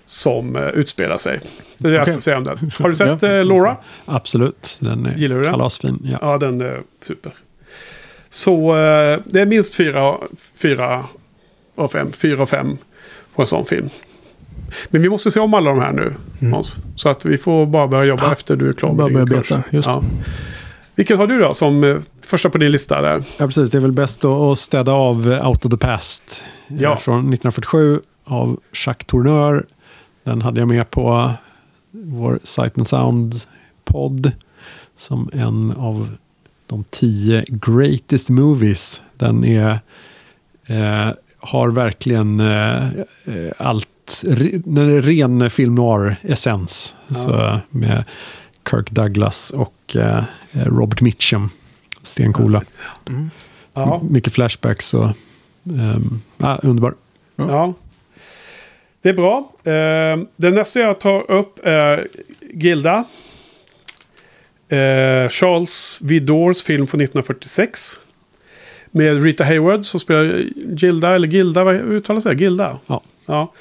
som eh, utspelar sig. Så det är allt att säga om den. Har du sett
Ja,
eh, Laura?
Absolut, den är
Gillar du den?
kalasfin. Ja.
Ja, den är super. Så eh, det är minst fyra, fyra av fem. Fyra av fem på en sån film. Men vi måste se om alla de här nu, Hans. Så att vi får bara börja jobba efter du är klar
Bara
din
börja
kurs.
beta, just det.
Vilken har du då som eh, första på din lista där?
ja, precis. Det är väl bäst att- att städa av eh, Out of the Past. eh,
Ja.
Från 1947 av Jacques Tourneur. Den hade jag med på vår Sight and Sound-podd. Som en av de tio greatest movies. Den är, eh, har verkligen eh, allt. re- Den är ren film noir-essens.
Ja.
Med Kirk Douglas och eh, Robert Mitchum. Stencoola.
Mm.
Ja,
Mycket flashbacks och ja, underbar.
ja. Det är bra. Eh, den nästa jag tar upp är Gilda. Eh, Charles Vidors film från 1946. Med Rita Hayward som spelar Gilda, eller Gilda, vad uttalas det? Gilda?
Ja.
ja.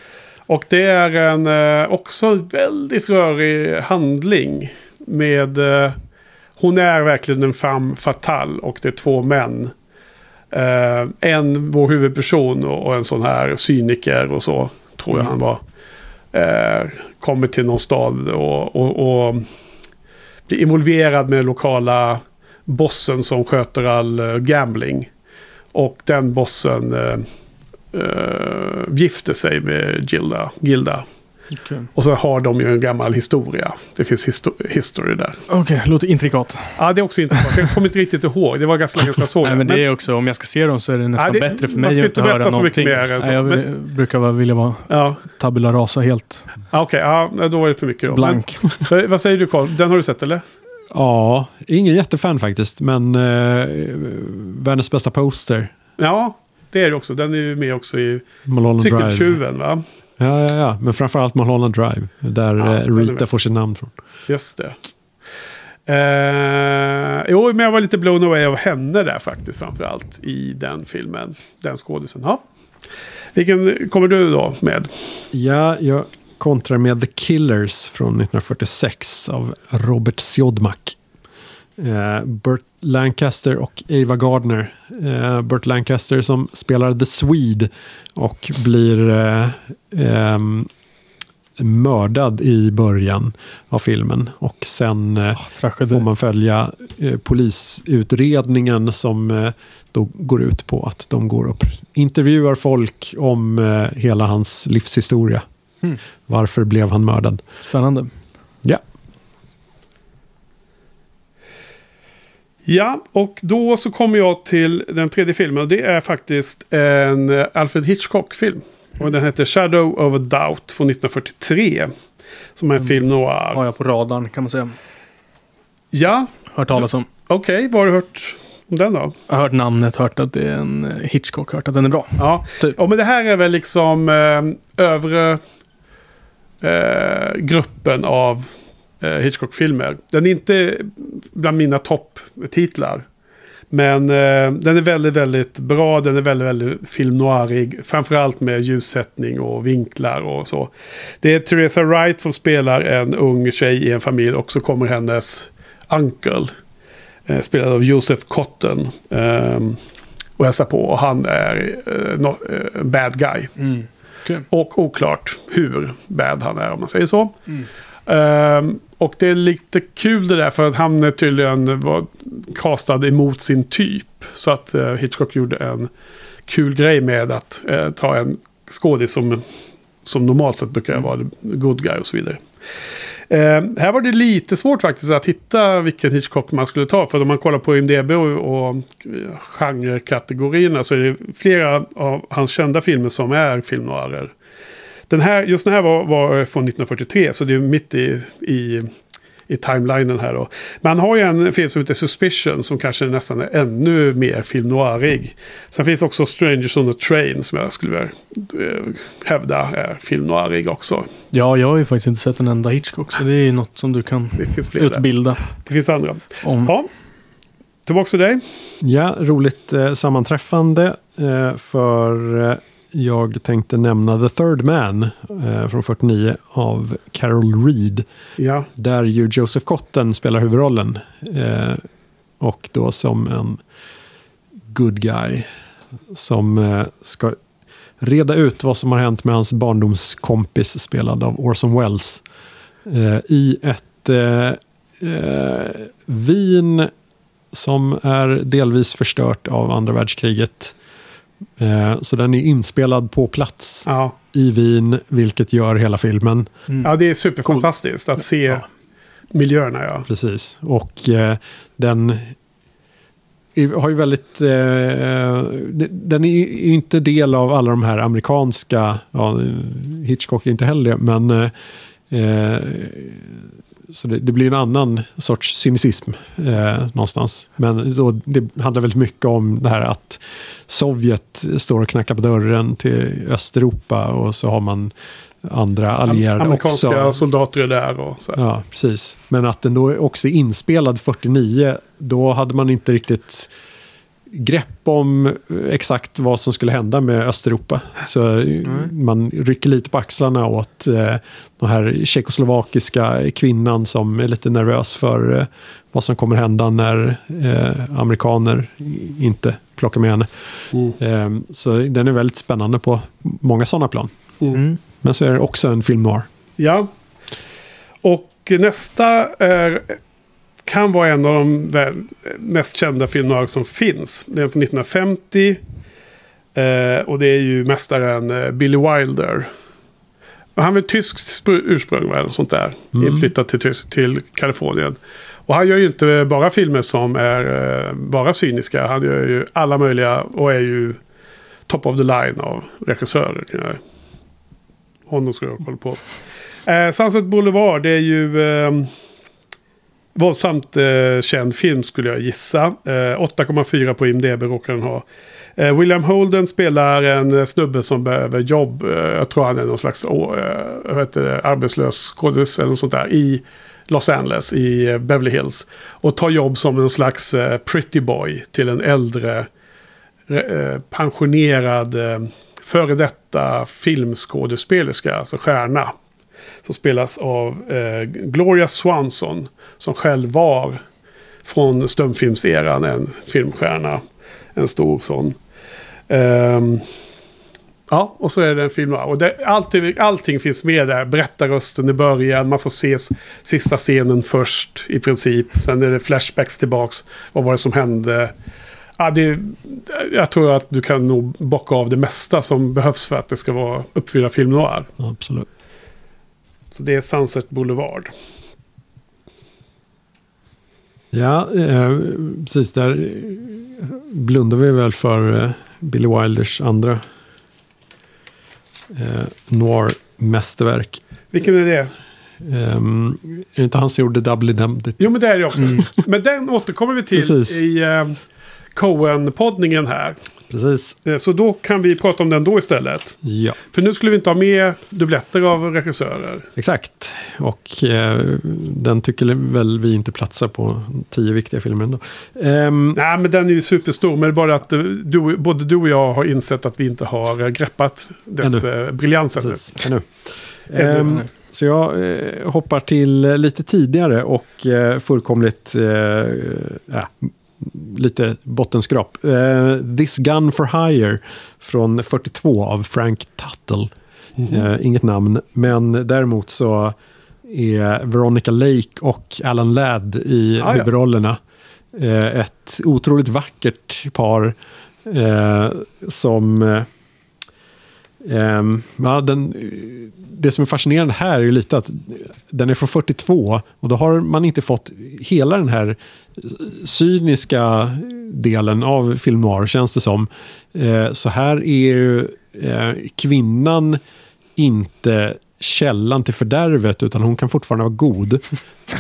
Och det är en eh, också väldigt rörig handling. Med... Eh, hon är verkligen en femme fatale och det är två män. Eh, en, vår huvudperson och, och en sån här cyniker och så, tror jag han var. Eh, kommer till någon stad och, och, och blir involverad med den lokala bossen som sköter all eh, gambling. Och den bossen eh, eh, gifter sig med Gilda. Gilda.
Okej,
Och så har de ju en gammal historia. Det finns histo- history där.
Okej, låter intrikat.
Ja, det är också intressant. Jag kommer inte riktigt ihåg. Det var ganska länge sedan jag såg
Nej, men det är också, om jag ska se dem så är det nästan
det-
bättre för mig att
inte
inte höra
berätta så mycket
någonting.
mer än så,
Nej, jag
men-
brukar vara, vilja vara
Ja,
tabula rasa helt
Ja, okej. ja, då är det för mycket. Då.
blank.
Men, vad säger du Carl? Den har du sett eller?
Ja, ingen jättefan faktiskt, men eh, världens bästa poster.
Ja, det är det också. Den är ju med också i. Cykeltjuven, va?
Ja, ja, ja, men framförallt Mulholland Drive. Där
Ja,
eh, Rita får sitt namn från.
Just det. Eh, jo, men jag var lite blown away av henne där faktiskt framförallt i den filmen. Den skådisen. Ja. Vilken kommer du då med?
Ja, jag kontrar med The Killers från 1946 av Robert Siodmak. Eh, Burt Lancaster och Ava Gardner. Eh, Burt Lancaster som spelar The Swede och blir eh, ehm, mördad i början av filmen. Och sen eh,
Tragedi.
får man följa eh, polisutredningen som eh, då går ut på att de går och intervjuar folk om eh, hela hans livshistoria.
Hmm.
Varför blev han mördad?
Spännande.
Ja,
Ja, och då så kommer jag till den tredje filmen. Och det är faktiskt en eh, Alfred Hitchcock-film. Och den heter Shadow of a Doubt från 1943. Som är en film noir.
Har jag på radarn kan man säga.
Ja,
Hört talas om.
okej. Vad har du hört om den då?
Jag har hört namnet, hört att det är en eh, Hitchcock, hört att den är bra.
Ja,
Typ.
ja men det här är väl liksom eh, övre eh, gruppen av Hitchcock-filmer. Den är inte bland mina topptitlar. Men eh, den är väldigt, väldigt bra. Den är väldigt, väldigt film noirig. Framförallt med ljussättning och vinklar och så. Det är Teresa Wright som spelar en ung tjej i en familj och så kommer hennes uncle. Eh, spelad av Joseph Cotton. ehm, och hälsar på. Och han är eh, no, eh, bad guy.
Mm. Okej.
Och oklart hur bad han är om man säger så.
Mm.
Och det är lite kul det där för att han tydligen var castad emot sin typ. Så att eh, Hitchcock gjorde en kul grej med att eh, ta en skådis som, som normalt sett brukar vara good guy och så vidare. Ehm, här var det lite svårt faktiskt att hitta vilken Hitchcock man skulle ta. För om man kollar på IMDB och, och genrekategorierna så är det flera av hans kända filmer som är film noirer. Den här, just den här var, var från 1943 så det är mitt i, i, i timelinen här då. Men han har ju en film som heter Suspicion som kanske nästan är ännu mer film noirig. Sen finns också Strangers on a Train som jag skulle vilja eh, hävda är film noirig också.
Ja, jag har ju faktiskt inte sett en enda Hitchcock, så det är ju något som du kan
Det finns fler där.
utbilda
Det finns andra.
om.
Ja. tillbaka till dig.
Ja, roligt eh, sammanträffande. Eh, för eh, jag tänkte nämna The Third Man eh, från 49 av Carol Reed.
Ja,
Där ju Joseph Cotten spelar huvudrollen. Eh, och då som en good guy. Som eh, ska reda ut vad som har hänt med hans barndomskompis spelad av Orson Welles. Eh, I ett eh, eh, vin som är delvis förstört av andra världskriget. Eh, så den är inspelad på plats
ja.
i Wien, vilket gör hela filmen.
ja det är superfantastiskt att se
Ja.
miljöerna. Ja.
Precis. Och eh, den har ju väldigt... Eh, de- den är ju inte del av alla de här amerikanska... Ja, Hitchcock är inte heller det, men... Eh, eh, så det, det blir en annan sorts cynism eh, någonstans. Men så, det handlar väldigt mycket om det här att Sovjet står och knackar på dörren till Östeuropa och så har man andra allierade
Amerikanska
också.
soldater är där och så.
Ja, precis. Men att den då också är inspelad 49, då hade man inte riktigt grepp om exakt vad som skulle hända med Östeuropa. Så eh, man rycker lite på axlarna åt eh, den här tjeckoslovakiska kvinnan som är lite nervös för eh, vad som kommer hända när eh, amerikaner inte plockar med henne.
Mm.
Eh, så den är väldigt spännande på många sådana plan.
Mm.
Men så är det också en film noir.
Ja. Och nästa är, kan vara en av de väl, mest kända filmerna som finns. Den är från 1950. Eh, och det är ju mästaren eh, Billy Wilder. Han är tysk spr- ursprung va, eller sånt där.
Mm.
Inflyttad till, till Kalifornien. Och han gör ju inte bara filmer som är eh, bara cyniska. Han gör ju alla möjliga och är ju top of the line av regissörer. jag- Honom ska jag kolla på. Eh, Sunset Boulevard det är ju eh, våldsamt eh, känd film skulle jag gissa. Eh, 8,4 på IMDB råkar den ha. Eh, William Holden spelar en eh, snubbe som behöver jobb. Eh, jag tror han är någon slags oh, eh, det, arbetslös skådis eller något sånt där. I Los Angeles, i eh, Beverly Hills. Och tar jobb som en slags eh, pretty boy till en äldre eh, pensionerad eh, före detta filmskådespelerska, alltså stjärna. Som spelas av eh, Gloria Swanson. Som själv var från stumfilmseran en filmstjärna. En stor sån. Um, ja, och så är det en film. Och det, allting, allting finns med där. Berättarrösten i början. Man får se sista scenen först i princip. Sen är det flashbacks tillbaks. Vad var det som hände? Ja, det, jag tror att du kan nog bocka av det mesta som behövs för att det ska vara uppfylla film noir.
Absolut.
Så det är Sunset Boulevard.
Ja, eh, precis. Där blundar vi väl för eh, Billy Wilders andra eh, noir-mästerverk.
Vilken är det?
Um, är det inte han som gjorde Doubly Dumpty?
Jo, men det är det också. Men den återkommer vi till i eh, Coen-poddningen här.
Precis.
Eh, Så då kan vi prata om den då istället.
Ja,
För nu skulle vi inte ha med dubbletter av regissörer.
exakt. Och eh, den tycker väl vi inte platsar på tio viktiga filmer ändå. Ehm,
Nej, men den är ju superstor. Men det är bara att eh, du, både du och jag har insett att vi inte har eh, greppat dess
Ännu.
briljans ännu.
Precis, ännu.
Ännu.
Ehm, så jag eh, hoppar till lite tidigare och eh, fullkomligt eh, lite bottenskrap. Eh, This Gun for Hire från 42 av Frank Tuttle. Eh, inget namn, men däremot så är Veronica Lake och Alan Ladd i
Ah, ja.
huvudrollerna. Eh, ett otroligt vackert par som eh, Ehm, ja, den, det som är fascinerande här är ju lite att den är från 42 och då har man inte fått hela den här cyniska delen av film noir känns det som. Eh, så här är ju eh, kvinnan inte källan till fördärvet utan hon kan fortfarande vara god.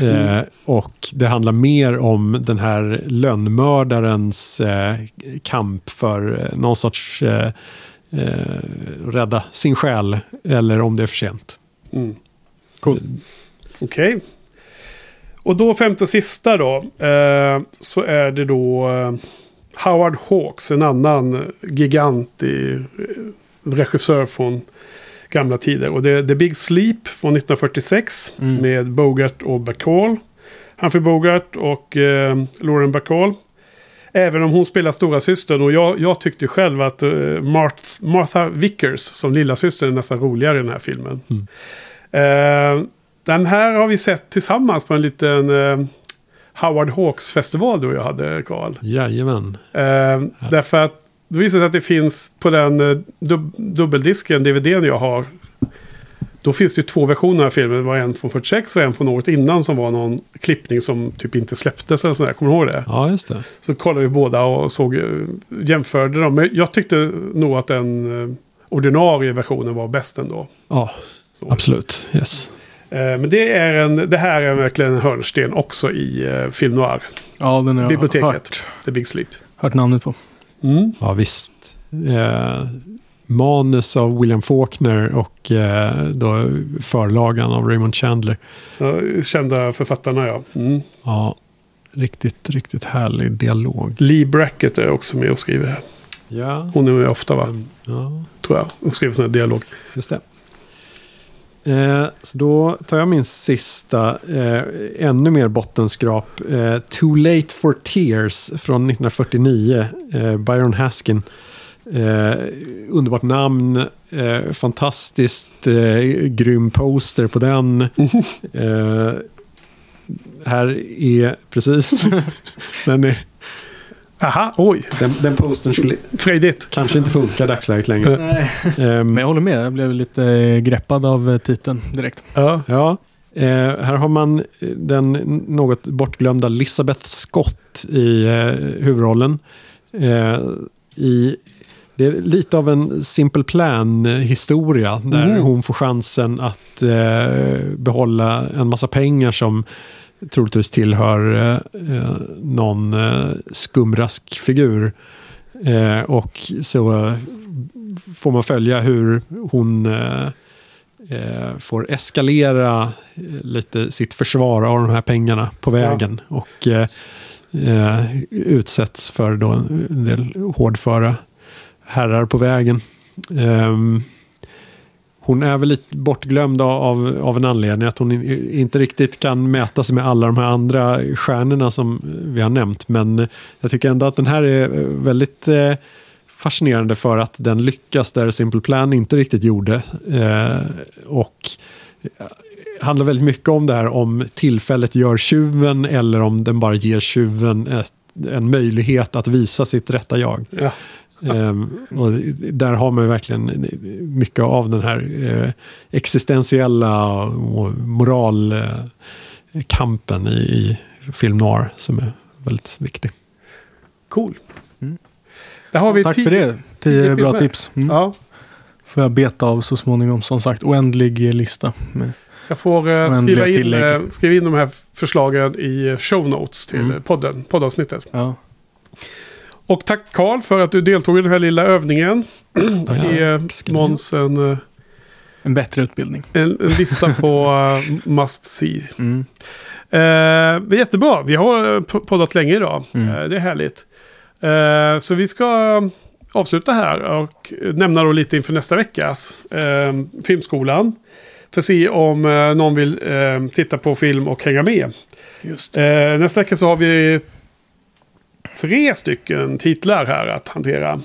Eh, och det handlar mer om den här lönnmördarens eh, kamp för eh, någon sorts eh, rädda sin själ eller om det är för sent.
Mm.
Cool.
Okej. Och då femte och sista då. Eh, så är det då eh, Howard Hawks, en annan gigant i, eh, regissör från gamla tider. Och det är The Big Sleep från 1946
Mm.
med Bogart och Bacall. Humphrey Bogart och eh, Lauren Bacall. Även om hon spelar stora systern och jag, jag tyckte själv att eh, Marth, Martha Vickers som lilla syster är nästan roligare i den här filmen.
Mm.
Eh, den här har vi sett tillsammans på en liten eh, Howard Hawks-festival du och jag hade, Karl.
Jajamän.
Eh, därför att det visar sig att det finns på den dub dubbeldisken, DVDn jag har. Då finns det ju två versioner av filmen. Det var en från 46 och en från året innan som var någon klippning som typ inte släpptes eller sådär. Kommer du ihåg det?
Ja, just det.
Så kollade vi båda och såg, eh, jämförde dem. Men jag tyckte nog att den eh, ordinarie versionen var bäst ändå.
Ja,
Så.
absolut. Yes.
Eh, Men det, är en, det här är verkligen en hörnsten också i film noir.
Ja, den har jag
Biblioteket.
hört,
The Big Sleep.
hört namnet på.
Mm.
Ja, visst. Eh, manus av William Faulkner och eh, då förlagan av Raymond Chandler.
Kända författarna ja. Mm.
Ja, riktigt, riktigt härlig dialog.
Lee Brackett är också med och skriver här.
Ja,
Hon är med ofta va?
ja
Tror jag. Hon skriver sån här dialog.
just det. Eh, så då tar jag min sista, eh, ännu mer bottenskrap. Eh, Too Late for Tears från 1949. Eh, Byron Haskin. Eh, underbart namn. Eh, fantastiskt eh, grym poster på den. Eh, här är precis. den, är,
Aha, oj.
den, den postern skulle
Frejdigt.
kanske inte funka i dagsläget längre.
Nej.
Ehm,
Men jag håller med, jag blev lite eh, greppad av eh, titeln direkt.
Ja.
Ja, eh, här har man eh, den något bortglömda Elizabeth Scott i eh, huvudrollen. Eh, i, det är lite av en Simple Plan-historia där
Mm.
hon får chansen att eh, behålla en massa pengar som troligtvis tillhör eh, eh, någon eh, skumraskfigur. Eh, och så får man följa hur hon eh, eh, får eskalera lite sitt försvar av de här pengarna på vägen. Och eh, eh, utsätts för då en del hårdföra herrar på vägen. Um, hon är väl lite bortglömd av, av en anledning att hon inte riktigt kan mäta sig med alla de här andra stjärnorna som vi har nämnt. Men jag tycker ändå att den här är väldigt eh, fascinerande för att den lyckas där Simple Plan inte riktigt gjorde. Eh, och eh, handlar väldigt mycket om det här om tillfället gör tjuven eller om den bara ger tjuven ett, en möjlighet att visa sitt rätta jag.
Ja.
Ehm, och där har man verkligen mycket av den här eh, existentiella och moralkampen i, i film noir som är väldigt viktig.
Cool.
Mm.
Där har vi
Tack
tio-
för det.
tio
Tio bra tips. Mm.
Ja,
Får jag beta av så småningom. Som sagt, oändlig lista. Med,
jag får eh, skriva, in, eh, skriva in de här förslagen i show notes till
Mm.
podden, poddavsnittet.
ja.
Och tack Karl för att du deltog i den här lilla övningen.
Ja,
Ge
ska ni
Måns en, eh,
En bättre utbildning.
en, en lista på uh, must see.
Mm.
Eh, är jättebra. Vi har eh, poddat länge idag.
Mm.
Eh, det är härligt. Eh, så vi ska avsluta här och nämna då lite inför nästa veckas eh, Filmskolan. För att se om eh, någon vill eh, titta på film och hänga med.
Just
Eh, nästa vecka så har vi tre stycken titlar här att hantera.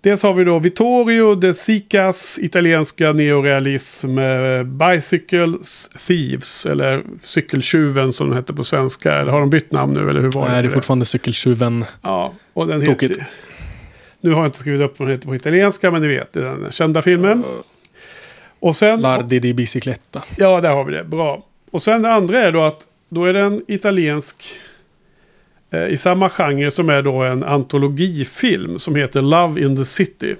Dels har vi då Vittorio de Sicas italienska neorealism eh, Bicycle Thieves eller Cykeltjuven som den heter på svenska. Eller har de bytt namn nu eller hur var
Nej, det är fortfarande cykeltjuven.
Ja, och den
Tokigt.
heter... Nu har jag inte skrivit upp vad den heter på italienska men ni vet, det är den kända filmen. Och sen...
Lardi di bicicletta.
Ja, där har vi det. Bra. Och sen det andra är då att då är det en italiensk eh, i samma genre som är då en antologifilm som heter Love in the City.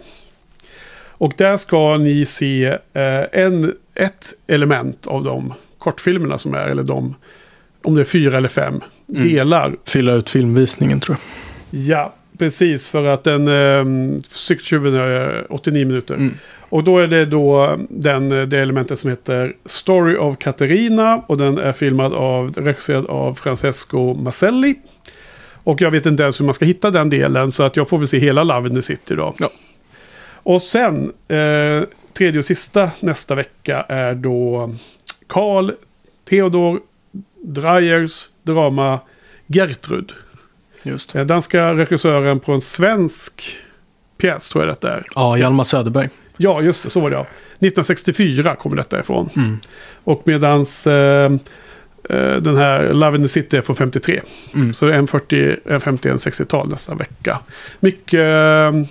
Och där ska ni se eh, en, ett element av de kortfilmerna som är, eller de, om det är fyra eller fem
Mm.
delar.
Fylla ut filmvisningen tror jag.
Ja, Precis, för att den eh, cykeltjuven är 89 minuter.
Mm.
Och då är det då den, det elementet som heter Story of Caterina. Och den är filmad av, regisserad av Francesco Maselli. Och jag vet inte ens hur man ska hitta den delen. Så att jag får väl se hela Love in the City då.
Ja.
Och sen, eh, tredje och sista nästa vecka är då Carl Theodor Dreyers drama Gertrud.
Just.
Eh, Danska regissören på en svensk pjäs tror jag detta är.
Ja, Hjalmar Söderberg.
Ja, just det, så var det ja. 1964 kommer detta ifrån.
Mm.
Och medans eh, den här Love in the City är från 53.
Mm.
Så det är en 40, en 50, en 60-tal nästa vecka. Mycket eh,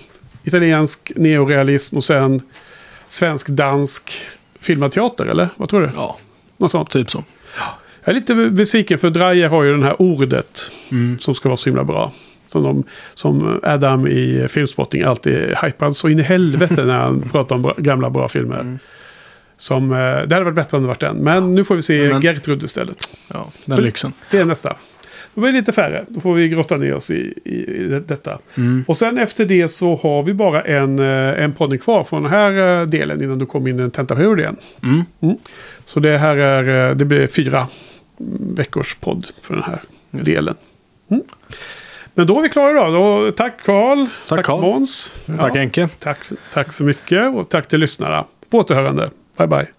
italiensk neorealism och sen svensk-dansk filmad teater, eller? Vad tror du?
Ja,
Något sånt.
typ så.
Jag är lite besviken för Dreyer har ju den här ordet
Mm.
som ska vara så himla bra. Som, de, som Adam i Filmspotting alltid hypar så in i helvete när han pratar om bra, gamla bra filmer.
Mm.
Som, eh, det hade varit bättre om det varit den. Men nu får vi se
Men-
Gertrud istället.
Ja, den
Så-
lyxen.
Det är nästa. Då blir det lite färre. Då får vi grotta ner oss i, i, i det- detta.
Mm.
Och sen efter det så har vi bara en, eh, en podd kvar från den här eh, delen innan du kommer in i en tentaperiod igen.
Mm.
Så det här är, det blir fyra mm, veckors podd för den här
Just
delen. Mm. Men då är vi klara då. då tack Karl.
Tack, Carl.
Måns.
Tack
Ja,
Henke.
tack, tack så mycket och tack till lyssnarna. På återhörande. Bye bye.